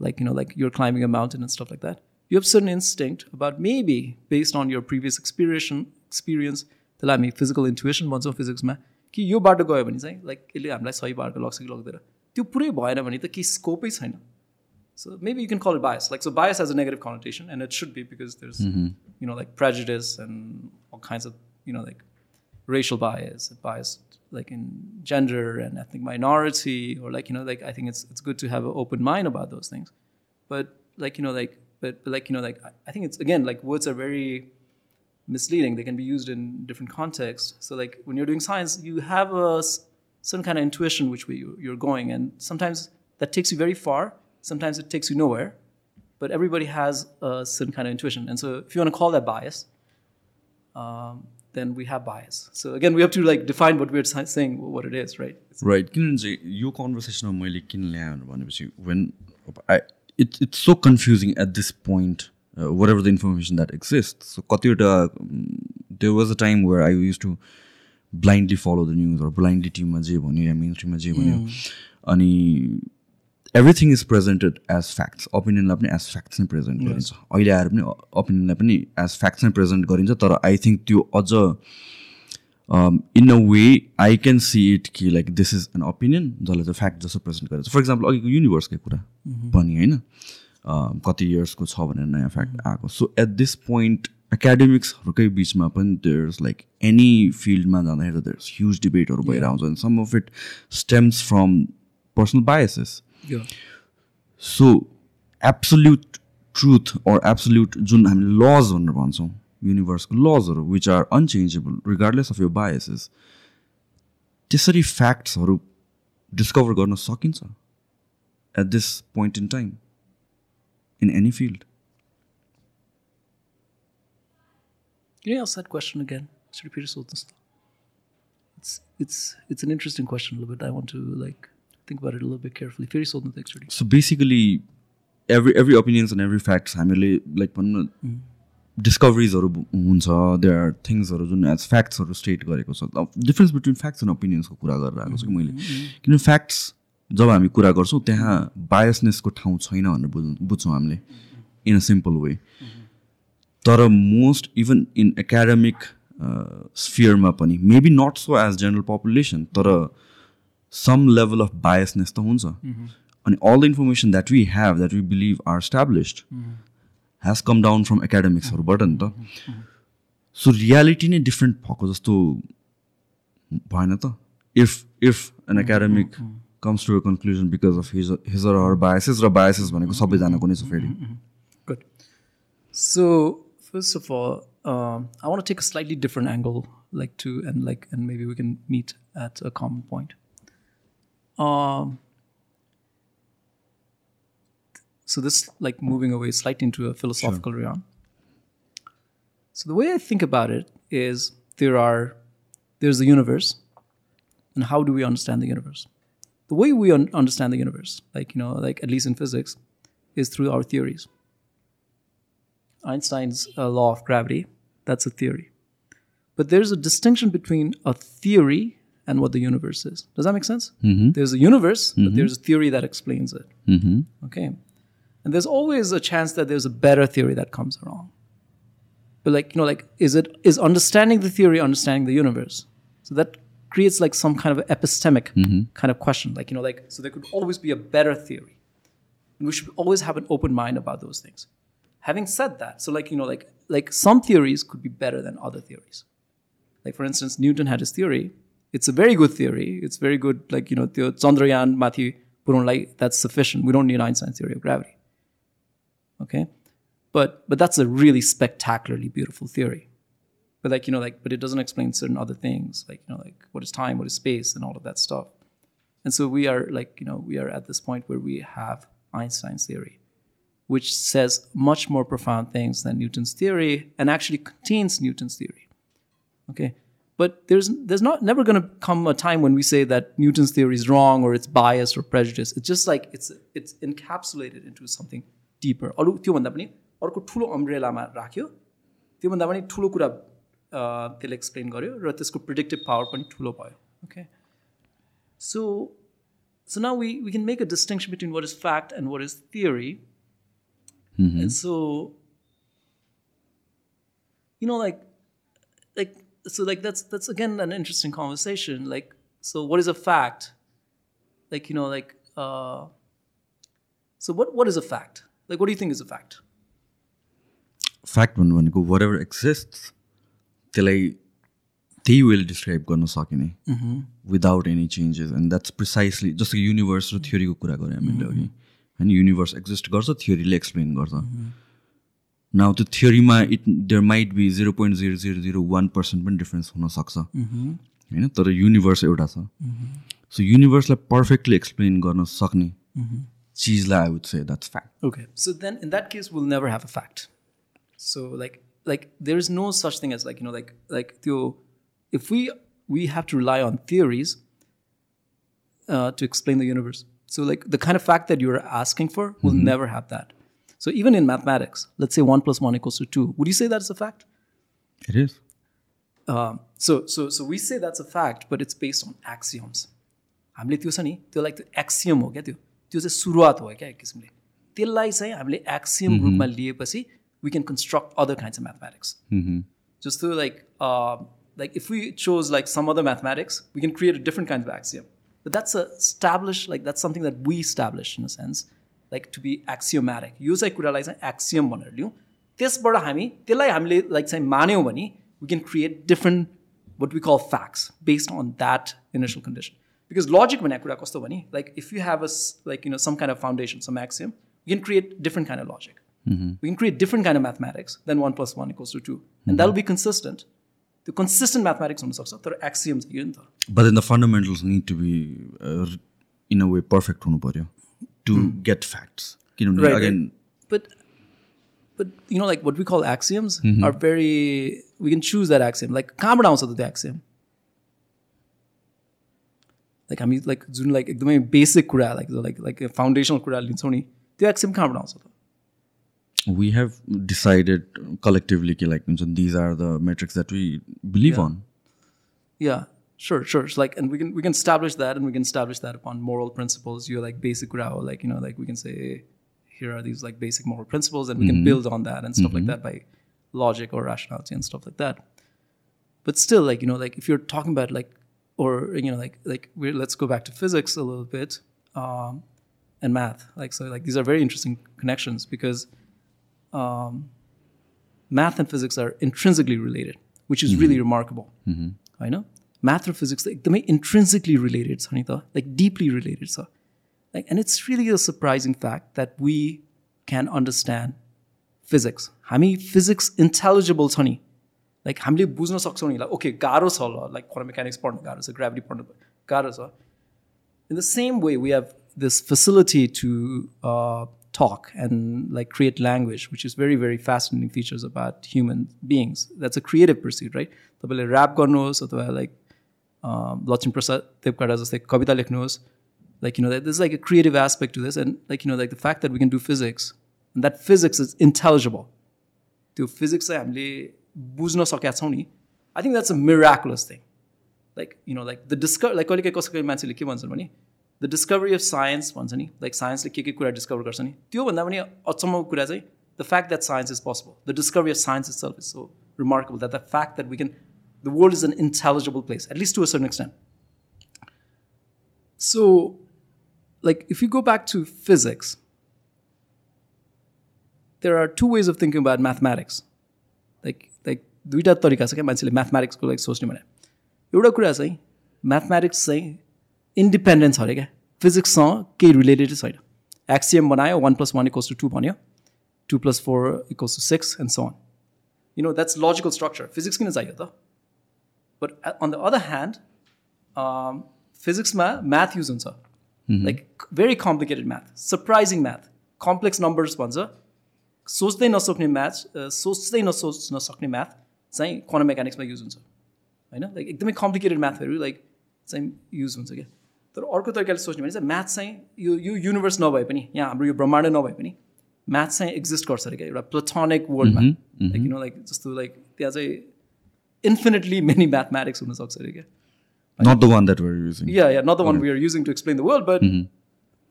Like you know, like you're climbing a mountain and stuff like that you have certain instinct about maybe based on your previous experience experience त्यसलाई हामी physical intuition भन्छौँ फिजिक्समा कि यो बाटो गयो भने चाहिँ like यसले हामीलाई सही बाटो लग्छ कि लग्दैन त्यो पुरै भएन भने त केही स्कोपै छैन so maybe you can call it bias. Like so, bias has a negative connotation, and it should be because there's you know like prejudice and all kinds of you know like racial bias, bias like in gender and ethnic minority, or like you know like I think it's it's good to have an open mind about those things. But like you know like but, but like you know like I- I think it's again like words are very misleading. They can be used in different contexts. So like when you're doing science, you have a s- some kind of intuition which way you, you're going, and sometimes that takes you very far. Sometimes it takes you nowhere. But everybody has a certain kind of intuition, and so if you want to call that bias, um, then we have bias. So again, we have to like define what we're si- saying, what it is, right? It's- right किनभने चाहिँ यो कन्भर्सेसनमा मैले किन ल्याएँ भनेपछि when I it's it's so confusing at this point whatever the information that exist so कतिवटा there was a time where I use to blindly follow the news or blindly टिममा जे भन्यो या मेन स्ट्रिममा जे भन्यो अनि everything is presented as facts ओपिनियनलाई पनि एज फ्याक्ट्स नै प्रेजेन्ट गरिन्छ अहिले आएर पनि ओपिनियनलाई पनि एज फ्याक्ट्स नै प्रेजेन्ट गरिन्छ तर आई थिङ्क त्यो अझ in a way I can see it कि like this is an opinion जसले चाहिँ फ्याक्ट जस्तो प्रेजेन्ट गरेको छ फर इक्जाम्पल अघिको युनिभर्सकै कुरा पनि होइन? अम, कति इयर्सको छ भनेर नयाँ फ्याक्ट आएको। सो एट दिस पोइन्ट एकाडेमिक्सहरूकै बिचमा पनि देयर्स लाइक एनी फिल्डमा जाँदाखेरि देयर्स ह्युज डिबेटहरू भएर आउँछ अनि some of it stems from personal biases Yeah. So absolute truth or absolute जुन हामीले लज भनेर भन्छौँ युनिभर्सको लजहरू which are अनचेन्जेबल regardless of your biases त्यसरी फ्याक्ट्सहरू डिस्कभर गर्न सकिन्छ at this point in time in any field Can you ask that question again? Just repeat it so it's it's it's it's an interesting question a little bit. I want to like think about it a little bit carefully. Very sold in the extra so basically every every opinions and every facts हामीले like भनौँ न डिस्कभरिजहरू हुन्छ there are थिङ्सहरू जुन as फ्याक्ट्सहरू state गरेको छ। Difference between facts and ओपिनियन्सको कुरा गरेर आएको छु कि मैले किनभने फ्याक्ट्स जब हामी कुरा गर्छौँ त्यहाँ बायसनेसको ठाउँ छैन भनेर बुझ बुझ्छौँ हामीले इन अ सिम्पल वे तर मोस्ट इभन इन एकाडेमिक स्फियरमा पनि maybe not so as general population तर सम लेभल अफ बायसनेस त हुन्छ। अनि all the information that we have that we believe are established has come down from एकाडेमिक्सहरूबाट नि त सो reality नै डिफ्रेन्ट भएको जस्तो भएन त if if an academic comes to conclusion because of his हिजर or her biases र बायसेस भनेको सबैजनाको नै छ फेरि good so first of all I want take a slightly different angle like to and like and maybe we can meet at a common point So this like moving away slightly into a philosophical realm. So the way I think about it is there are there's the universe, and how do we understand the universe? The way we un- understand the universe, like you know, like at least in physics, is through our theories. Einstein's uh, law of gravity, that's a theory. But there's a distinction between a theory and what the universe is. Does that make sense? Mm-hmm. There's a universe, but mm-hmm. there's a theory that explains it. Mm-hmm. Okay. And there's always a chance that there's a better theory that comes along. But like, you know, like is it is understanding the theory understanding the universe? So that creates like some kind of epistemic mm-hmm. kind of question. Like, you know, like so there could always be a better theory. And we should always have an open mind about those things. Having said that, so like, you know, like, like some theories could be better than other theories. Like, for instance, Newton had his theory. It's a very good theory. It's very good, like, you know, the Chandrayaan, Matthew, like that's sufficient. We don't need Einstein's theory of gravity. Okay? But, but that's a really spectacularly beautiful theory. But like, you know, like, but it doesn't explain certain other things, like, you know, like what is time, what is space, and all of that stuff. And so we are like, you know, we are at this point where we have Einstein's theory, which says much more profound things than Newton's theory and actually contains Newton's theory. Okay. But there's there's not never going to come a time when we say that Newton's theory is wrong or it's biased or prejudiced. It's just like it's it's encapsulated into something deeper. अरू त्योभन्दा पनि अर्को ठुलो अम्ब्रेलामा राख्यो त्योभन्दा पनि ठुलो कुरा त्यसले एक्सप्लेन गर्यो र त्यसको प्रिडिक्टिभ पावर पनि ठुलो भयो okay so so now we, we can make a distinction between what is fact and what is theory. Mm-hmm. And so, you know, like, like, so like that's that's again an interesting conversation. Like, so what is a fact? Like, you know, like, uh, so what what is a fact? Like, what do you think is a fact? Fact भनेको whatever exists त्यसलाई त्यही वेले describe गर्न सकिने without any changes and that's precisely जस्तो universe र थियोरीको कुरा गऱ्यो हामीले अघि। होइन युनिभर्स एक्जिस्ट गर्छ थियोरीले एक्सप्लेन गर्छ। नाउ त्यो थियोरीमा it there might be zero point zero zero zero one percent पनि डिफ्रेन्स हुनसक्छ होइन तर युनिभर्स एउटा छ। सो युनिभर्सलाई पर्फेक्टली एक्सप्लेन गर्न सक्ने। चिजलाई I would say that's fact okay so then in that case will never have a fact so like like there is no such thing as like you know like like त्यो if we we have to rely on theories uh, to explain the universe. So, like the kind of fact that you're asking for, will mm-hmm. never have that. So, even in mathematics, let's say one plus one equals to two. Would you say that's a fact? It is. Um, so, so, so we say that's a fact, but it's based on axioms. हामीले त्यो छ नि त्यो like त्यो axiom हो क्या त्यो त्यो चाहिँ सुरुवात हो क्या एक किसिमले। त्यसलाई चाहिँ हामीले एक्सियम रूपमा लिएपछि we can construct other kinds of mathematics जस्तो like like if we choose like some other mathematics we can create different kind of axiom but that's a establish like that's something that we establish in the sense like to be axiomatic यो चाहिँ कुरालाई चाहिँ axiom भनेर लियौँ। त्यसबाट हामी त्यसलाई हामीले like चाहिँ मान्यौँ भने we can create different what we call facts based on that initial condition Because logic भनेको कुरा कस्तो भने like if you have a like you know some kind of foundation, some axiom, we can create different kind of logic. Mm-hmm. We can create different kind of mathematics than one plus one equals to 2 mm-hmm. and that'll be consistent त्यो consistent mathematics हुनसक्छ तर axiom चाहिँ यो नि त but in the fundamentals need to be in a way perfect हुनु पऱ्यो to get facts किनभने again but but you know like what we call axioms mm-hmm. are very we can choose that axiom like कहाँबाट आउँछ त त्यो axiom like हामी like जुन like एकदमै basic कुरा लाइक लाइक लाइक फाउन्डेसनल कुरा लिन्छौँ नि त्यो एक्सियम कहाँबाट आउँछ त we have decided collectively like these are the metrics that we believe yeah. on yeah sure sure it's like and we can we can establish that and we can establish that upon moral principles you're like basic growl like you know like we can say here are these like basic moral principles and we mm-hmm. can build on that and stuff mm-hmm. like that by logic or rationality and stuff like that but still like you know like if you're talking about like or you know like like we're, let's go back to physics a little bit um, and math. Like so like these are very interesting connections because um, math and physics are intrinsically related which is mm-hmm. really remarkable. Mm-hmm. i know. Math or physics like they're intrinsically related sanita like deeply related so like and it's really a surprising fact that we can understand physics. Hami physics intelligible tani like हामीले बुझ्न सक्छौँ नि okay गाह्रो छ ल like for mechanics पढ्नु गाह्रो छ ग्राभिटी पढ्नु गाह्रो छ in the same way we have this facility to talk and like create language, which is very, very fascinating features about human beings. That's a creative pursuit, right? तपाईँले rap गर्नुहोस् अथवा like Laxmi Prasad Devkota जस्तै कविता लेख्नुहोस् like you know that this like a creative aspect to this and like you know like the fact that we can do physics that physics is intelligible त्यो physics चाहिँ हामीले बुझ्न सकेका छौँ नि I think that's a miraculous thing like you know like the discover like कहिले कसै कहिले मान्छेले के भन्छन् भने द डिस्कभरी अफ साइन्स भन्छ नि लाइक साइन्सले के के कुरा डिस्कभर गर्छ नि त्योभन्दा पनि अचम्मको कुरा चाहिँ the fact that science is possible the discovery of science is self is so remarkable that the fact that we can the world is N इन्टेलिजिबल place at least to a certain extent so like if you go back to physics there are two ways of thinking about mathematics. दुईवटा तरिका छ क्या मान्छेले म्याथमेटिक्सको लागि सोच्ने भने एउटा कुरा चाहिँ म्याथमेटिक्स चाहिँ इन्डिपेन्डेन्ट छ अरे क्या फिजिक्ससँग केही रिलेटेड छैन। एक्सिएम बनायो one plus one equals to two भन्यो। Two plus four equals to six and so you know that's logical structure physics किन चाहियो त? But on the other hand फिजिक्समा math use हुन्छ। Like very complicated math surprising math complex numbers भन्छ। सोच्दै नसक्ने math सोच्दै नसोच्न सक्ने म्याथ चाहिँ क्वान्टम मेकानिक्समा युज हुन्छ। होइन? लाइक एकदमै कम्प्लिकेटेड म्याथहरू लाइक चाहिँ युज हुन्छ क्या। तर अर्को तरिकाले सोच्ने भने चाहिँ म्याथ चाहिँ यो यो युनिभर्स नभए पनि यहाँ हाम्रो यो ब्रह्माण्ड नभए पनि म्याथ चाहिँ एक्जिस्ट गर्छ अरे क्या एउटा प्लथोनिक वर्ल्डमा लाइक यु नो लाइक जस्तो लाइक त्यहाँ चाहिँ इन्फिनिटली मेनी म्याथमेटिक्स हुनसक्छ अरे क्या। Not the one that we're using. yeah yeah not the one we are using to explain the world but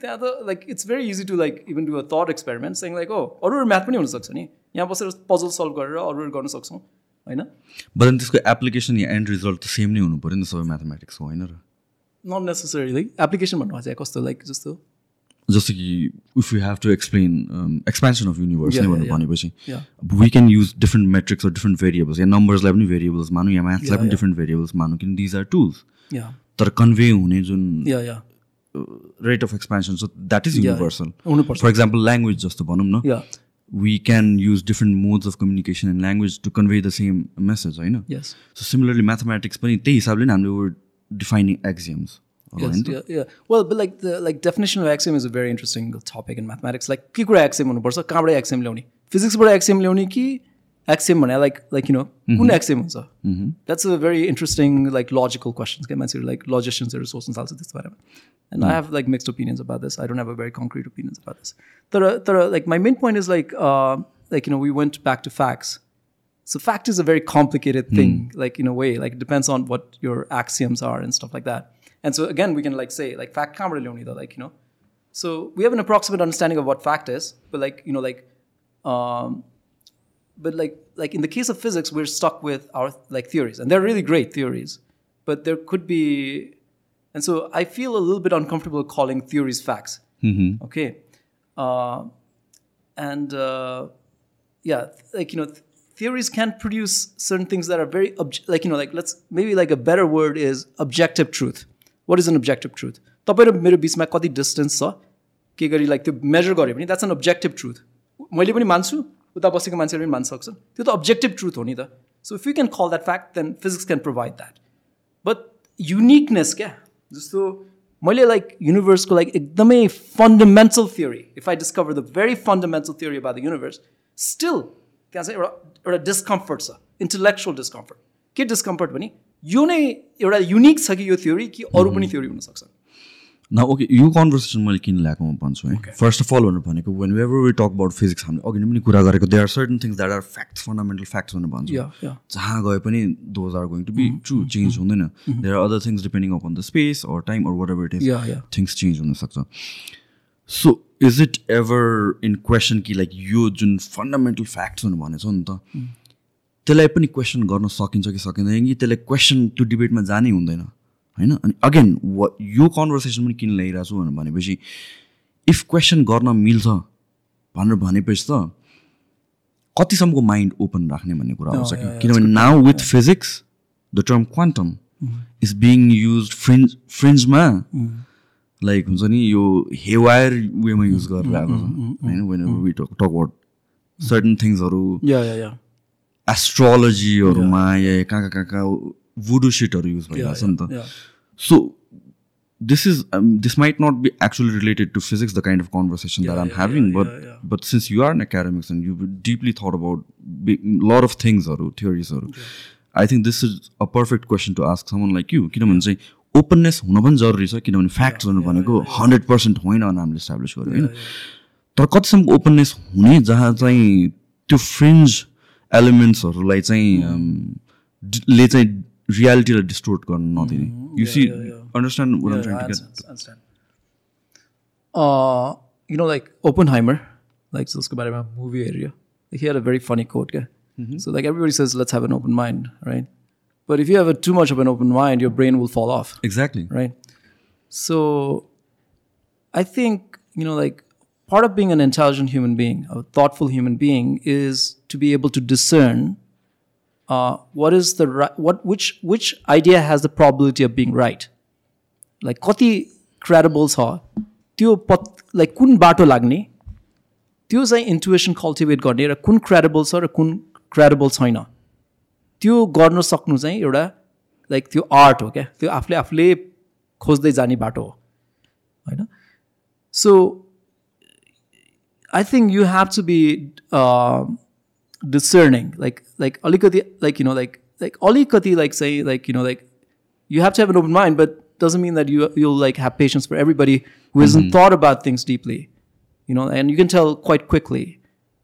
त्यहाँ त like it's very easy to like even do a thought experiment saying like हो अरू अरू math पनि हुनसक्छ नि? यहाँ बसेर पजल सल्भ गरेर अरू अरू गर्न सक्छौँ। होइन? Then त्यसको एप्लिकेसन या एन्ड रिजल्ट त सेम नै हुनु पऱ्यो नि सबै म्याथमेटिक्सको होइन र? नट नेसेसरी एप्लिकेसन भन्नु चाहिँ कस्तो? लाइक जस्तो? जस्तो कि if you have to explain expansion of universe नै भनेर. भनेपछि. We can use different metrics or different variables या नम्बर्सलाई पनि भेरिएबल्स मानौँ या Yeah, पनि. डिफ्रेन्ट भेरिएबल्स मानौँ किन दिज आर टुल्स तर कन्भे हुने जुन रेट अफ एक्सपेन्सन छ that is universal for example language जस्तो भनौँ न। we can use different modes of communication and language to convey the same message होइन सो सिमिलरली म्याथमेटिक्स पनि त्यही हिसाबले हामीले we're defining axioms well like the like definition of axiom is a very interesting topic in mathematics like के कुरा Exim हुनुपर्छ? कहाँबाट Exim ल्याउने? फिजिक्सबाट एक्सिम ल्याउने कि axiom भने like like you know कुन axiom हुन्छ That's a very interesting like logical questions के मान्छेहरू like logiciansहरू सोच्न थाल्छ त्यस्तो बारेमा and I have like mixed opinions about this. I don't have a very concrete opinions about this. तर तर like my main point is like uh, like you know we went back to facts. So fact is a very complicated thing, like in a way, like it depends on what your axioms are and stuff like that. And so again, we can like say like fact can't really only though, like you know. So we have an approximate understanding of what fact is, but like you know, like, um, but like like in the case of physics, we're stuck with our like theories, and they're really great theories, but there could be, and so I feel a little bit uncomfortable calling theories facts. Okay, uh, and uh, yeah like you know th- theories can produce certain things that are very obj- like you know like let's maybe like a better word is objective truth what is an objective truth तपाईँ र मेरो बिचमा कति distance छ के गरी like त्यो major गऱ्यो भने द्याट्स एन अब्जेक्टिभ ट्रुथ मैले पनि मान्छु उता बसेको मान्छेले पनि मान्न सक्छन् त्यो त अब्जेक्टिभ ट्रुथ हो नि त। सो if you can call that fact then physics can provide that but uniqueness क्या? जस्तो मैले लाइक युनिभर्सको लाइक एकदमै fundamental theory if I discover the very fundamental theory about the universe still त्यहाँ चाहिँ एउटा एउटा डिस्कम्फर्ट छ। इन्टलेक्चुअल डिस्कम्फर्ट के डिस्कम्फर्ट भने यो नै एउटा युनिक छ कि यो थ्योरी कि अरू पनि थ्योरी हुनसक्छ। न ओके यो कन्भर्सेसन मैले किन ल्याएको म भन्छु है। फर्स्ट अफ अल भनेर भनेको whenever we talk about physics हामीले अघि नै पनि कुरा गरेको they are certain things that are facts fundamental facts भनेर भन्छु. जहाँ गए पनि those are going to be true change हुँदैन। There are other things depending upon the space or time or whatever it is. Things change हुनसक्छ। So is it ever in question कि like यो जुन फन्डामेन्टल फ्याक्ट्स भनेर भनेको नि त त्यसलाई पनि क्वेसन गर्न सकिन्छ कि सकिँदैन कि त्यसलाई क्वेसन त्यो डिबेटमा जानै हुँदैन। होइन? अनि अगेन व यो कन्भर्सेसन पनि किन ल्याइरहेको छु भनेर भनेपछि इफ क्वेसन गर्न मिल्छ भनेर भनेपछि त कतिसम्मको माइन्ड ओपन राख्ने भन्ने कुरा आउँछ कि? Yeah, किनभने now with physics the term quantum is being use fringe फ्रिन्जमा like हुन्छ नि यो हेवायर वेमा युज गरेर आएको छ होइन? वेन वी टक टक अबाउट सर्टन थिङ्सहरू एस्ट्रोलोजीहरूमा या कहाँ कहाँ कहाँ कहाँ वुडु सिटहरू युज भइरहेको छ नि त so this is this might not be actually related to physics the kind of conversation that I'm having but but since you are an academics and you deeply thought about lot of थिङ्सहरू थियोरिजहरू I think this is a perfect question to ask someone like you किनभने चाहिँ openness हुन पनि जरुरी छ किनभने फ्याक्ट्सहरू भनेको hundred percent होइन हामीले इस्टाब्लिस गर्यो होइन तर कतिसम्म ओपननेस हुने जहाँ चाहिँ त्यो फ्रिन्ज एलिमेन्ट्सहरूलाई चाहिँ ले चाहिँ रियालिटीलाई डिस्टोर्ट गर्न नदिने यु सी अन्डरस्ट्यान्ड वाट Yeah, आम I trying to understand, understand. Uh, you know, like Oppenheimer, like so उसको बारेमा movie हेऱ्यो he had a very funny quote क्या so like everybody says let's have an open mind right but if you have a, too much of an open mind your brain will fall off exactly right so i think you know like part of being an intelligent human being, a thoughtful human being, is to be able to discern uh, what is the right, what which which idea has the probability of being right. Like कति credible छ त्यो पत like कुन बाटो लाग्ने? त्यो चाहिँ intuition cultivate गर्ने र कुन क्रेडिबल छ र कुन क्रेडिबल छैन त्यो गर्न सक्नु चाहिँ एउटा लाइक त्यो आर्ट हो क्या? त्यो आफूले आफूले खोज्दै जाने बाटो हो होइन? So I think you have to be discerning. Like like olikati like you know like like olikati like say like you know like you have to have an open mind but doesn't mean that you you'll like have patience for everybody who hasn't mm-hmm. thought about things deeply you know and you can tell quite quickly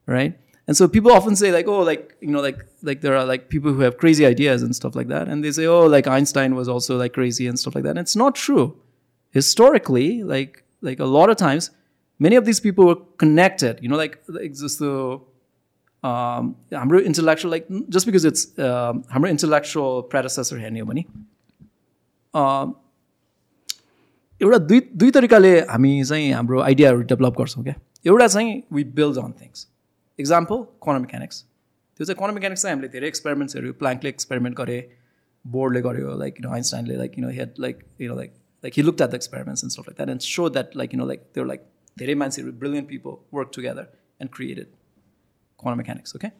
right? And so people often say like oh like you know like like there are like people who have crazy ideas and stuff like that and they say oh like einstein was also like crazy and stuff like that and it's not true. Historically like like a lot of times many of these people were connected you know like, like just the हाम्रो intellectual like just because it's हाम्रो intellectual प्यारासेसर हेर्ने हो भने एउटा दुई दुई तरिकाले हामी चाहिँ हाम्रो आइडियाहरू डेभलप गर्छौँ क्या एउटा चाहिँ we build on things example quantum mechanics त्यो चाहिँ कन मेकानिक्स चाहिँ हामीले धेरै एक्सपेरिमेन्ट्सहरू प्ल्याङ्कले एक्सपेरिमेन्ट गरे बोरले गर्यो लाइक यु नो आइन्स्टाइनले like you know had like you know like like he look that the experiments and stuff like that and so that like you know like त्यो लाइक धेरै मान्छेहरू brilliant people work together and created quantum mechanics. Okay.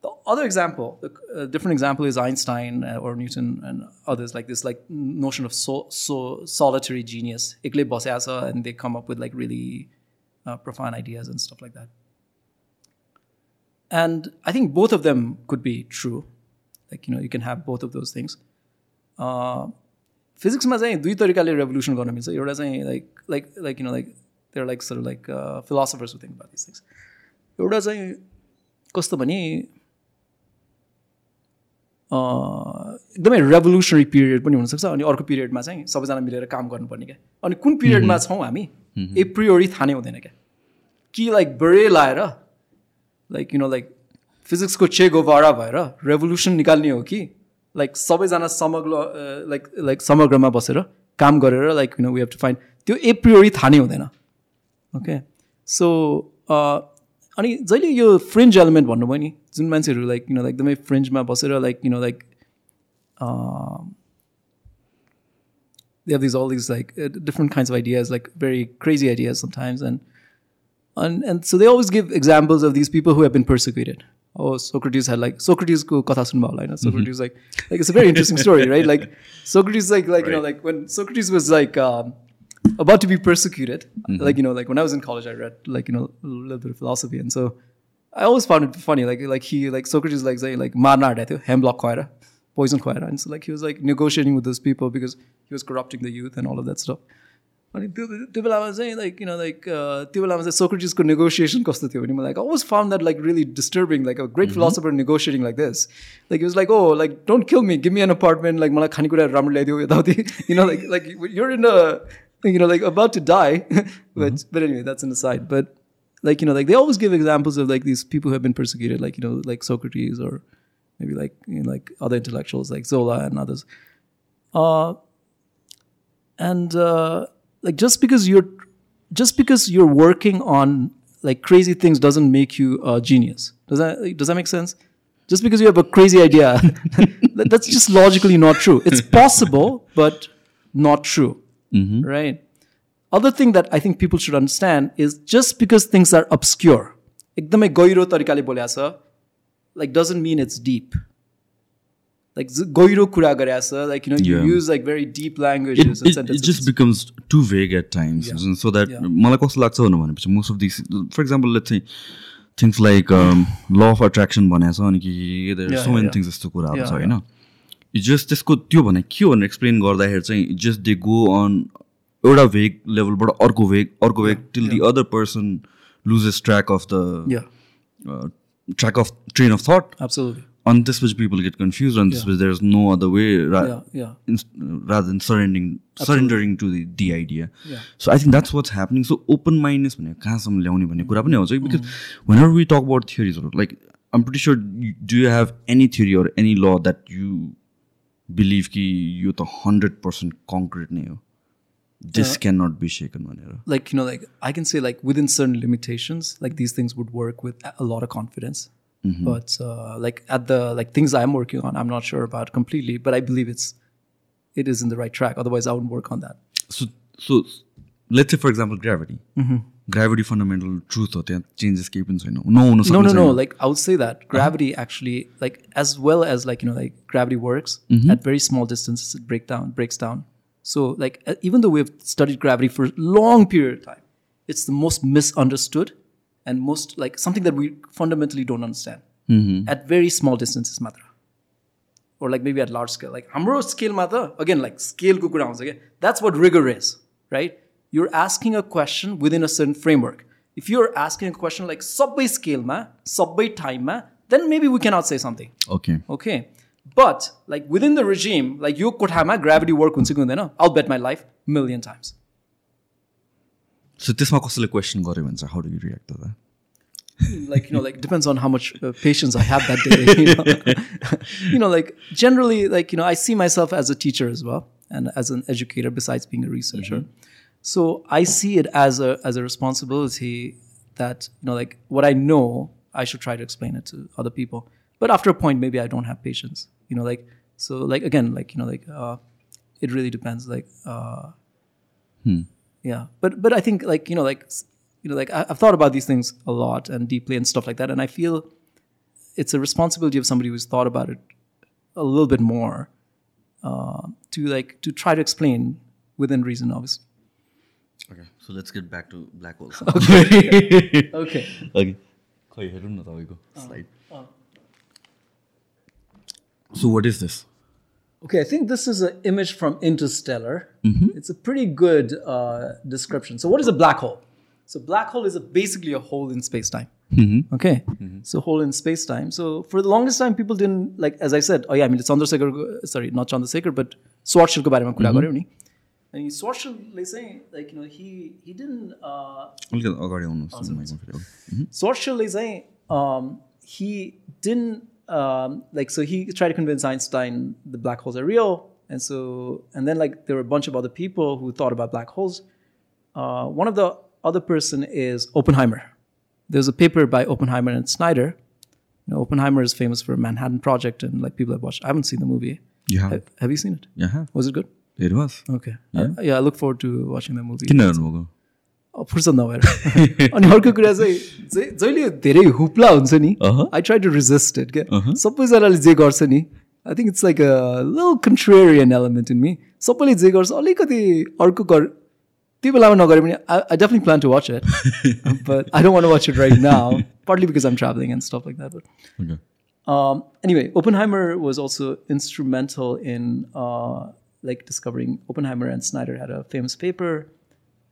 The other example, the uh, different example is Einstein uh, or Newton and others like this, like notion of so, so solitary genius. Ekle bosyasa, and they come up with like really uh, profound ideas and stuff like that. And I think both of them could be true. Like you know, you can have both of those things. फिजिक्समा चाहिँ दुई तरिकाले revolution गर्न मिल्छ एउटा चाहिँ like like like you know like there like sir like philosophers think about this things एउटा चाहिँ कस्तो भने एकदमै रेभोल्युसनरी पिरियड पनि हुनसक्छ अनि अर्को पिरियडमा चाहिँ सबैजना मिलेर काम गर्नुपर्ने क्या। अनि कुन पिरियडमा छौँ हामी ए प्रियोरी थाहा नै हुँदैन क्या। कि लाइक बडे लाएर लाइक यु नो लाइक फिजिक्सको चे गोवारा भएर रेभोल्युसन निकाल्ने हो कि लाइक सबैजना समग्र लाइक लाइक समग्रमा बसेर काम गरेर like you know we have to find त्यो ए प्रियोरी थाहा नै हुँदैन ओके सो अनि जहिले यो फ्रेन्ज एलिमेन्ट भन्नुभयो नि जुन मान्छेहरू लाइक यु नो लाइक एकदमै फ्रेन्जमा बसेर like you know like they have these all these like uh, different kinds of ideas, like very crazy ideas sometimes, and and and so they always give examples of these people who have been persecuted. Oh, Socrates had like Socrates ko katha sunba hola, you know? Socrates like like it's a very interesting story, right? Like Socrates like like you know like when Socrates was like um, about to be persecuted, like you know like when I was in college I read like you know a little bit of philosophy, and so I always found it funny like like he like Socrates like saying like marna aatyo hemlock khoera poison khoera and so like he was like negotiating with those people because he was corrupting the youth and all of that stuff अनि त्यो त्यो बेलामा चाहिँ like किन like त्यो बेलामा चाहिँ सोक्रेटिसको negotiation कस्तो थियो भने मलाई always found that like really disturbing like a great philosopher negotiating like this like was like oh like don't kill me give me N apartment like मलाई खानेकुराहरू राम्रो ल्याइदियो यताउति यु know like like your in a you know, like about to die. but but anyway, that's an aside. But like you know, like they always give examples of like these people who have been persecuted, like you know, like Socrates or maybe like you know, like other intellectuals like Zola and others. Uh, and uh, like just because you're just because you're working on like crazy things doesn't make you a genius. Does that does that make sense? Just because you have a crazy idea, that's just logically not true. It's possible, but not true Mm-hmm. Right? Other thing that I think people should understand is just because things are obscure, एकदमै गहिरो तरिकाले बोल्या छ like doesn't mean it's deep like goiro kura like you know, you yeah. use like very deep language. It, it, it, just becomes too vague at times. Yeah. So that malakosa yeah. most of these for example, let's say things like um, law of attraction banaso अनि there are so many things as to kura. So you know. Just त्यसको त्यो भने के हो भनेर explain गर्दाखेरि चाहिँ just they गो अन एउटा भेग लेभलबाट अर्को भेग अर्को vague till the other person loses track of the track of train of thought अनि त्यसपछि पिपल गेट कन्फ्युज अनि त्यसपछि there is no other way rather than surrending surrendering to the the idea so I think that's what's happening so open mindness भनेर कहाँसम्म ल्याउने भन्ने कुरा पनि mm-hmm. आउँछ because when are we talk about थियोरिजहरू like I'm pretty sure do you have any theory or any law that you believe कि यो त हन्ड्रेड पर्सेन्ट कङ्क्रिट नै हो दिस क्यान नट बी सेकन भनेर like you know like i can say like within certain limitations like these things would work with a a lot of confidence but uh, like at the like things i'm working on i'm not sure about completely but i believe it's it is in the right track otherwise i wouldn't work on that so so let's say for example gravity gravity fundamental gravity fundamental truth or changes keeping so no no no no no like i would say that uh-huh. gravity actually like as well as like you know like gravity works mm-hmm. at very small distances it break down breaks down. So like uh, even though we've studied gravity for a long period of time it's the most misunderstood and most like something that we fundamentally don't understand. Mm-hmm. At very small distances Madra or like maybe at large scale. Like hamro scale matra again like scale ko kura huncha that's what rigor is right? you're asking a question within a certain framework if you're asking a question like sabai scale ma sabai time ma then maybe we cannot say something okay okay but like within the regime like yo kotama gravity work huncha ki hundaina i'll bet my life million times सो त्यसमा कसैले question गर्यो भने चाहिँ how do you react to that like you know like depends on how much uh, patience i have that day you know? you know like generally like you know i see myself as a teacher as well and as an educator besides being a researcher so i see it as a as a responsibility that you know like what i know i should try to explain it to other people. But after a point maybe i don't have patience you know like so like again like you know like uh, it really depends like uh, yeah. But but i think like you know like you know like I, i've thought about these things a lot and deeply and stuff like that and i feel it's a responsibility of somebody who's thought about it a little bit more uh, to like to try to explain within reason obviously okay so let's gate back to black hole okay okay खै हेरौँ न तपाईँको slide so what is this Okay, I think this is an image from Interstellar. It's a pretty good uh, description. So, what is a black hole? So, black hole is a, basically a hole in space time. Okay, so hole in space time. So, for the longest time, people didn't like, as I said, oh yeah, I mean, it's Chandrasekhar, sorry, not Chandrasekhar, but Schwarzschild ko barema kura garyo I mean, socially saying like you know he he didn't. Uh, oh, mm-hmm. socially saying um, he didn't um, like so he tried to convince Einstein the black holes are real, and so and then like there were a bunch of other people who thought about black holes. Uh, one of the other person is Oppenheimer. There's a paper by Oppenheimer and Snyder. You know, Oppenheimer is famous for Manhattan Project and like people have watched. I haven't seen the movie. You have. Have you seen it? Yeah. Was it good? Was. Uh, yeah, I look forward to watching that movie. किन हेर्नुभएको फुर्सद नभएर। अनि अर्को कुरा चाहिँ जहिले धेरै हुप्ला हुन्छ नि Uh-huh. I try to resist it क्या? सबैजनाले जे गर्छ नि I think it's like a lil contrarian element इन मी सबैले जे गर्छ अलिकति अर्को गर त्यो बेलामा नगरे पनि I definitely plan to watch it but I don't want watch it right now partly because I'm travelling and stuff like that but okay anyway, Oppenheimer was also instrumental in uh, like discovering Oppenheimer and Snyder had a famous paper,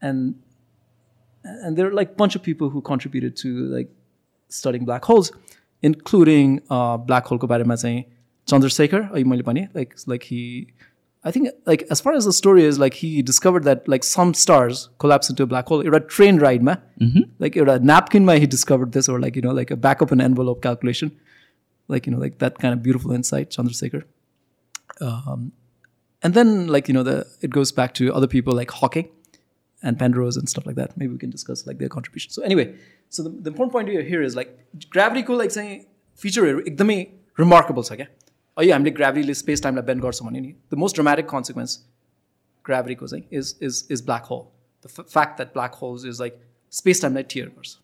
and and there are like a bunch of people who contributed to like studying black holes, including uh, black hole ko barema चाहिँ Chandrasekhar, है मैले भने like like he. I think like as far as the story is like he discovered that like some stars collapse into a black hole. एउटा train ride ma, like एउटा napkin ma he discovered this or like you know like a back up an envelope calculation like you know like that kind of beautiful insight chandrasekhar um, and then like you know the it goes back to other people like hawking and penrose and stuff like that maybe we can discuss like their contribution so anyway so the, the important point here is like gravity को like saying feature एकदमै remarkable छ क्या अहिले हामीले ग्राभिटीले space टाइमलाई band गर्छौँ भने नि the most dramatic consequence ग्राभिटीको चाहिँ is is is black hole the fact that black holes is like space टाइमलाई टियर गर्छ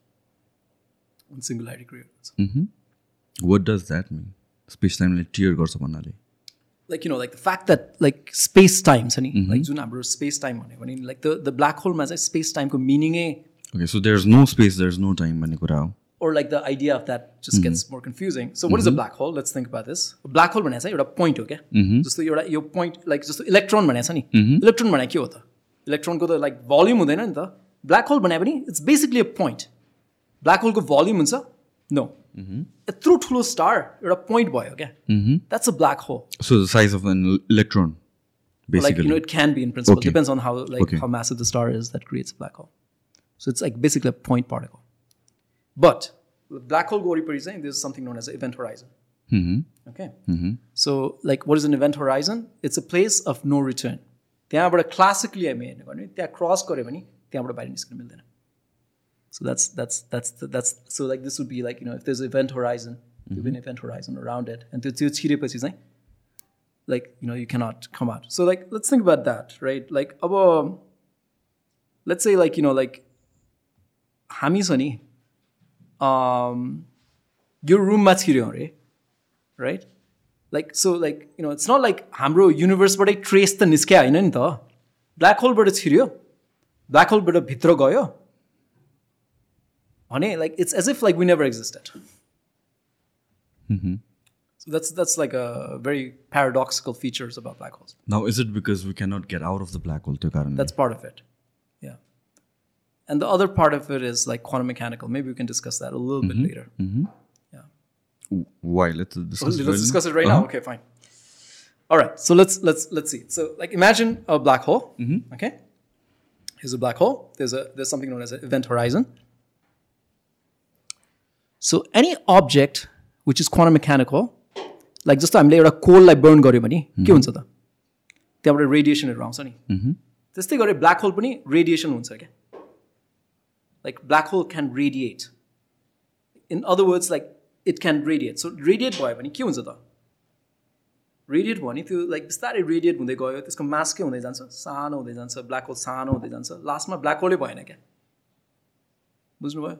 सिङ्गुलारिटी क्रिएट गर्छ what does that mean space टाइमले टियर गर्छ भन्नाले लाइक किन like the fact that like space time छ नि जुन हाम्रो स्पेस टाइम भने लाइक द द ब्लक होलमा चाहिँ स्पेस टाइमको there is no space there is no time भन्ने कुरा black hole let's think this black hole भने चाहिँ एउटा पोइन्ट हो क्या जस्तो एउटा यो पोइन्ट लाइक जस्तो इलेक्ट्रोन भनेको छ नि इलेक्ट्रोन भने के हो त इलेक्ट्रोनको त लाइक भोल्युम हुँदैन नि त ब्ल्याक होल भने पनि it's basically a point black होलको volume हुन्छ नो यत्रो ठुलो स्टार एउटा पोइन्ट भयो क्या that's a black hole so the size of an electron like you basically know it can be in principle Okay. depends on how like Okay. how massive the star is that creates a black hole so it's like basically a point particle but with black hole Gauri saying there's something known as an event horizon okay so like what is an event horizon it's a place of no return त्यहाँबाट classically हामी हेर्ने भने त्यहाँ cross गऱ्यो भने त्यहाँबाट बाहिर निस्कनु मिल्दैन so that's that's that's that's so like this would be like you know if there's event horizon त्यो पनि event horizon around it and त्यो त्यो छिरेपछि चाहिँ like you know you cannot come out. So like let's think about that right? Like अब let's say like you know like हामी छ नि यो रुममा छिर्यौँ अरे right like so like you know it's not like हाम्रो युनिभर्सबाटै ट्रेस त निस्क्या होइन नि त। ब्ल्याक होलबाट छिर्यो। ब्ल्याक होलबाट भित्र गयो। honey, like it's as if like we never existed. Mm-hmm. So that's that's like a very paradoxical features about black holes. Now, is it because we cannot get out of the black hole to currently? That's part of it. Yeah, and the other part of it is like quantum mechanical. Maybe we can discuss that a little mm-hmm. bit later. Mm-hmm. Yeah. Why? Let's discuss. it. let's discuss it right uh-huh. now. Okay, fine. All right. So let's let's let's see. So like imagine a black hole. Mm-hmm. Okay. Here's a black hole. There's a there's something known as an event horizon. So any object which is quantum mechanical, like जस्तो हामीले एउटा कोललाई burn गऱ्यो भने के हुन्छ त? त्यहाँबाट रेडिएसनहरू आउँछ नि। त्यस्तै गरे ब्ल्याक होल पनि रेडिएसन हुन्छ क्या। Like black hole can radiate in other words like it can radiate so radiate भयो भने के हुन्छ त? रेडिएट भयो भने त्यो लाइक बिस्तारै रेडिएट हुँदै गयो। त्यसको मास के हुँदै जान्छ? सानो हुँदै जान्छ। ब्ल्याक होल सानो हुँदै जान्छ। लास्टमा ब्ल्याक होलै भएन क्या। बुझ्नुभयो?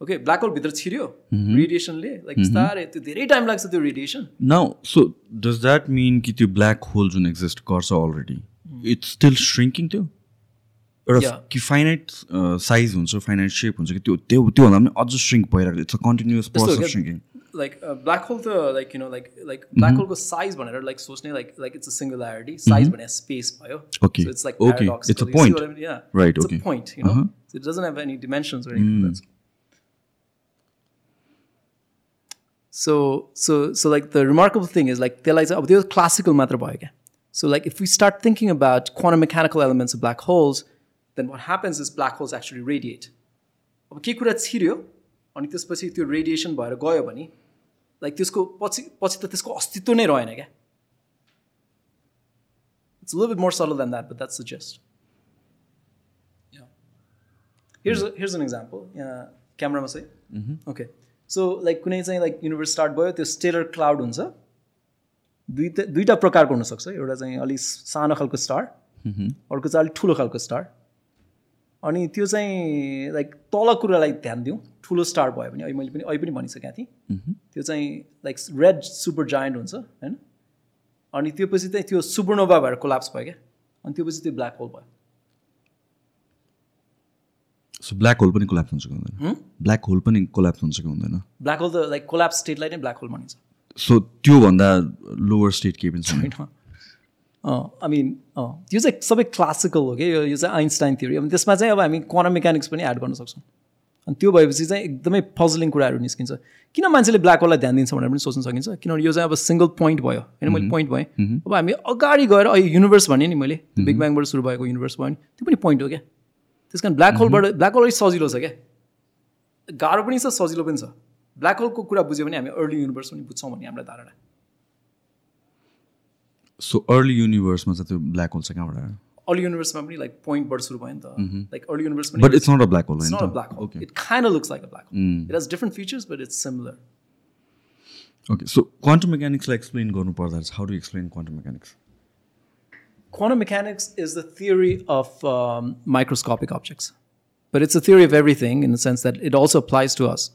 ओके ब्ल्याक होलभित्र छिर्यो रेडिएसनले लाइक बिस्तारै त्यो धेरै टाइम लाग्छ त्यो radiation Now, so does that mean कि त्यो black hole जुन exist गर्छ already, it's still shrinking त्यो? एउटा. कि फाइनाइट साइज हुन्छ फाइनाइट सेप हुन्छ कि त्यो त्यो त्योभन्दा पनि अझ श्रिङ्क भइरहेको it's a continuous process of shrinking like black hole त like you know like like black होलको size भनेर लाइक सोच्ने like like it's a singularity size भने स्पेस भयो Okay. So it's like Okay. paradoxical. It's a You see point. what I mean? Yeah. That's so so so like the remarkable thing is like त्यसलाई चाहिँ अब त्यो classical मात्र भयो क्या so like if we start thinking about quantum mechanical elements of black holes then what happens is black holes actually radiate अब के कुरा छिर्यो अनि त्यसपछि त्यो रेडिएसन भएर गयो भने लाइक त्यसको पछि पछि त त्यसको अस्तित्व नै रहेन क्या it's live more subtle then that but that's the just here's here's an example यहाँ क्यामरामा चाहिँ ओके So like कुनै चाहिँ लाइक युनिभर्स स्टार्ट भयो त्यो स्टेलर क्लाउड हुन्छ। दुईटा दुईवटा प्रकारको हुनसक्छ एउटा चाहिँ अलिक सानो खालको स्टार अर्को चाहिँ अलिक ठुलो खालको स्टार अनि त्यो चाहिँ लाइक तल कुरालाई ध्यान दिउँ। ठुलो स्टार भयो भने अहिले मैले पनि अहिले पनि भनिसकेको थिएँ। त्यो चाहिँ लाइक रेड सुपर जायन्ट हुन्छ होइन? अनि त्यो पछि चाहिँ त्यो सुपर्नोभा भएर कोलाप्स भयो क्या। अनि त्यो पछि त्यो ब्ल्याक होल भयो। सो ब्ल्याक होल पनि कोल्याप्स हुन्छ कि हुँदैन। ब्ल्याक होल पनि कोल्याप्स हुन्छ कि हुँदैन। ब्ल्याक होल त लाइक कोलाप्स स्टेटलाई नै ब्ल्याक होल भनिन्छ। सो त्योभन्दा लोवर स्टेट केही पनि छैन। आई मिन त्यो चाहिँ सबै क्लासिकल हो कि? यो यो चाहिँ आइन्स्टाइन थियो अब त्यसमा चाहिँ अब हामी क्वान्टम मेकानिक्स पनि एड गर्न सक्छौँ। अनि त्यो भएपछि चाहिँ एकदमै पजलिङ कुराहरू निस्किन्छ। किन मान्छेले ब्ल्याक होललाई ध्यान दिन्छ भनेर पनि सोच्न सकिन्छ? किनभने यो चाहिँ अब सिङ्गल पोइन्ट भयो। होइन मैले पोइन्ट भएँ। अब हामी अगाडि गएर अहिले युनिभर्स भने नि मैले। बिग ब्याङबाट सुरु भएको युनिभर्स भयो भने त्यो पनि पोइन्ट हो क्या? त्यस कारण ब्ल्याक होलबाट ब्ल्याक होल अलिक सजिलो छ क्या? गाह्रो पनि छ सजिलो पनि छ। ब्ल्याक होलको कुरा बुझ्यो भने हामी अर्ली युनिभर्स पनि बुझ्छौँ भन्ने हाम्रो धारणा। सो अर्ली युनिभर्समा चाहिँ त्यो ब्ल्याक होल चाहिँ कहाँबाट आयो? अर्ली युनिभर्समा पनि लाइक पोइन्टबाट सुरु भयो नि त। लाइक अर्ली युनिभर्स पनि but it's not a black hole black hole. Okay It kind of looks like a black hole. It has different features, but it's similar. Okay so quantum मेकानिक्सलाई explain गर्नु पर्दा how do explain quantum mechanics Quantum mechanics is the theory of um, microscopic objects, but it's a theory of everything in the sense that it also applies to us.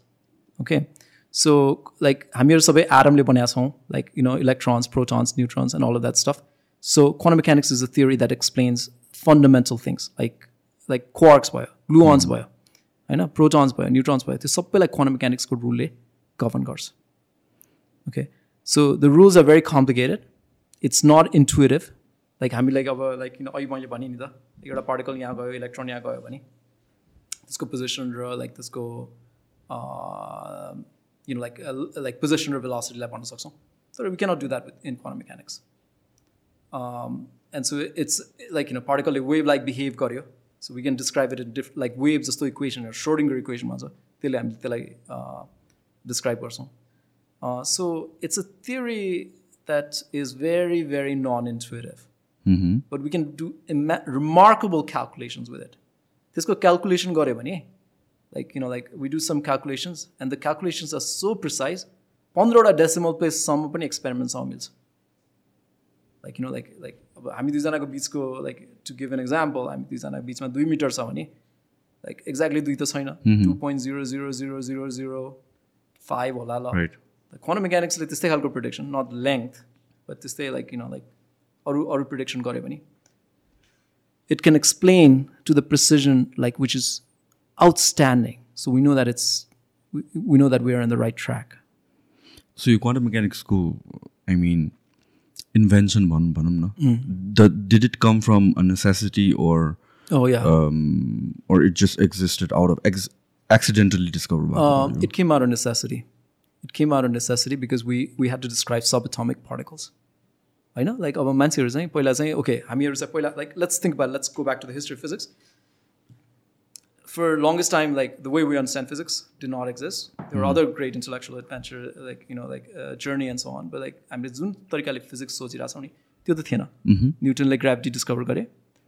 Okay, so like हामीहरू सबै एटमले बनाएको छौँ like you know electrons, protons, neutrons, and all of that stuff. So quantum mechanics is a theory that explains fundamental things like like quarks भयो gluons भयो होइन protons भयो neutrons भयो त्यो सबैलाई quantum mechanics को रुलले govern गर्छ okay so the rules are very complicated it's not intuitive Like हामी लाइक अब लाइक किन अघि मैले भनेँ नि त एउटा पार्टिकल यहाँ गयो इलेक्ट्रोन यहाँ गयो भने त्यसको पोजिसन र लाइक त्यसको you know like like position र भेलोसिटीलाई भन्न सक्छौँ तर we cannot do that with in quantum mechanics and so it's like you know पार्टिकलले wave like behave गर्यो so we can describe it in diff like wave जस्तो इक्वेसनहरू श्रोडिङर इक्वेसनमा छ त्यसले हामीले त्यसलाई डिस्क्राइब गर्छौँ so it's a theory that is very very non intuitive non-intuitive but we can do remarkable calculations with it त्यसको calculation गऱ्यो भने like you know like we do some calculations and the calculations are so precise पन्ध्रवटा decimal प्लेससम्म पनि एक्सपेरिमेन्टसम्म मिल्छ like you know like like अब हामी दुईजनाको बिचको like to give an example हामी दुईजनाको बिचमा दुई मिटर छ भने लाइक एक्ज्याक्टली दुई त छैन two point zero zero zero zero zero five होला ल Right. क्वान्टम मेकानिक्सले त्यस्तै खालको प्रिडिक्सन नट लेन्थ बट त्यस्तै लाइक किन लाइक अरू अरू प्रिडिक्सन गऱ्यो भने it can explain to the precision like which is outstanding so we know that it's we, we know that we are on the right track सो यो quantum मेकानिक्सको I mean invention भनौँ भनौँ न the did it come from a necessity ore oh yeah ore it just existed out of x accidentally discover भएको um, it came out of necessity it came out of necessity because we we had to describe subatomic particles होइन like अब मान्छेहरू चाहिँ पहिला चाहिँ okay हामीहरू चाहिँ पहिला like let's think about let's go back to the history of physics for longest time, like the way we understand physics did not exist. There were other great intellectual adventure, like you know, like uh, journey and so on. But like हामीले जुन तरिकाले physics सोचिरहेको छौँ नि त्यो त थिएन न्युटनले gravity discover गरे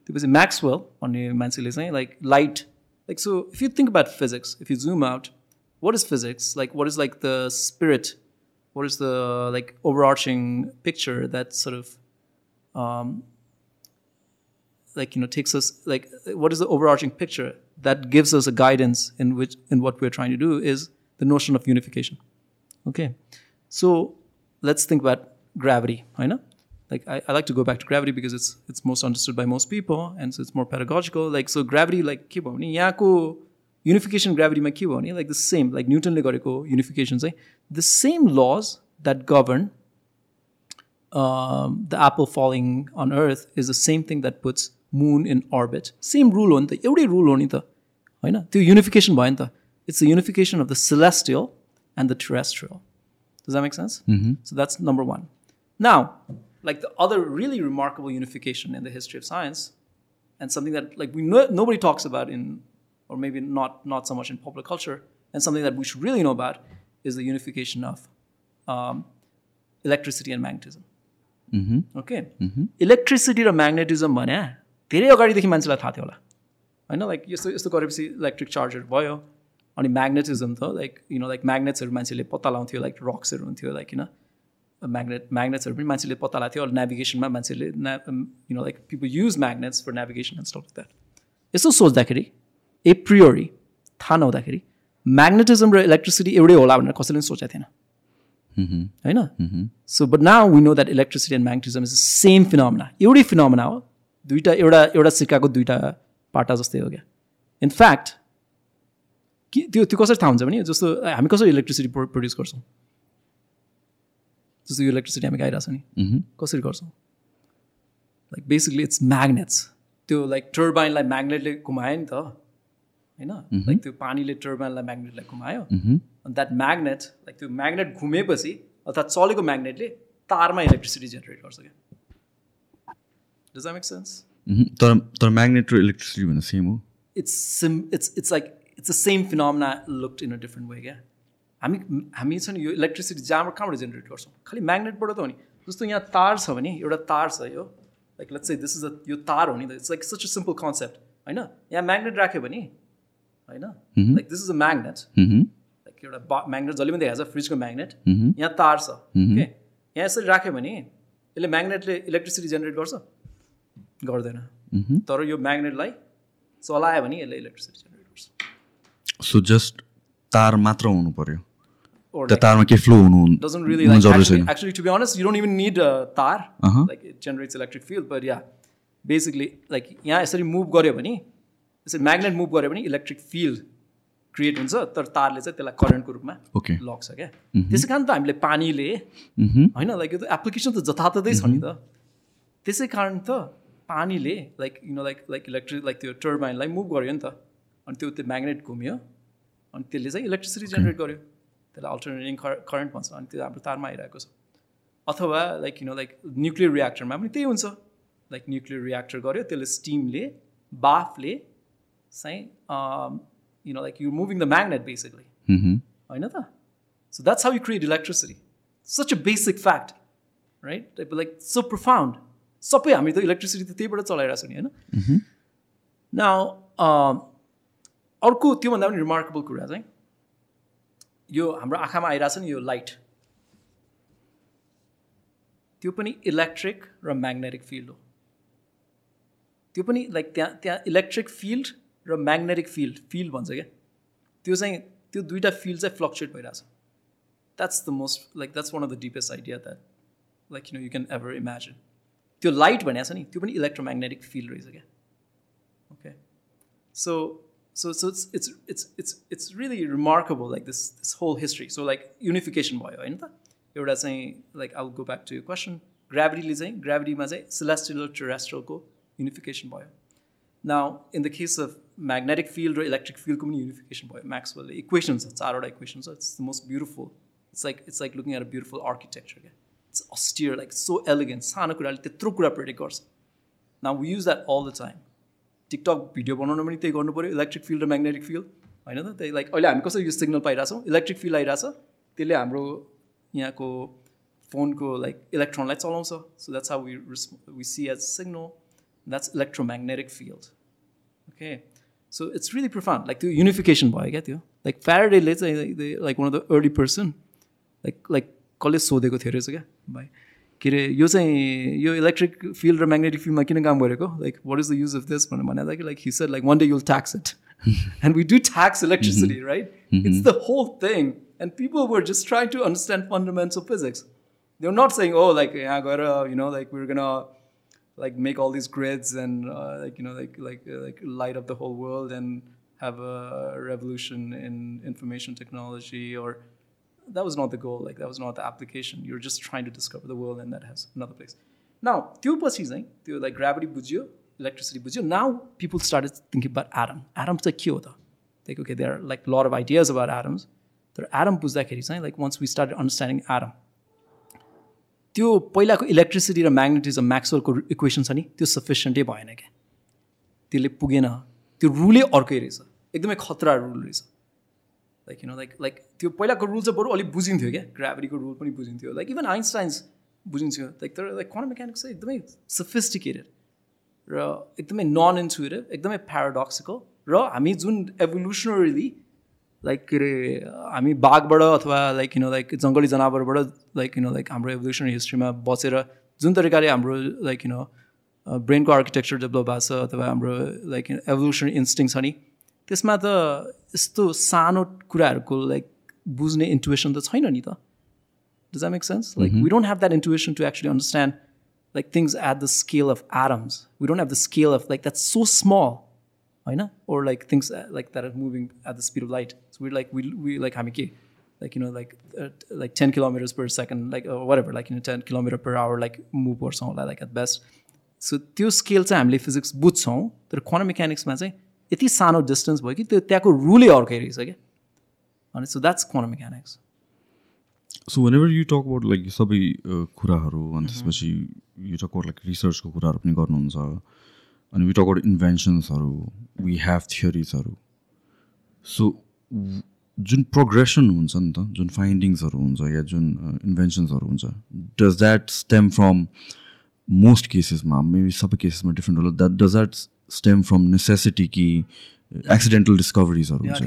त्यसपछि म्याक्सवेल भन्ने मान्छेले चाहिँ like light like so if you think about physics if you zoom out what is physics like what is like the spirit watt is the like ओभरआर्चिङ picture that सort of um, like you know takes us like what is the overarching picture that gives us a guidance in which in what we're trying to do is the notion of unification okay so let's think about gravity I know like I, I like to go back to gravity because it's it's most understood by most people and so it's more pedagogical like so gravity like के भयो भने यहाँको unification gravity मा के भयो भने like the same like न्युटनले गरेको unification चाहिँ the same laws that govern um, the apple falling on earth is the same thing that puts moon in orbit same rule हो नि त एउटै rule हो नि त होइन त्यो unification भयो नि त it's the unification of the celestial and the terrestrial does that make sense so that's number one now like the other really remarkable unification in the history of science and something that like we know nobody talks about in or maybe not not so much in popular culture and something that we should really know about is the unification of um, electricity and magnetism. Okay electricity raw magnetism भने धेरै अगाडिदेखि मान्छेलाई थाहा थियो होला। होइन like यस्तो यस्तो गरेपछि इलेक्ट्रिक चार्जहरू भयो अनि म्याग्नेटिजम त लाइक यु नो लाइक म्याग्नेट्सहरू मान्छेले पत्ता लगाउँथ्यो लाइक रक्सहरू हुन्थ्यो लाइक किन म्याग्नेट म्याग्नेट्सहरू पनि मान्छेले पत्ता लगाएको थियो नेभिगेसनमा मान्छेले ना you know like people use magnets for navigation and stuff that यसो सोच्दाखेरि ए प्रियोरी थाहा नहुँदाखेरि म्याग्नेटिजम र इलेक्ट्रिसिटी एउटै होला भनेर कसैले पनि सोचेको थिएन। होइन? So but now we know that electricity and magnetism is the same phenomena एउटै फिनोमिना हो। दुइटा एउटा एउटा सिक्काको दुइटा पाटा जस्तै हो क्या। इनफ्याक्ट के त्यो त्यो कसरी थाहा हुन्छ भने जस्तो हामी कसरी इलेक्ट्रिसिटी प्रड्युस गर्छौँ? जस्तो यो इलेक्ट्रिसिटी हामी गाइरहेको छ नि कसरी गर्छौँ? लाइक बेसिकली इट्स म्याग्नेट्स त्यो लाइक टर्बाइनलाई म्याग्नेटले घुमायो नि त। होइन? लाइक त्यो पानीले टर्बाइनलाई म्याग्नेटलाई घुमायो। अनि द्याट म्याग्नेट लाइक त्यो म्याग्नेट घुमेपछि अर्थात् चलेको म्याग्नेटले तारमा इलेक्ट्रिसिटी जेनेरेट गर्छ क्या। Does make sense Mhm. तर तर म्याग्नेट र इलेक्ट्रिसिटी भन्दा सेम हो? It's sim it's it's like it's the same phenomena looked in a different way क्या हामी हामी छ नि यो इलेक्ट्रिसिटी जहाँबाट कहाँबाट जेनेरेट गर्छौँ? खालि म्याग्नेटबाट त हो नि। जस्तो यहाँ तार छ भने एउटा तार छ यो। Like let's say this is a यो तार हो नि त। It's like such a simple concept होइन? यहाँ म्याग्नेट राख्यो भने होइन? Like this is a magnet like एउटा बा म्याग्नेट जसले पनि देखाएको छ फ्रिजको म्याग्नेट यहाँ तार छ। ओके यहाँ यसरी राख्यो भने यसले म्याग्नेटले इलेक्ट्रिसिटी जेनेरेट गर्छ? गर्दैन। तर यो म्याग्नेटलाई चलायो भने यसले इलेक्ट्रिसिटी जेनेरेट गर्छ। सो जस्ट तार मात्र हुनु पर्यो? त्यो तारमा केही फ्लो हुनु जरुरी छैन। you don't even need a tar Uh-huh. like it generates electric field but yeah basically like यहाँ यसरी मुभ गऱ्यो भने यसरी म्याग्नेट मुभ गऱ्यो भने इलेक्ट्रिक फिल्ड क्रिएट हुन्छ तर तारले चाहिँ त्यसलाई करेन्टको रूपमा. लग्छ क्या। त्यसै कारण त हामीले पानीले होइन लाइक यो त एप्लिकेसन त जताततै छ नि त। त्यसै कारण त पानीले like you know like like electric like त्यो टर्बाइनलाई मुभ गर्यो नि त अनि त्यो त्यो म्याग्नेट घुम्यो अनि त्यसले चाहिँ इलेक्ट्रिसिटी जेनेरेट गर्यो त्यसलाई अल्टरनेटिङ करेन्ट भन्छ अनि त्यो हाम्रो तारमा आइरहेको छ। अथवा like you know like nuclear रियाक्टरमा पनि त्यही हुन्छ। लाइक न्युक्लियर रियाक्टर गर्यो त्यसले स्टिमले बाफले चाहिँ you know like you moving the magnet basically होइन त so that's how you create electricity such a basic fact right? Like- but like so profound. सबै हामी त इलेक्ट्रिसिटी त त्यहीबाट चलाइरहेको छ नि होइन न अर्को त्योभन्दा पनि रिमार्केबल कुरा चाहिँ यो हाम्रो आँखामा आइरहेछ नि यो लाइट त्यो पनि इलेक्ट्रिक र म्याग्नेटिक फिल्ड हो त्यो पनि लाइक त्यहाँ त्यहाँ इलेक्ट्रिक फिल्ड र म्याग्नेटिक फिल्ड फिल्ड भन्छ क्या त्यो चाहिँ त्यो दुइटा फिल्ड चाहिँ फ्लक्चुएट भइरहेछ that's the most like that's one of the deepest idea that like you know you can ever imagine त्यो लाइट भनेको छ नि त्यो पनि इलेक्ट्रोम्याग्नेटिक फिल्ड रहेछ क्या okay so so so it's it's it's it's it's really remarkable like this this whole history so like unification भयो होइन त एउटा चाहिँ लाइक आउ गो ब्याक टु यो क्वेसन ग्राभिटीले चाहिँ ग्राभिटीमा चाहिँ सिलेस्टियल र टेरेस्ट्रलको युनिफिकेसन भयो now in the case of magnetic field raw electric फिल्डको पनि युनिफिकेसन भयो म्याक्सवेलले इक्वेसन छ चारवटा इक्वेसन छ it's the most beautiful it's like it's like looking at a beautiful architecture क्या it's अस्टियर like so elegant सानो कुराले त्यत्रो कुरा प्रेडिक्ट गर्छ now we use that all the time TikTok video बनाउन पनि त्यही गर्नु पऱ्यो इलेक्ट्रिक फिल्ड र म्याग्नेटिक फिल्ड होइन त त्यही लाइक अहिले हामी कसरी यो सिग्नल पाइरहेछौँ इलेक्ट्रिक फिल्ड आइरहेछ त्यसले हाम्रो यहाँको फोनको लाइक इलेक्ट्रोनलाई चलाउँछ so that's how we we see as signal that's electromagnetic field okay so it's really profound like त्यो युनिफिकेसन भयो क्या त्यो लाइक फ्यारडेले चाहिँ like one of the early person like like कसले सोधेको थियो रहेछ क्या भाइ के अरे यो चाहिँ यो इलेक्ट्रिक फिल्ड र म्याग्नेटिक फिल्डमा किन काम गरेको like what is the use of this भनेर भन्दा कि like Hisar like one day you'll tax it and we do tax electricity right it's the whole thing and people were just try to understand फन्डामेन्ट्स of physics they nut सेङ O like यहाँ गएर यु know like we're gun like make all these grids and uh, like you know like like uh, like light up the whole world and have a revolution in information technology or that was not the goal like that was not the application you're just trying to discover the world and that has another place now त्यो पछि चाहिँ त्यो like gravity बुझ्यो electricity बुझ्यो now people started thinking about atom atom चाहिँ के हो त like okay there are like a lot of ideas about atoms तर atom बुझ्दाखेरि चाहिँ like once we started understanding atom त्यो पहिलाको इलेक्ट्रिसिटी र म्याग्नेटिजम म्याक्सवेलको इक्वेसन छ नि त्यो सफिसियन्टै भएन क्या। त्यसले पुगेन। त्यो रुलै अर्कै रहेछ। एकदमै खतरा रुल रहेछ। Like you know like like त्यो पहिलाको रुल चाहिँ बरु अलिक बुझिन्थ्यो क्या। ग्राभिटीको रुल पनि बुझिन्थ्यो। लाइक इभन आइन्सटाइन्स बुझिन्थ्यो। लाइक तर लाइक क्वान्टम मेकानिक्स चाहिँ एकदमै सफिस्टिकेटेड र एकदमै नन इन्सुएटिभ एकदमै प्याराडक्सिकल र हामी जुन एभोल्युसनरीली लाइक के अरे हामी बाघबाट अथवा लाइक किन लाइक जङ्गली जनावरबाट लाइक किन लाइक हाम्रो एभोल्युसनरी हिस्ट्रीमा बसेर जुन तरिकाले हाम्रो लाइक किन ब्रेनको आर्किटेक्चर डेभलप भएको छ अथवा हाम्रो लाइक एभोल्युसनरी इन्स्टिङ छ नि त्यसमा त यस्तो सानो कुराहरूको लाइक बुझ्ने इन्टुएसन त छैन नि त does that make sense like we don't have that intuition to actually understand at the scale of atoms. We don't have the scale of like that's so small, I know, or like things like that are moving at the speed of light. So we're like we we like hamike, like you know like uh, like ten kilometers per second, like or whatever, like you know ten kilometer per hour, like move or something like, at best. So त्यो scale चाहिँ हामीले physics बुझ्छौँ तर quantum मेकानिक्समा चाहिँ यति सानो distance भयो कि त्यो त्यहाँको रुलै अर्कै रहेछ क्या? अनि so that's quantum mechanics so whenever you talk about like सबै कुराहरू अनि त्यसपछि यु टक अबाउट लाइक रिसर्चको कुराहरू पनि गर्नुहुन्छ अनि वि टक अबाउट इन्भेन्सन्सहरू वी हेभ थियोरिजहरू सो जुन प्रोग्रेसन हुन्छ नि त जुन फाइन्डिङ्सहरू हुन्छ या जुन इन्भेन्सन्सहरू हुन्छ does that stem from most केसेसमा maybe सबै केसेसमा डिफ्रेन्ट होला that does that stem from necessity कि एक्सिडेन्टल डिस्कभरिजहरू हुन्छ.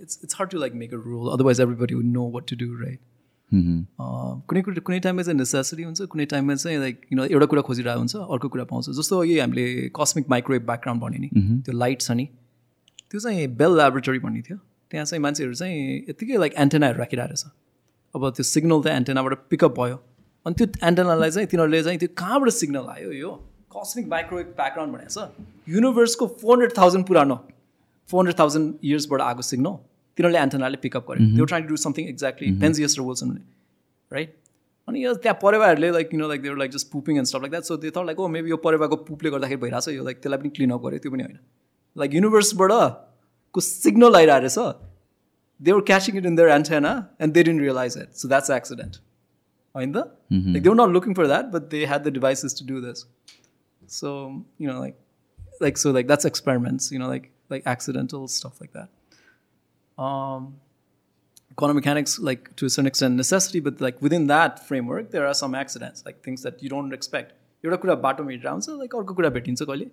It's it's hard to like make a rule. Otherwise, everybody would know what to do, right? Uh, कुनै कुरो कुनै टाइममा चाहिँ नेसेसिटी हुन्छ कुनै टाइममा चाहिँ लाइक यु नो एउटा कुरा खोजिरहेको हुन्छ अर्को कुरा पाउँछ। जस्तो अघि हामीले कस्मिक माइक्रोवेभ ब्याकग्राउन्ड भन्यो नि त्यो लाइट छ नि त्यो चाहिँ बेल ल्याबोरेटरी भन्ने थियो। त्यहाँ चाहिँ मान्छेहरू चाहिँ यत्तिकै लाइक एन्टेनाहरू राखिरहेको रहेछ। अब त्यो सिग्नल त एन्टेनाबाट पिकअप भयो। अनि त्यो एन्टेनालाई चाहिँ तिनीहरूले चाहिँ त्यो कहाँबाट सिग्नल आयो यो? कस्मिक माइक्रोवेभ ब्याकग्राउन्ड भनेको छ। युनिभर्सको फोर हन्ड्रेड थाउजन्ड पुरानो फोर हन्ड्रेड थाउजन्ड इयर्सबाट आएको सिग्नल तिनीहरूले एन्टेनाले पिकअप गर्यो त्यो try to do something exactly Penzias raw Wilson right अनि यो त्यहाँ परेवाहरूले लाइक किन like they're like just pooping and stuff like that so त्यो त लाइक ओ मेबी यो परेवाको पुपले गर्दाखेरि भइरहेको छ यो लाइक त्यसलाई पनि क्लिन अप गर्यो त्यो पनि होइन लाइक युनिभर्सबाट को सिग्नल आइरहेको रहेछ they were catching it in their antenna and they didn't realize it. So that's accident. होइन त like they were not looking for that, but they had the devices to do this. So you know, like, like so, like that's experiments. You know, like like accidental stuff like that. Um, quantum mechanics like to a certain extent necessity but like within that framework there are some accidents like things that you don't expect एउटा कुरा बाटोमा हिँडेर आउँछ like अर्को कुरा भेटिन्छ कहिले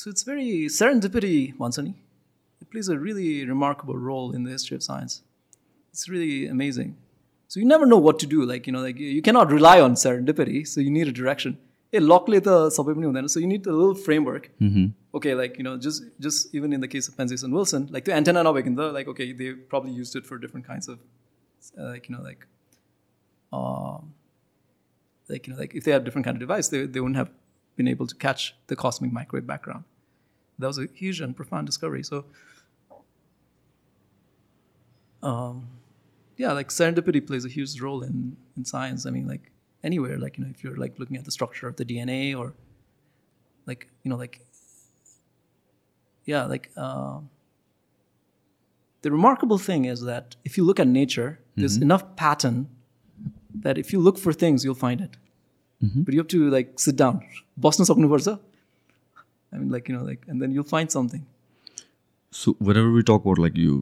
सो it's very serendipity भन्छ नि it plays a really remarkable role in the history of signs it's really amazing. So you never know what to do. Like, you know, like you, you cannot rely on serendipity. So you need a direction. Hey, luckily the सबै पनि हुँदैन. So you need a little framework. Okay, like, you know, just just even in the case of Penzias and Wilson, like the antenna नभइकन like, okay, they probably used it for different kinds of, uh, like, you know, like, um, like, you know, like if they had different kind of device, they, they wouldn't have been able to catch the cosmic microwave background. That was a huge and profound discovery. So, um, yeah, like serendipity plays a huge role in in science. I mean, like anywhere, like you know, if you're like looking at the structure of the DNA or like you know, like yeah, like uh, the remarkable thing is that if you look at nature, there's enough pattern that if you look for things, you'll find it. But you have to like sit down, बस्न सक्नुपर्छ. I mean, like you know, like and then you'll find something. So wait ever we talk about like यो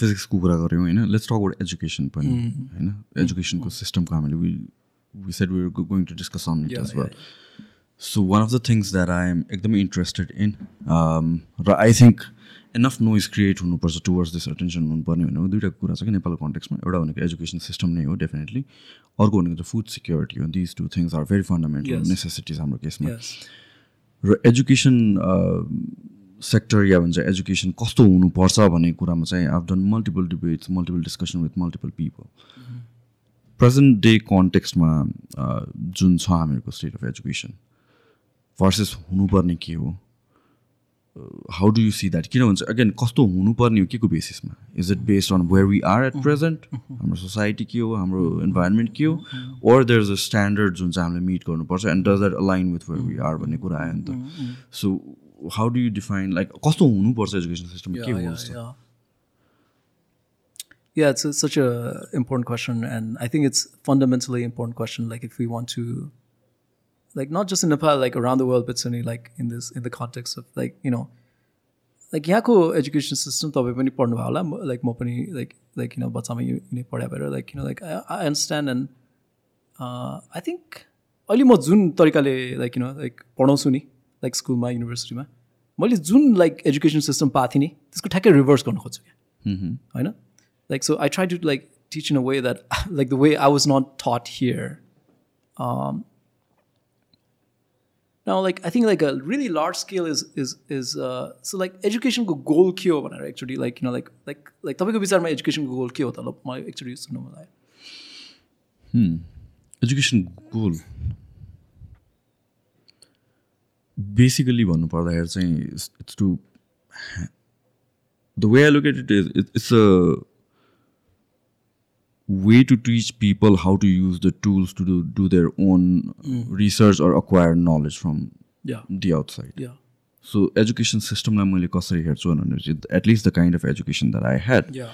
फिजिक्सको कुरा गऱ्यौँ होइन let's talk about education पनि होइन एजुकेसनको सिस्टमको हामीले we we said we going to discuss on it Yeah, as well so one of the things that I am एकदमै interested in raw I think enough noise create हुनुपर्छ towards this attention हुनुपर्ने भनेको दुइटा कुरा छ कि नेपालको कन्टेक्समा एउटा भनेको एजुकेसन सिस्टम नै हो डेफिनेटली अर्को भनेको चाहिँ फुड सिक्योरिटी हो। These two things are very fundamental Yes. Necessities हाम्रो केसमा. र एजुकेसन सेक्टर या भन्छ एजुकेसन कस्तो हुनुपर्छ भन्ने कुरामा चाहिँ done multiple debates multiple discussion with multiple people present day कन्टेक्स्टमा जुन छ हामीहरूको स्टेट अफ एजुकेसन भर्सेस हुनुपर्ने के हो? How do you see that किन भन्छ अगेन कस्तो हुनुपर्ने हो के को बेसिसमा is it based on where we are at present हाम्रो सोसाइटी के हो? हाम्रो इन्भाइरोमेन्ट के हो? Or there is a standard जुन चाहिँ हामीले मिट गर्नुपर्छ and does that align with where we are भन्ने कुरा आयो नि त। So how do you define like कस्तो हुनुपर्छ एजुकेसन सिस्टम के हो yeah, जस्तो yeah. Yeah, it's, it's such a important question, and I think it's fundamentally important question. Like, if we want to, like, not just in Nepal, like around the world, but certainly like in this in the context of like you know, like यहाँको education system तपाईँ पनि पढ्नु भयो होला like म पनि like like किन बच्चामा यु नै पढाइ भएर लाइक किन like I understand end I think अहिले म जुन तरिकाले लाइक किन लाइक पढाउँछु नि लाइक स्कुलमा युनिभर्सिटीमा मैले जुन लाइक एजुकेसन सिस्टम पाएको थिएँ नि त्यसको ठ्याक्कै रिभर्स गर्नु खोज्छु क्या होइन like so i try to like teach in a way that like the way i was not taught here um now like i think like a really large scale is is is uh so like education को goal के हो भनेर actually like you know like like like तपाईँको विचारमा education को goal के हो त ल म actually सुन्नु मलाई एजुकेसन गोल बेसिकली भन्नुपर्दाखेरि चाहिँ it's to the way I look at it is it's a way to teach people how to use the tools to do, do their own research or acquire knowledge from yeah. the outside. Yeah. So education सिस्टमलाई मैले कसरी हेर्छु भनेपछि at least the kind of education that I had yeah.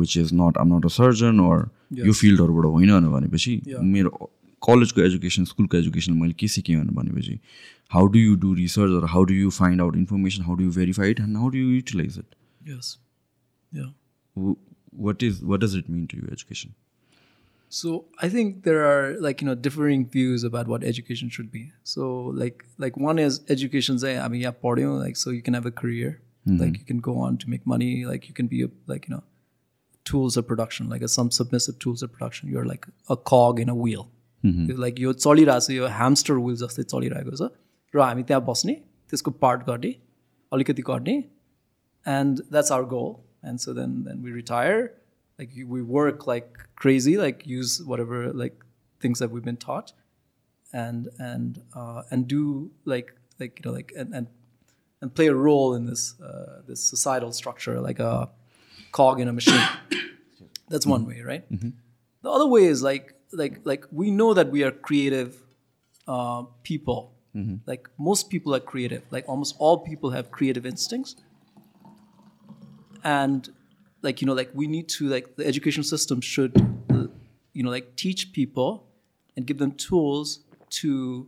Which is not um not a surgeon or yo Yes. फिल्डहरूबाट होइन भनेपछि. मेरो कलेजको education स्कुलको education मैले के सिकेँ भनेपछि how do you do research or how do you find out information how do you verify it and how do you utilise it yes. yeah watt is watt does it mean to you education So I think there are like you know differing views about what education should be. So like like one is education say I mean yeah pardon like so you can have a career like you can go on to make money like you can be a like you know tools of production like a, some submissive tools of production you're like a cog in a wheel You're like यो चलिरहेको छ यो ह्यामस्टर will जस्तै चलिरहेको छ र हामी त्यहाँ बस्ने त्यसको part गर्ने अलिकति गर्ने and that's our goal and so then then we retire. Like we work like crazy like use whatever like things that we've been taught and and uh, and do like like you know like and and, and play a role in this uh, this societal structure like a cog in a machine. That's one way right? The other way is like like like we know that we are creative uh, people. Like most people are creative. Like almost all people have creative instincts and like you know like we need to like the education system should uh, you know like teach people and give them tools to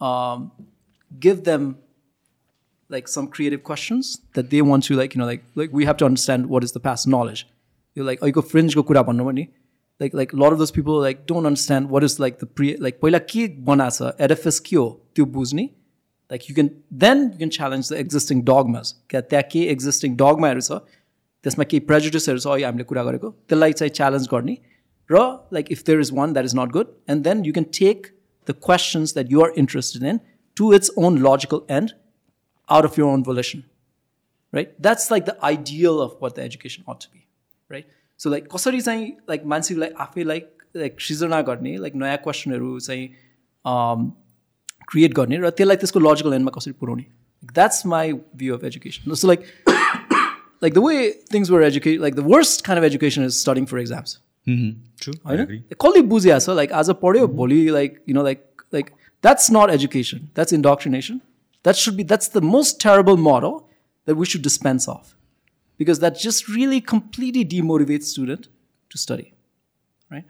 um, give them like some creative questions that they want to like you know like like we have to understand what is the past knowledge yo like अहिलेको फ्रेन्चको कुरा भन्नु भने like like lot of those people like don't understand what is like the pre like पहिला के बनाएको छ एडएफएस के हो त्यो बुझ्ने like you can then you can challenge the existing डगमास क्या त्यहाँ के एक्जिस्टिङ डगमाहरू छ त्यसमा केही प्रेजुडिसहरू छ अहिले हामीले कुरा गरेको त्यसलाई चाहिँ च्यालेन्ज गर्ने र like if there is one that is not good and then you can take the questions that you are interested in to its own logical end out of your own volition right that's like the ideal of what the education ought to be right so like कसरी चाहिँ like मान्छेलाई आफै like like सृजना गर्ने like नयाँ क्वेसनहरू चाहिँ create गर्ने र त्यसलाई त्यसको लजिकल एन्डमा कसरी पुऱ्याउने that's my view of education जस्तो like like the way things were educate like the worst kind of education is studying for exams होइन कसले बुझिया छ लाइक आज पढ्यो भोलि like you know like like that's not education that's इन्डक्ट्रिनेसन that should be that's the most terrible model that we should dispense of because that just really completely demotivates student to study right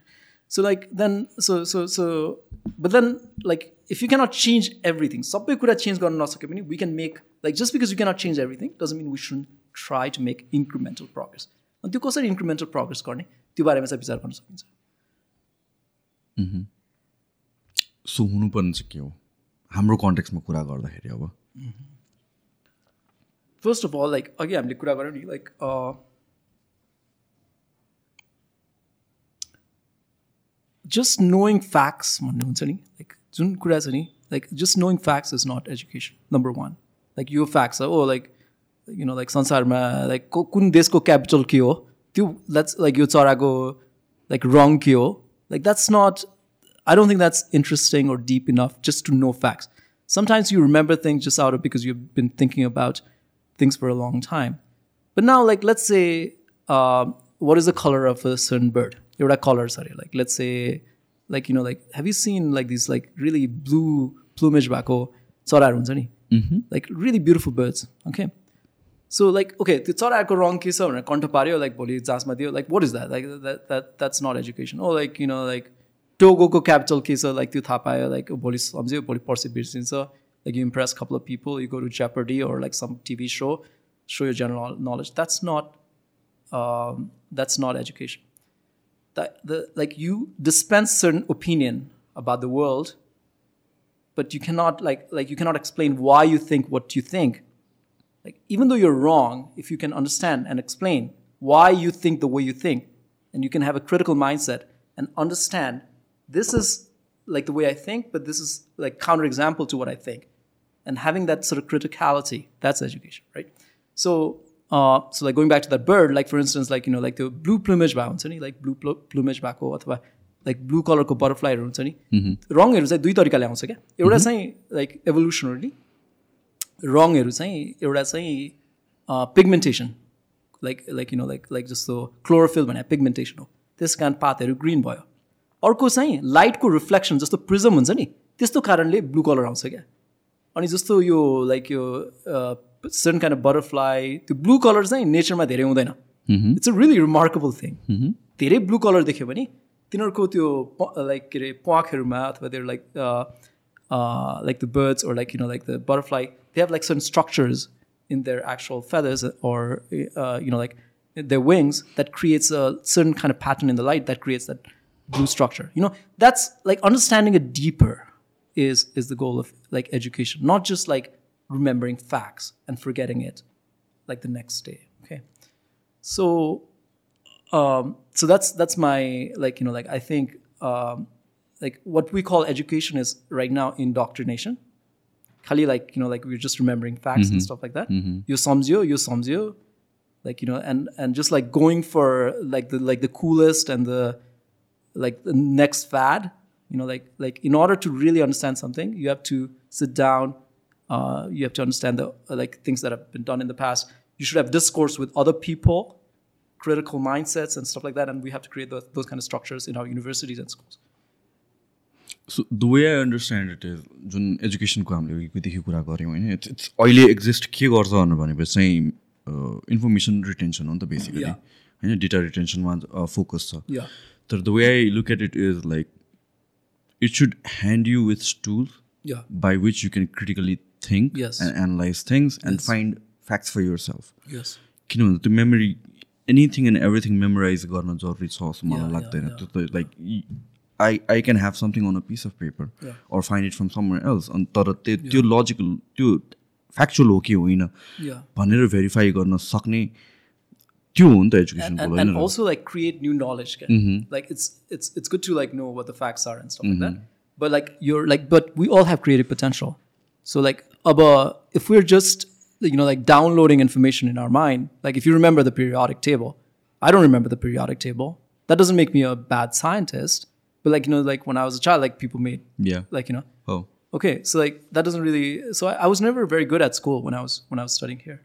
so like then so so so but then like if you cannot change everything सबै कुरा change गर्न नसके पनि we can make like just because you cannot change everything doesn't mean we shouldn't try to make incremental progress अनि त्यो कसरी incremental progress गर्ने त्यो बारेमा चाहिँ विचार गर्न सकिन्छ सो हुनुपर्ने चाहिँ के हो हाम्रो कन्टेक्समा कुरा गर्दाखेरि अब फर्स्ट अफ अल लाइक अघि हामीले कुरा गऱ्यौँ नि लाइक जस्ट नोइङ फ्याक्ट्स भन्ने हुन्छ नि लाइक जुन कुरा छ नि like just knowing facts is not education number one like yo facts हो लाइक यु नो लाइक संसारमा लाइक कुन देशको क्यापिटल के हो त्यो द्याट्स लाइक यो चराको लाइक रङ के हो like that's nut I don't think that's interesting or deep enough just to know facts. Sometimes you remember things just out of because you've been thinking about things for a long time. But now, like, let's say, uh, what is the color of a certain bird? Your color, sorry. Like, let's say, like, you know, like, have you seen like these like really blue plumage bako mm Like really beautiful birds. Okay. So like, okay, त्यो चराको रङ के छ भनेर कन्ठ पाऱ्यो like भोलि जाँचमा दियो like what is that like that that that's not education O like you know like टोगोको capital के छ लाइक त्यो थाहा पायो लाइक भोलि सम्झ्यो भोलि पर्सि बिर्सिन्छ like you impress couple of people you go to Jeopardy or like some TV show, show your general knowledge. That's not um, that's not That the like you dispense certain opinion about the world, but you cannot like like you cannot explain why you think what you think. Like even though you're wrong, if you can understand and explain why you think the way you think, and you can have a critical mindset and understand this is like the way I think, but this is like counterexample to what I think. And having that sort of criticality, that's education, right? So, so like going back to that bird, like for instance, like you know, like the blue plumage भएको हुन्छ नि blue pl- plumage भएको अथवा like blue color को butterflyहरू हुन्छ नि रङहरू चाहिँ दुई तरिकाले आउँछ क्या एउटा चाहिँ लाइक एभोल्युसनरली रङहरू चाहिँ एउटा चाहिँ pigmentation like like you know like like जस्तो क्लोरोफिल भने पिगमेन्टेसन हो त्यस कारण पातहरू ग्रिन भयो अर्को चाहिँ लाइटको रिफ्लेक्सन जस्तो प्रिजम हुन्छ नि त्यस्तो कारणले ब्लू कलर आउँछ क्या अनि जस्तो यो लाइक यो सर्टन काइन्ड अफ बटरफ्लाई त्यो ब्लू कलर चाहिँ नेचरमा धेरै हुँदैन it's a really remarkable thing धेरै ब्लू कलर देख्यो भने तिनीहरूको त्यो लाइक के अरे प्वाखहरूमा अथवा त्यो like like the birds or like you know like the butterfly they have like certain structures in their actual feathers or uh, you know like their wings that creates a certain kind of pattern in the light that creates that blue structure you know that's like understanding it deeper is is the goal of like education not just like remembering facts and forgetting it like the next day okay? So um so that's that's my like you know like i think um like what we call education is right now indoctrination. Khali like you know like we're just remembering facts and stuff like that. You samjyo you like you know and and just like going for like the like the coolest and the like the next fad you know like like in order to really understand something you have to sit down uh, you have to understand the uh, like things that have been done in the past you should have discourse with other people critical mindsets and stuff like that and we have to create those, those kind of structures in our universities and schools so the way I understand it is जुन एजुकेसनको हामीले अघिदेखि कुरा गऱ्यौँ होइन it's it's अहिले exist के गर्छ भनेर भनेपछि चाहिँ इन्फर्मेसन रिटेन्सन हो नि त बेसिकली Yeah. होइन डेटा रिटेन्सनमा फोकस छ yeah तर the way I look at it is like it should hand you with tools yeah by which you can critically think Yes. and analyze things and Yes. find facts for yourself yes किनभने त्यो memory anything and everything memorise गर्न जरुरी छ जस्तो मलाई Yeah, लाग्दैन yeah, त्यो त like I I can have something on a piece of paper Yeah. Or find it from summer else अनि तर त्यो त्यो लजिकल त्यो फ्याक्चुअल हो कि होइन Yeah. भनेर भेरिफाई गर्न सक्ने त्यो हो नि त एजुकेसनको and, होइन and raw? also like create new knowledge okay? like it's it's it's good to like know what the facts are and stuff like that but like you're like but we all have creative potential so like about if we're just you know like downloading information in our mind like if you remember the periodic table i don't remember the periodic table that doesn't make me a bad scientist but like you know like when i was a child like people made Yeah. like you know Oh. okay so like that doesn't really so I, I was never very good at school when i was when i was studying here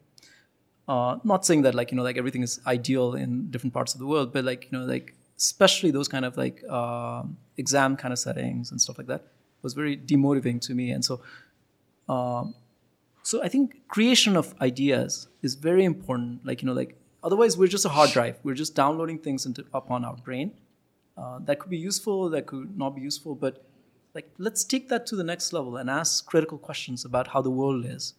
uh, not saying that like you know like everything is ideal in different parts of the world but like you know like especially those kind of like um exam kind of settings and stuff like that was very demotivating to me and so um, so i think creation of ideas is very important like you know like otherwise we're just a hard drive we're just downloading things into upon our brain uh, that could be useful that could not be useful but like let's take that to the next level and ask critical questions about how the world is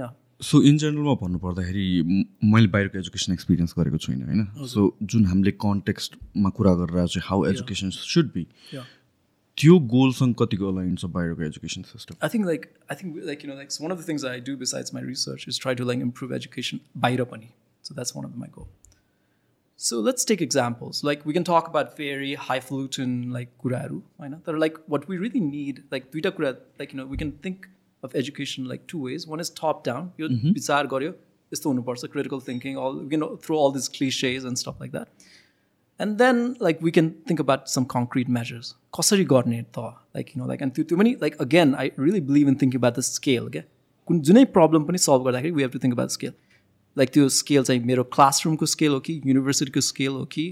yeah so in जेनरलमा भन्नुपर्दाखेरि म- मैले बाहिरको education experience गरेको छुइनँ होइन सो जुन हामीले कन्टेक्स्टमा कुरा गरेर चाहिँ how education should be yeah त्यो गोलसँग कतिको अलाइन छ बाहिरको education system I think like I think like you know like so one of the things that I do besides my research is try to like improve education by pani. So that's one of my goal. So let's take examples. Like we can talk about very highfalutin like kuraru, why not? That are like what we really need. Like duita kura, like you know, we can think of education like two ways. One is top down. You bizar garyo, यस्तो हुनुपर्छ, critical thinking, all we can throw all these cliches and stuff like that. And then like we can think about some concrete measures. कसरी गर्ने त like you know like and त्यो त्यो पनि like again I really believe in thinking about the scale क्या कुन जुनै problem पनि सल्भ गर्दाखेरि we have to think about scale. Like त्यो scale चाहिँ मेरो क्लासरुमको स्केल हो कि युनिभर्सिटीको स्केल हो कि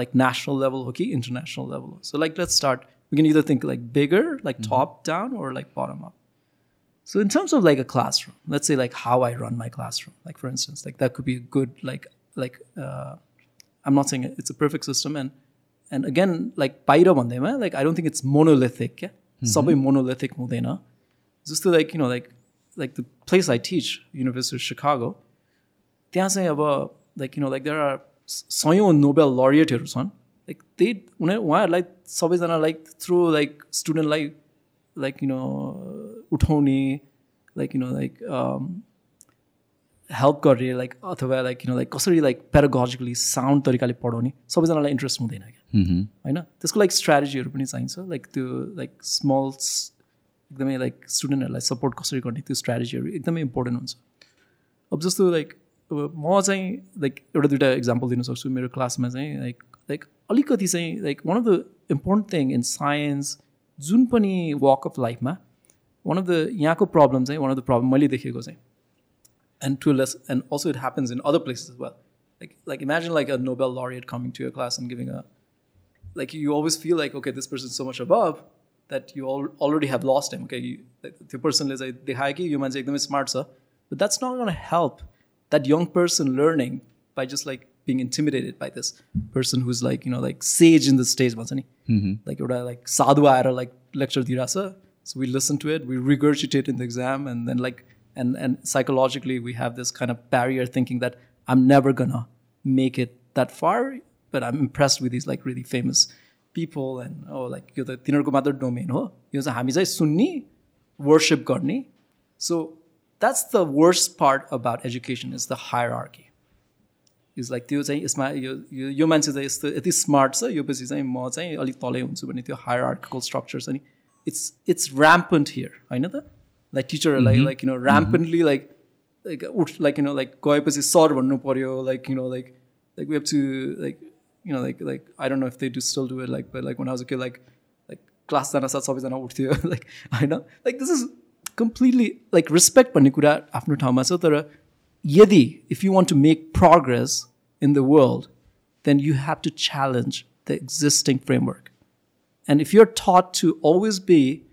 like national level हो कि international level हो. So like let's start. We can either think like bigger, like top down, or like bottom up. So in terms of like a classroom, let's say like how I run my classroom, like for instance, like that could be a good like like uh, I'm not saying it's a perfect system and and again like बाहिर भन्दैमा like I don't think it's monolithic क्या सबै monolithic हुँदैन जस्तो like किन like like the place I teach university Chicago त्यहाँ चाहिँ अब लाइक किन लाइक देयर आर सयौँ नोबेल लरिएटहरू छन् लाइक त्यही उनीहरू उहाँहरूलाई सबैजना लाइक थ्रु लाइक स्टुडेन्टलाई लाइक किन उठाउने लाइक किन लाइक हेल्प गर्ने लाइक अथवा लाइक यु नो लाइक कसरी लाइक प्यारागोजिकली साउन्ड तरिकाले पढाउने सबैजनालाई इन्ट्रेस्ट हुँदैन क्या। होइन? त्यसको लाइक स्ट्राटेजीहरू पनि चाहिन्छ लाइक त्यो लाइक स्मल एकदमै लाइक स्टुडेन्टहरूलाई सपोर्ट कसरी गर्ने त्यो स्ट्राटेजीहरू एकदमै इम्पोर्टेन्ट हुन्छ। अब जस्तो लाइक अब म चाहिँ लाइक एउटा दुइटा इक्जाम्पल दिन सक्छु मेरो क्लासमा चाहिँ लाइक लाइक अलिकति चाहिँ like one of the important thing in science जुन पनि वक अफ लाइफमा वान अफ द यहाँको प्रब्लम चाहिँ वान अफ द प्रब्लम मैले देखेको चाहिँ। and to a less and also it happens in other places as well like like imagine like a nobel laureate coming to your class and giving a like you always feel like okay this person's so much above that you all, already have lost him okay you, like, the person is like the high you might say एकदमै smart sir but that's not going to help that young person learning by just like being intimidated by this person who's like you know like sage in the stage भन्छ नि like एउटा like साधु आएर like lecture दिइरहेछ so we listen to it we regurgitate in the exam and then like and and psychologically we have this kind of barrier thinking that i'm never gonna make it that far but i'm impressed with these like really famous people and oh like यो त तिनीहरूको मात्र domain हो यो चाहिँ हामी चाहिँ सुन्ने worship गर्ने सो that's the worst part about education is the higher is like त्यो चाहिँ यसमा यो यो यो मान्छे चाहिँ यस्तो यति स्मार्ट छ यो पछि चाहिँ म चाहिँ अलिक तलै हुन्छु भने त्यो हायर आर्टिकल स्ट्रक्चर छ नि इट्स इट्स ऱ्याम्पन्ट हियर होइन त लाइक टिचरहरूलाई like you know rampantly like like उठ लाइक यु नो लाइक गएपछि सर भन्नु पऱ्यो like you know like like we have to like you know like like I don't know if they do still do it like like वान के like like class जान साथ सबैजना उठ्थ्यो like होइन like this is completely like respect भन्ने कुरा आफ्नो ठाउँमा छ तर यदि if you want to make progress in the world then you have to challenge the existing framework And if you're taught to always be,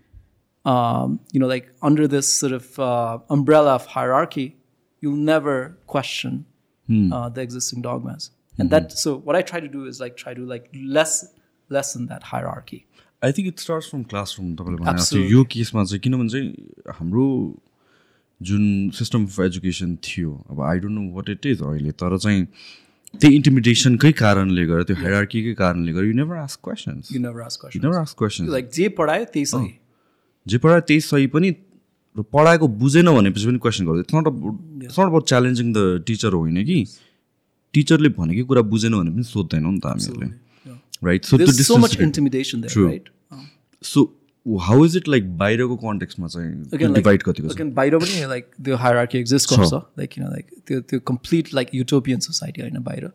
um, you know, like under this sort of uh, umbrella of hierarchy, you'll never question uh, the existing dogmas. And that, so what I try to do is like try to like less lessen that hierarchy. I think it starts from classroom तपाईँले भने जस्तो Absolutely. यो केसमा चाहिँ किनभने चाहिँ हाम्रो जुन system of education थियो अब I don't know what it is अहिले तर चाहिँ त्यही इन्टिमिडेसनकै कारणले गर्दा त्यो हायरार्कीकै कारणले गर्दा you never ask questions you never ask you question never ask questions like जे पढायो त्यही सही जे पढायो त्यही सही पनि र पढाएको बुझेन भनेपछि पनि क्वेसन गर्दै it's not it's not about challenging the teacher होइन कि। टिचरले भनेकै कुरा बुझेन भने पनि सोध्दैनौँ नि त हामीहरूले। Right so True. right? Um, so how is it like बाहिरको कन्टेक्समा चाहिँ डिभाइड कतिको बाहिर पनि लाइक त्यो हायरार्की एक्जिस्ट गर्छ लाइक किन लाइक त्यो त्यो कम्प्लिट लाइक युटोपियन सोसाइटी होइन बाहिर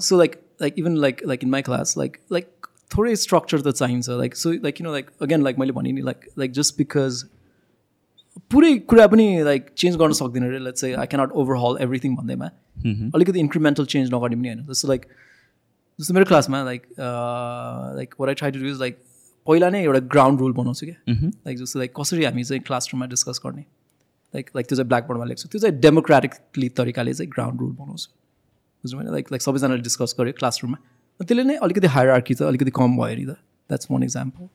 so like like even like like in my class like like थोरै स्ट्रक्चर त चाहिन्छ। Like so like you know like again like मैले भने नि लाइक लाइक जस्ट बिकज पुरै कुरा पनि लाइक चेन्ज गर्न सक्दिनँ अरे लेट्स चाहिँ आई क्यानट ओभरहल एभ्रिथिङ भन्दैमा। अलिकति इन्क्रिमेन्टल चेन्ज नगर्ने पनि होइन। जस्तो लाइक जस्तो मेरो क्लासमा like like what I try to do is like पहिला नै एउटा ग्राउन्ड रुल बनाउँछु क्या। लाइक जस्तो लाइक कसरी हामी चाहिँ क्लासरुममा डिस्कस गर्ने। लाइक लाइक त्यो चाहिँ ब्ल्याकबोर्डमा लेख्छु। त्यो चाहिँ डेमोक्रेटिकली तरिकाले चाहिँ ग्राउन्ड रुल बनाउँछु। बुझ्नु भने लाइक लाइक सबैजनाले डिस्कस गऱ्यो क्लासरुममा त्यसले नै अलिकति हायर त अलिकति कम भयो नि त द्याट्स वान इक्जाम्पल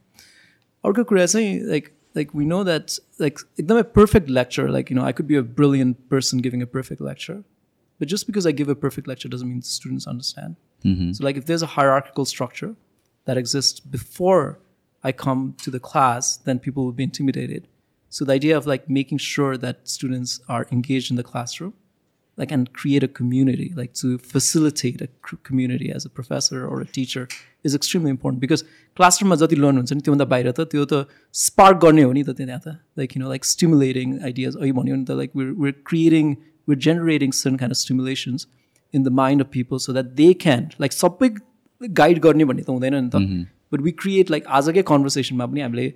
अर्को कुरा चाहिँ like like we know that like एकदमै perfect lecture like you know I could be a brilliant person giving a perfect lecture but just because I give a perfect lecture dozen मिन students understand So, like, if there's a hierarchical structure that exists before I come to the class, then people will be intimidated. So, the idea of like making sure that students are engaged in the classroom, like, and create a community, like to facilitate a community as a professor or a teacher is extremely important because classroom जति learn हुन्छ नि त्योभन्दा बाहिर त त्यो त spark गर्ने हो नि त त्यहाँ त like you know like stimulating ideas अघि भन्यो नि त like we're we're creating we're generating certain kind of stimulations in the mind of people so that they can like सबै गाइड गर्ने भन्ने त हुँदैन नि त बट वी क्रिएट लाइक आजकै कन्भर्सेसनमा पनि हामीले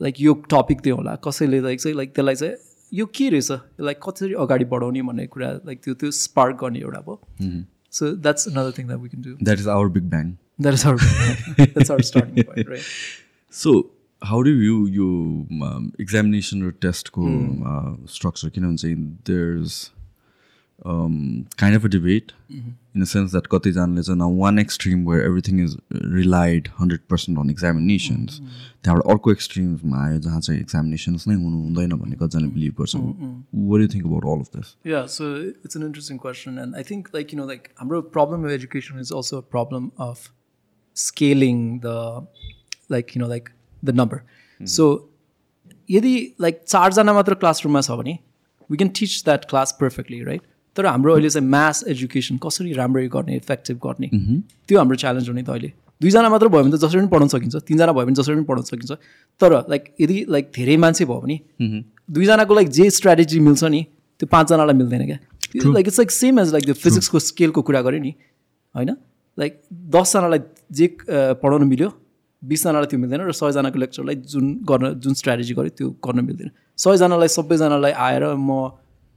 लाइक यो टपिक त्यो होला कसैले लाइक चाहिँ लाइक त्यसलाई चाहिँ यो के रहेछ? यसलाई कसरी अगाडि बढाउने भन्ने कुरा लाइक त्यो त्यो स्पार्क गर्ने एउटा भयो। So that's another thing that we can do that is our big bang that is our that's our starting point right so how do you yo examination र टेस्टको स्ट्रक्चर किनभने चाहिँ theirs kind of a debate in the sense that कतिजनाले चाहिँ न वान extreme where everything is relied hundred percent अन एक्जामिनेसन्स त्यहाँबाट अर्को एक्सट्रिम्समा आयो जहाँ चाहिँ एक्जामिनेसन्स नै हुनु हुँदैन भन्ने कतिजनाले बिलिभ गर्छ वर यु think about all of this Yeah, so it's an interesting question. And I think, like, you know, like, our problem with education is also a problem of scaling the, like, you know, like the number. So, यदि like चारजना मात्र क्लासरुममा छ भने we can teach that class perfectly right तर हाम्रो अहिले चाहिँ mass education कसरी राम्ररी गर्ने इफेक्टिभ गर्ने? त्यो हाम्रो च्यालेन्ज हो नि त अहिले। दुईजना मात्र भयो भने त जसरी पनि पढाउन सकिन्छ तिनजना भयो भने जसरी पनि पढाउन सकिन्छ। तर लाइक यदि लाइक धेरै मान्छे भयो भने दुईजनाको लाइक जे स्ट्राटेजी मिल्छ नि त्यो पाँचजनालाई मिल्दैन क्या। Like it's like same as like त्यो फिजिक्सको स्केलको कुरा गऱ्यो नि होइन? लाइक दसजनालाई जे पढाउनु मिल्यो बिसजनालाई त्यो मिल्दैन र सयजनाको लेक्चरलाई जुन गर्न जुन स्ट्राटेजी गऱ्यो त्यो गर्न मिल्दैन। सयजनालाई सबैजनालाई आएर म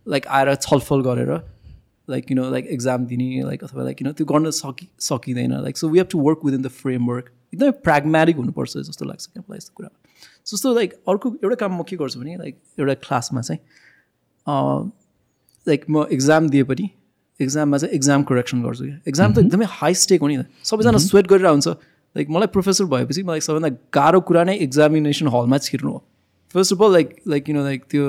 लाइक आएर छलफल गरेर like you know like exam दिने लाइक अथवा लाइक यु नो त्यो गर्न सकि सकिँदैन। Like so we have to work within the framework एकदमै प्र्याग्मेटिक हुनुपर्छ जस्तो लाग्छ क्या मलाई यस्तो कुरामा। जस्तो लाइक अर्को एउटा काम म के गर्छु भने लाइक एउटा क्लासमा चाहिँ लाइक म एक्जाम दिए पनि एक्जाममा चाहिँ एक्जाम करेक्सन गर्छु क्या। एक्जाम त एकदमै हाई स्टेक हो नि त। सबैजना स्वेट गरेर हुन्छ। लाइक मलाई प्रोफेसर भएपछि मलाई सबैभन्दा गाह्रो कुरा नै एक्जामिनेसन हलमा छिर्नु हो। First of all like like you know like त्यो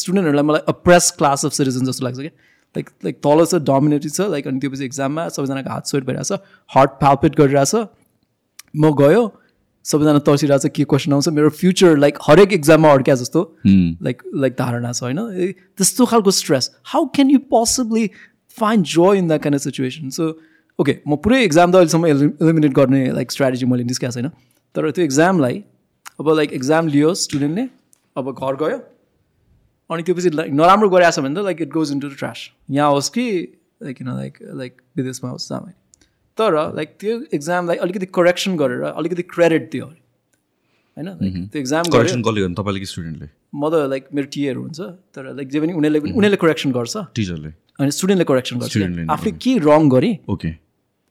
स्टुडेन्टहरूलाई मलाई अप्रेस क्लास अफ सिटिजन जस्तो लाग्छ क्या लाइक लाइक तल छ डोमिनेटेड छ लाइक अनि त्योपछि एक्जाममा सबैजनाको हात स्वेट भइरहेछ हार्ट प्याल्पेट गरिरहेछ म गयो सबैजना तर्सिरहेको छ के क्वेसन आउँछ मेरो फ्युचर लाइक हरेक एक्जाममा अड्क्या जस्तो लाइक लाइक धारणा छ होइन त्यस्तो खालको stress how can you possibly find joy in that kind of situation so okay म पुरै एक्जाम त अहिलेसम्म इलिमिनेट गर्ने लाइक स्ट्राटेजी मैले निस्किएको छैन तर त्यो एक्जामलाई अब लाइक एक्जाम लियो स्टुडेन्टले अब घर गयो अनि त्यो पछि लाइक नराम्रो गरेको छ भने त like it goes into the trash यहाँ होस् कि लाइक किन लाइक लाइक विदेशमा होस् पनि। तर लाइक त्यो एक्जामलाई अलिकति करेक्सन गरेर अलिकति क्रेडिट दियो अरे। होइन? लाइक त्यो एक्जाम गऱ्यो। करेक्सन कसले गर्नु तपाईँले स्टुडेन्टले म त लाइक मेरो टिएहरू हुन्छ तर लाइक जे पनि उनीहरूले पनि उनीहरूले करेक्सन गर्छ। टिचरले अनि स्टुडेन्टले करेक्सन गर्छ। आफूले के रङ गरेँ ओके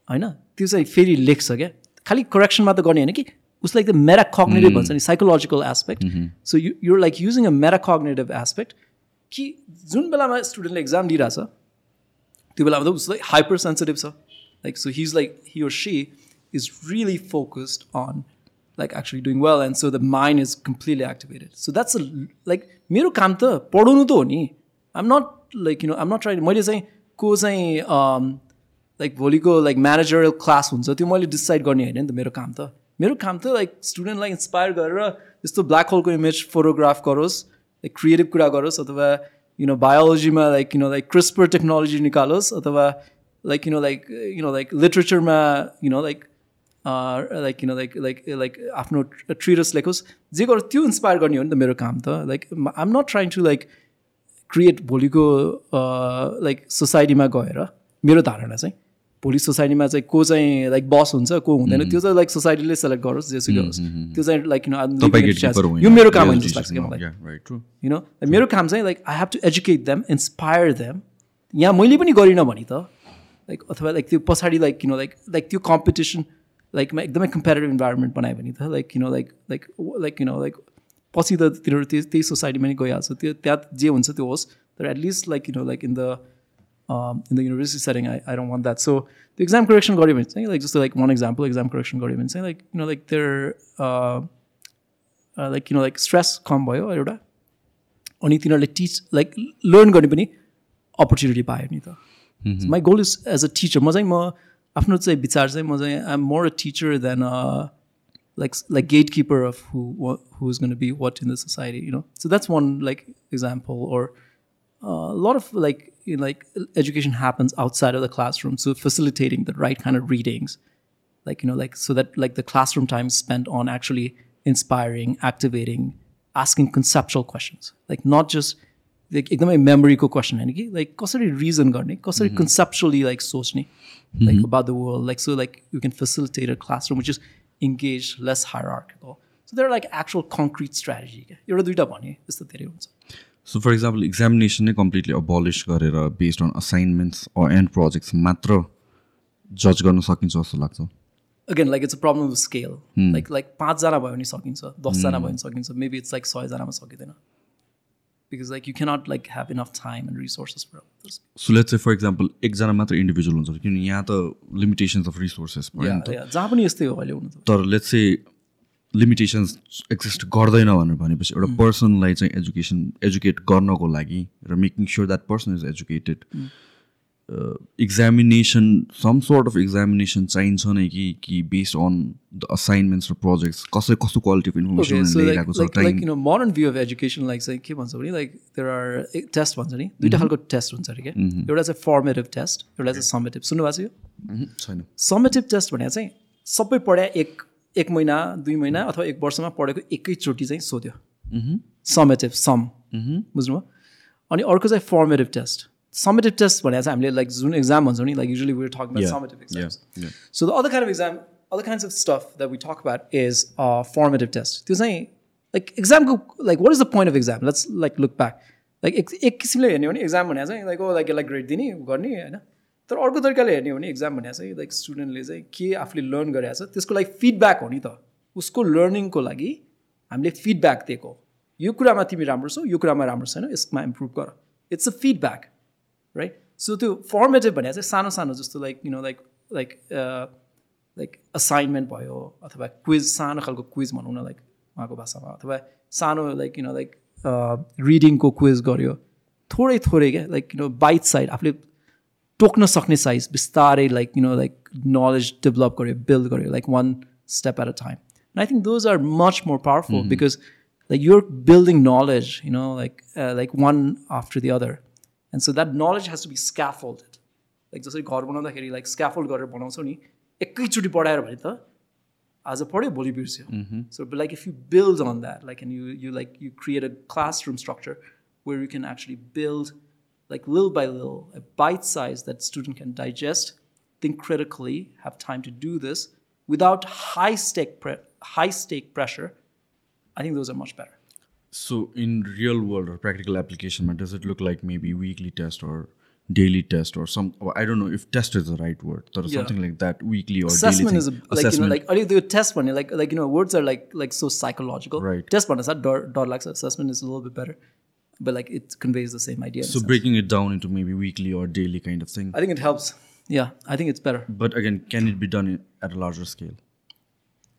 होइन? त्यो चाहिँ फेरि लेख्छ क्या। खालि करेक्सन मात्र गर्ने होइन कि? उसलाई एकदम मेराकग्नेटिभ भन्छ नि psychological aspect so you your like using a metacognitive aspect कि जुन बेलामा स्टुडेन्टले एक्जाम दिइरहेछ त्यो बेलामा त उसलाई हाइपर सेन्सिटिभ छ। Like so his like he or she is really focused on actually doing well and so the mind is completely activated. So that's a like मेरो काम त पढाउनु त हो नि। आम नट लाइक यु नो आम नट ट्राई मैले चाहिँ को चाहिँ लाइक भोलिको लाइक म्यानेजरल क्लास हुन्छ त्यो मैले डिसाइड गर्ने होइन नि त मेरो काम त। मेरो काम त लाइक स्टुडेन्टलाई इन्सपायर गरेर यस्तो ब्ल्याक होलको इमेज फोटोग्राफ गरोस् लाइक क्रिएटिभ कुरा गरोस् अथवा you know बायोलोजीमा like you know like CRISPR technology निकालोस् अथवा like you know like you know like लिट्रेचरमा you know like like किन लाइक लाइक लाइक आफ्नो ट्रिरस लेखोस्। जे गरोस् त्यो इन्सपायर गर्ने हो नि त मेरो काम त। Like I am not trying to like create भोलिको लाइक सोसाइटीमा गएर मेरो धारणा चाहिँ। भोलि सोसाइटीमा चाहिँ को चाहिँ लाइक बस हुन्छ को हुँदैन त्यो चाहिँ लाइक सोसाइटीले सेलेक्ट गरोस् जेसुकै होस्। त्यो चाहिँ लाइक यु यो मेरो काम होइन जस्तो लाग्छ क्या मलाई। यु नो मेरो काम चाहिँ like I have to educate them inspire them यहाँ मैले पनि गरिनँ भने त लाइक अथवा लाइक त्यो पछाडि लाइक किन लाइक लाइक त्यो कम्पिटिसन लाइकमा एकदमै कम्पेरिटिभ इन्भाइरोमेन्ट बनायो भने त लाइक किन लाइक लाइक लाइक किन लाइक पछि त तिनीहरू त्यो त्यही सोसाइटीमा नै गइहाल्छ। त्यो त्यहाँ जे हुन्छ त्यो होस् तर एटलिस्ट लाइक किन like in the in the university setting I I don't want that so त्यो इक्जाम करेक्सन गऱ्यो भने चाहिँ लाइक जस्तो like one example exam correction गऱ्यो भने चाहिँ लाइक किन लाइक देयर लाइक किन लाइक स्ट्रेस कम भयो एउटा अनि तिनीहरूले टिच लाइक लर्न गर्ने पनि अपर्च्युनिटी पायो नि त my goal is as a teacher म चाहिँ म आफ्नो चाहिँ विचार चाहिँ म चाहिँ I'm more a teacher than like like gatekeeper of who what, who's going to be what in the society you know so that's one like example or uh, a lot of like you know, like education happens outside of the classroom so facilitating the right kind of readings like you know like so that like the classroom time is spent on actually inspiring activating asking conceptual questions like not just like एकदमै मेमोरीको question होइन कि like कसरी region गर्ने कसरी conceptually like सोच्ने like about the world like so like you can facilitate a classroom which is engage less higher article so there like actual concrete strategy क्या एउटा दुइटा भने यस्तो धेरै हुन्छ so for example examination नै कम्प्लिटली अबोलिस गरेर based on assignments or and projects मात्र जज गर्न सकिन्छ जस्तो लाग्छ। Again like it's a problem of scale like like पाँचजना भयो भने सकिन्छ दसजना भयो भने सकिन्छ मेबी इट्स लाइक सयजनामा सकिँदैन। You cannot like have enough time and resources for others. So let's say for example एकजना मात्र इन्डिभिजुअल हुन्छ किनभने यहाँ त लिमिटेसन्स अफ रिसोर्सेस भयो जहाँ पनि यस्तै हो अहिले हुनु तर लेट्स से लिमिटेसन्स एक्जिस्ट गर्दैन भनेर भनेपछि एउटा पर्सनलाई चाहिँ एजुकेसन एजुकेट गर्नको लागि र making sure that person is educated examination some sort of examination चाहिन्छ नै कि कि बेस्ड अन द असाइनमेन्ट्स र प्रोजेक्ट्स कसै कस्तो क्वालिटी अफ इन्फर्मेसन लिइरहेको छ like you know modern view of education like चाहिँ के भन्छ भने लाइक देयर आर टेस्ट भन्छ नि दुइटा खालको टेस्ट हुन्छ अरे क्या एउटा चाहिँ फर्मेटिभ टेस्ट एउटा चाहिँ समेटिभ सुन्नुभएको छ यो? छैन। समेटिभ टेस्ट भने चाहिँ सबै पढ्या एक एक महिना दुई महिना अथवा एक वर्षमा पढेको एकैचोटि चाहिँ सोध्यो। समेटिभ सम बुझ्नुभयो? अनि अर्को चाहिँ फर्मेटिभ टेस्ट summative test भने चाहिँ हामीले लाइक जुन एक्जाम भन्छौँ नि like usually about summative exams. So the other kind of exam, other kinds of stuff that we talk about is uh, formative test. त्यो चाहिँ like एक्जामको like what is the point of exam let's like look back like एक एक किसिमले हेर्ने हो भने exam भने चाहिँ लाइक ओ लाइक यसलाई ग्रेड दिने गर्ने होइन? तर अर्को तरिकाले हेर्ने हो भने एक्जाम भने चाहिँ लाइक स्टुडेन्टले चाहिँ के आफूले लर्न गरिरहेको छ त्यसको लागि फिडब्याक हो नि त। उसको लर्निङको लागि हामीले फिडब्याक दिएको यो कुरामा तिमी राम्रो छौ यो कुरामा राम्रो छैन यसमा इम्प्रुभ गर। It's a feedback right so त्यो फर्मेटिभ भने चाहिँ सानो सानो जस्तो like you know like like like assignment भयो अथवा क्विज सानो खालको क्विज भनौँ न लाइक उहाँको भाषामा। अथवा सानो लाइक यु नो लाइक रिडिङको क्विज गऱ्यो थोरै थोरै क्या like you know bite side आफूले टोक्न सक्ने साइज बिस्तारै like you know like knowledge develop गऱ्यो बिल्ड गऱ्यो like one step at a time and I think those are much more powerful because like your building knowledge you know like like one after the other and so that knowledge has to be scaffolded like जसरी घर बनाउँदाखेरि like स्क्याफोल्ड गरेर बनाउँछौ नि एकैचोटि पढाएर भने त आज पढ्यो भोलि बिर्स्यो so like if you build on that like and you you like you create a classroom structure where you can actually build like little by little, a bite size that student can digest, think critically, have time to do this without high stake pre- high stake pressure. I think those are much better. So in real world or practical application, does it look like maybe weekly test or daily test or some? Or I don't know if test is the right word. Or Yeah. something like that, weekly or assessment daily is a, like you know like are the test one like like you know words are like like so psychological Right. test one is that dot dot like assessment is a little bit better but like it conveys the same idea. So breaking it down into maybe weekly or daily kind of thing. I think it helps. Yeah, I think it's better. But again, can it be done at a larger scale?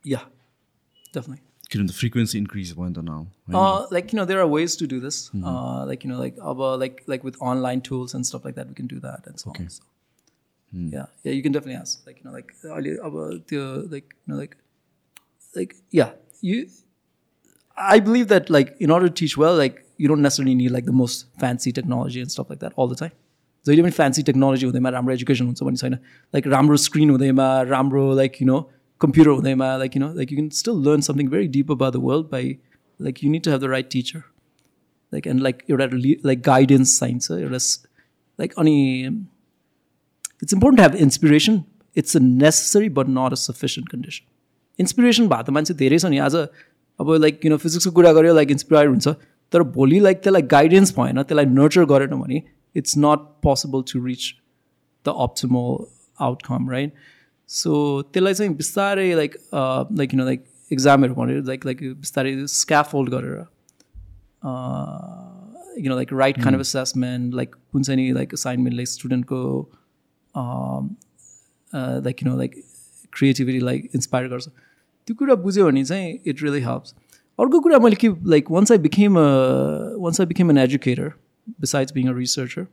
Yeah, definitely. Can the frequency increase when now? Uh, like you know, there are ways to do this. Mm-hmm. Uh, like you know, like uh, our like like with online tools and stuff like that, we can do that and so okay. on. So. Mm. Yeah, yeah, you can definitely ask. Like you know, like about uh, the like you know, like like yeah, you. I believe that like in order to teach well, like you don't necessarily need like the most fancy technology and stuff like that all the time. जहिले पनि fancy technology हुँदैमा राम्रो education हुन्छ भन्ने छैन like राम्रो screen हुँदैमा राम्रो like you know computer हुँदैमा like you know like you can still learn something very deep about the world by like you need to have the right teacher like and like एउटा like guidance चाहिन्छ एउटा like अनि it's important have inspiration it's a necessary but not a sufficient condition inspiration भएको त मान्छे धेरै छ नि आज अब लाइक किन फिजिक्सको कुरा गऱ्यो लाइक इन्सपायर हुन्छ तर भोलि लाइक त्यसलाई गाइडेन्स भएन त्यसलाई नर्चर गरेन भने it's not possible to reach the optimal outcome right so त्यसलाई चाहिँ बिस्तारै लाइक लाइक किन लाइक इक्जामहरू भनेर लाइक लाइक बिस्तारै स्क्याफोल्ड गरेर you know like right kind of assessment like कुन चाहिँ नि like assignment like स्टुडेन्टको like you know like creativity like inspire गर्छ। त्यो कुरा बुझ्यो भने चाहिँ इट रियली हेल्प्स अर्को कुरा मैले के like once I became once I became an educator besides being a researcher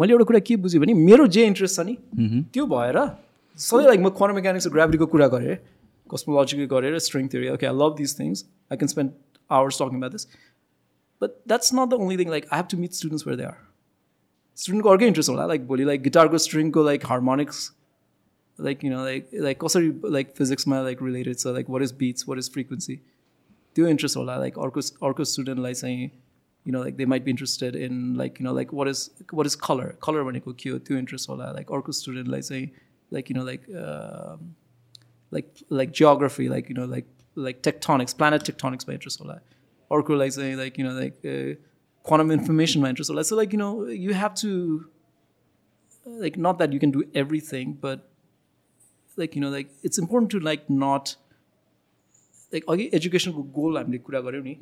मैले एउटा कुरा के बुझेँ भने मेरो जे इन्ट्रेस्ट छ नि त्यो भएर सधैँ लाइक म क्वान्टम मेकानिक्स र ग्राभिटीको कुरा गरेँ कस्मोलोजीको गरेर string theory okay I love this things I can spend hours talking about this but that's not the only thing like I have to meet students where they are स्टुडेन्टको अर्कै interest होला like भोलि like गिटारको स्ट्रिङको like harmonics like you know like like कसरी like फिजिक्समा like related छ like what is beats what is frequency त्यो इन्ट्रेस्ट होला लाइक अर्को अर्को स्टुडेन्टलाई चाहिँ you know like they might be interested in like you know like what is what is colour colour भनेको के हो त्यो इन्ट्रेस्ट होला लाइक अर्को स्टुडेन्टलाई चाहिँ like you know like like like geography like you know like like tectonics planet टेक्टोनिक्समा interest होला अर्कोलाई चाहिँ like you know like quantum इन्फर्मेसनमा इन्ट्रेस्ट होला so like you know you have to like not that you can do everything but like you know like it's important to like not like अघि एजुकेसनको गोल हामीले कुरा गऱ्यौँ नि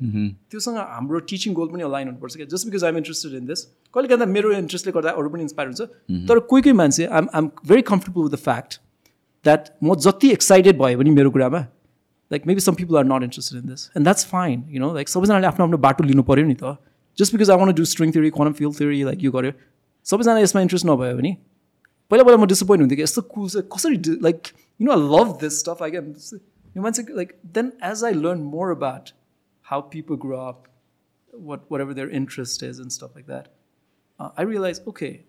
त्योसँग हाम्रो टिचिङ गोल पनि अलाइन हुनुपर्छ क्या। Just because I'm interested in this कहिले काहीँ मेरो इन्ट्रेस्टले गर्दा अरू पनि इन्सपायर हुन्छ। तर कोही कोही मान्छे I'm I'm very comfortable with the fact that म जति एक्साइटेड भयो भने मेरो कुरामा like maybe some people are not interested in this and that's fine you know like सबैजनाले आफ्नो आफ्नो बाटो लिनु पऱ्यो नि त। Just because I want do string theory quantum field theory like यो गऱ्यो सबैजना यसमा इन्ट्रेस्ट नभयो भने पहिला पहिला म डिसपोइन्ट हुन्थेँ कि यस्तो कुल चाहिँ कसरी like you know I love this stuff I can यो मान्छे like then as I learn more about how people grow up what whatever their interest is and stuff like that. Uh, I realized, okay,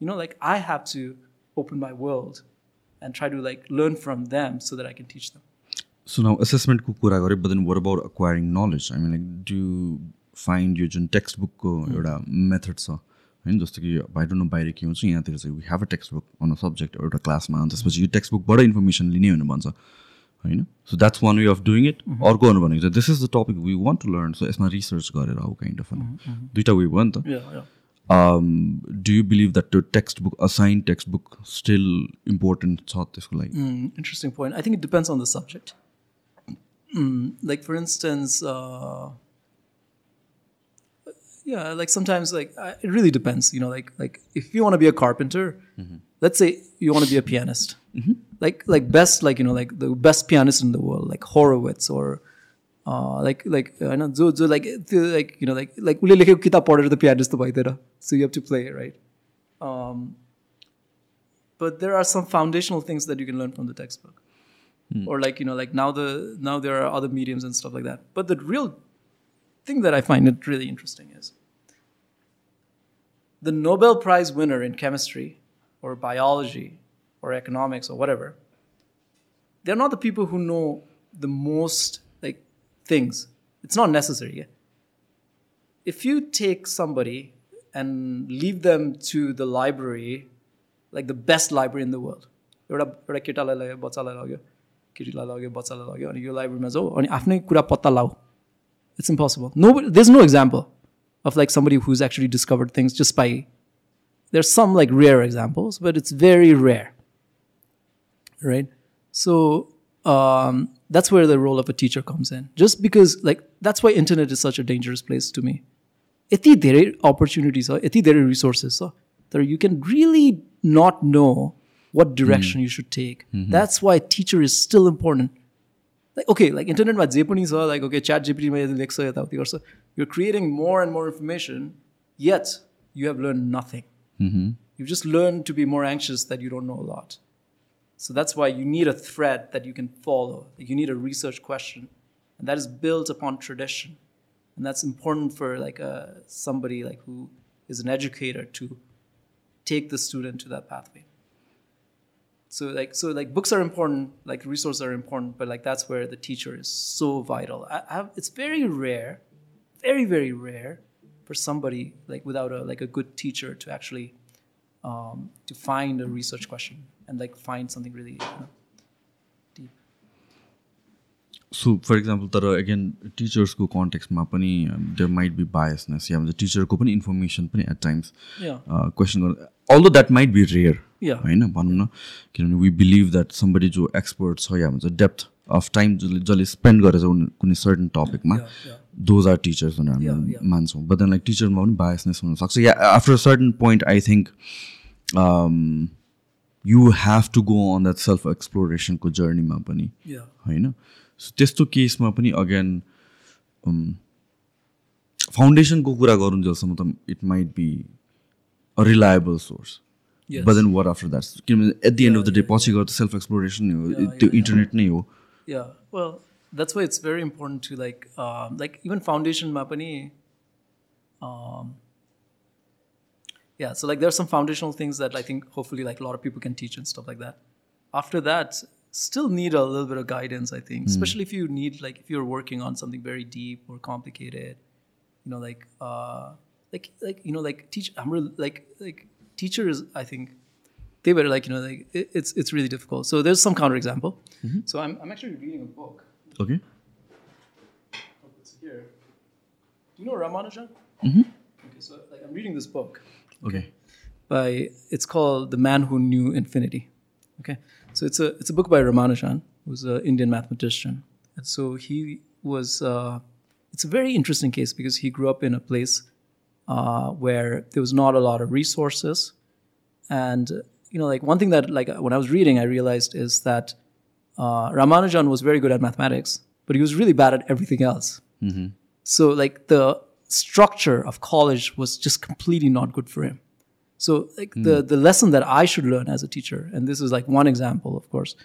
you know, like I have to open my world and try to like learn from them so that I can teach them. So now एसेसमेन्टको कुरा गरेँ but then were about acquiring knowledge I mean like do find yo Jun text बुकको एउटा method छ होइन जस्तो कि आई don't no बाहिर के हुन्छ यहाँतिर चाहिँ we have a text book on a subject एउटा क्लासमा अनि त्यसपछि यो टेक्स्ट बुकबाट इन्फर्मेसन लिने भनेर भन्छ होइन so that's one way of doing it अर्को अरू भनेको चाहिँ this is the topic we want to learn so यसमा रिसर्च गरेर अब काइन्ड अफ दुइटा वे भयो नि त Yeah, yeah. um, do you believe that the textbook assigned textbook still important छ त्यसको लागि Mm, interesting point. I think it depends on the subject. Mm, like for instance, uh, yeah, like sometimes like I, it really depends. You know, like like if you want to be a carpenter, let's say you want to be a pianist, like like best like you know like the best pianist in the world, like Horowitz or. Uh, like like I know जो जो like त्यो like you know like like उसले लेखेको किताब पढेर त pianist त भइदिएर so you have to play right um, but there are some foundational things that you can learn from the textbook or like you know like now the now there are other mediums and stuff like that but the real thing that i find it really interesting is the nobel prize winner in chemistry or biology or economics or whatever they're not the people who know the most like things it's not necessary yeah? if you take somebody and leave them to the library like the best library in the world एउटा एउटा केटालाई लग्यो बच्चालाई लग्यो केटीलाई लग्यो बच्चालाई लग्यो अनि यो लाइब्रेरीमा जाऊ अनि आफ्नै कुरा पत्ता लाऊ it's impossible no there is no example of like somebody who is actually discovered things just by there some like rare examples but it's very rare right? So um, that's where the role of a teacher comes in. Just because, like, that's why internet is such a dangerous place to me. यति धेरै opportunities छ यति धेरै resources छ तर you can really not know what direction you should take. That's why teacher is still important. like okay like इन्टरनेटमा जे पनि छ like okay chat gptमा यदि लेख्छ यताउति गर्छ you're creating more and more information yet you have learned nothing you've just learned to be more anxious that you don't know a lot so that's why you need a thread that you can follow you need a research question and that is built upon tradition. And that's important for like a somebody like who is an educator to take the student to that pathway. So like so like books are important like resources are important but like that's where the teacher is so vital. I, I have, it's very rare very very rare for somebody like without a like a good teacher to actually um, to find a research question and like find something really you know, deep so for example तर again टिचर्सको कन्टेक्स्टमा पनि there might B biasness या भन्छ टिचरको पनि information पनि at times Yeah. Question गर्नु although that might be rare. होइन भनौँ न किनभने वी बिलिभ द्याट समबडी जो एक्सपर्ट छ या भन्छ डेप्थ अफ टाइम जसले जसले स्पेन्ड उनी- कुनै सर्टन टपिकमा. दोज आर टिचर्स भनेर हामी. मान्छौँ बट देन लाइक टिचरमा पनि बायसनेस हुनसक्छ या after certain point I think you have to go on that self एक्सप्लोरेसनको जर्नीमा पनि होइन? सो त्यस्तो केसमा पनि अगेन फाउन्डेसनको कुरा गरुन्जेलसम्म त it might be a reliable source. But then what after that किनभने at the end of the day पछि गएर त सेल्फ एक्सप्लोरेसन नै हो त्यो इन्टरनेट नै हो. Yeah, well, that's why it's very important to like, um, like yeah, so like there are some foundational things that I think hopefully like a lot of people can teach and stuff like that. After that, still need a little bit of guidance. I think, especially if you need like if you're working on something very deep or complicated, you know, like uh, like like you know like teach. I'm really like like teachers. I think they were like you know like it, it's it's really difficult so there's some counterexample so I'm, I'm actually reading a book it's here do you know ramanujan mm-hmm. okay so like i'm reading this book okay by it's called the man who knew infinity. Okay. So it's a it's a book by ramanujan who's an indian mathematician. And so he was uh, it's a very interesting case because he grew up in a place uh, where there was not a lot of resources. And you know like one thing that like when i was reading i realized is that uh, ramanujan was very good at mathematics but he was really bad at everything else. So like the structure of college was just completely not good for him so like the the lesson that i should learn as a teacher and this is like one example of course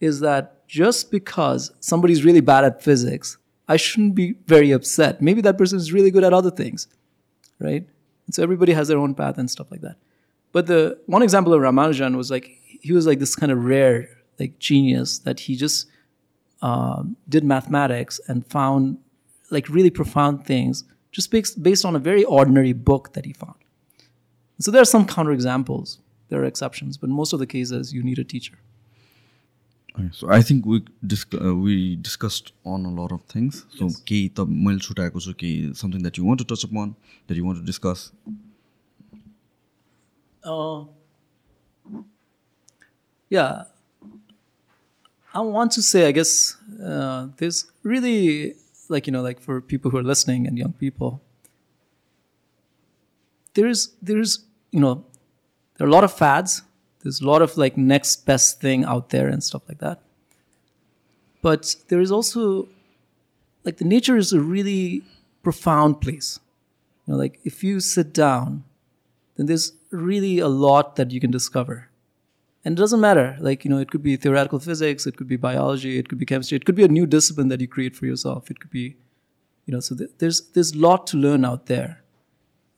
is that just because somebody's really bad at physics i shouldn't be very upset maybe that person is really good at other things right? And so everybody has their own path and stuff like that. But the one example of Ramanujan was like he was like this kind of rare like genius that he just um, did mathematics and found like really profound things just based based on a very ordinary book that he found. So there are some counterexamples. There are exceptions, but most of the cases you need a teacher. So I think we disc we discussed on a lot of things so केही त मैले छुट्याएको छु केही something that you want to touch up on that you want to discuss Uh, yeah, I want to say, I guess uh, there's really like you know, like for people who are listening and young people, there's there's you know, there are a lot of fads. There's a lot of like next best thing out there and stuff like that. But there is also like the nature is a really profound place. You know, like if you sit down then there's really a lot that you can discover and it doesn't matter. Like you know it could be theoretical physics it could be biology it could be chemistry it could be a new discipline that you create for yourself. It could be you know so th- there's there's a lot to learn out there.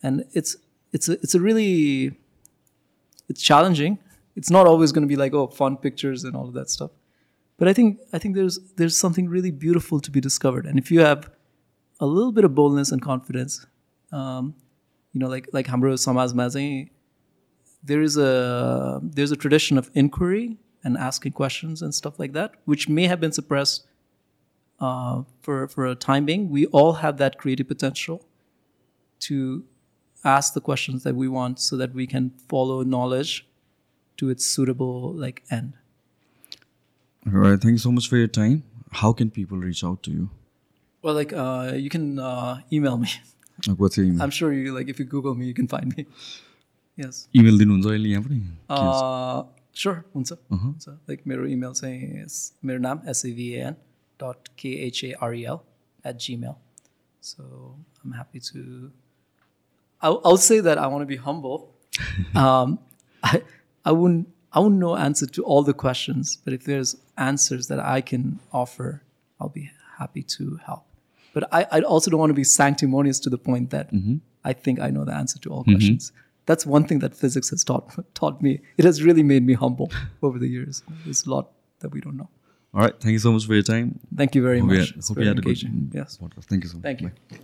And it's it's a, it's a really it's challenging. It's not always going to be like oh fun pictures and all of that stuff. But i think i think there's there's something really beautiful to be discovered. And if you have a little bit of boldness and confidence um, you know like like hamro samaz mazai there is a there's a tradition of inquiry and asking questions and stuff like that, which may have been suppressed uh, for for a time being. We all have that creative potential to ask the questions that we want, so that we can follow knowledge to its suitable like end. All right, thank you so much for your time. How can people reach out to you? Well, like uh, you can uh, email me. Like, what's your email? I'm sure you like if you Google me, you can find me. Yes. Email दिनुहुन्छ अहिले यहाँ पनि Uh, sure, हुन्छ हुन्छ like मेरो email चाहिँ yes- मेरो नाम एसएभिएन k.kharel at gmail. So I'm happy to. I'll, I'll say that I want to be humble. um, I, I wouldn't I wouldn't know answer to all the questions, but if there's answers that I can offer, I'll be happy to help. But I, I also don't want to be sanctimonious to the point that I think I know the answer to all questions. That's one thing that physics has taught taught me. It has really made me humble over the years. There's a lot that we don't know. All right. Thank you so much for your time. Thank you very Hope you much. It's hope you had a good engaging. Yes. podcast. Thank you so much. Thank you. Bye.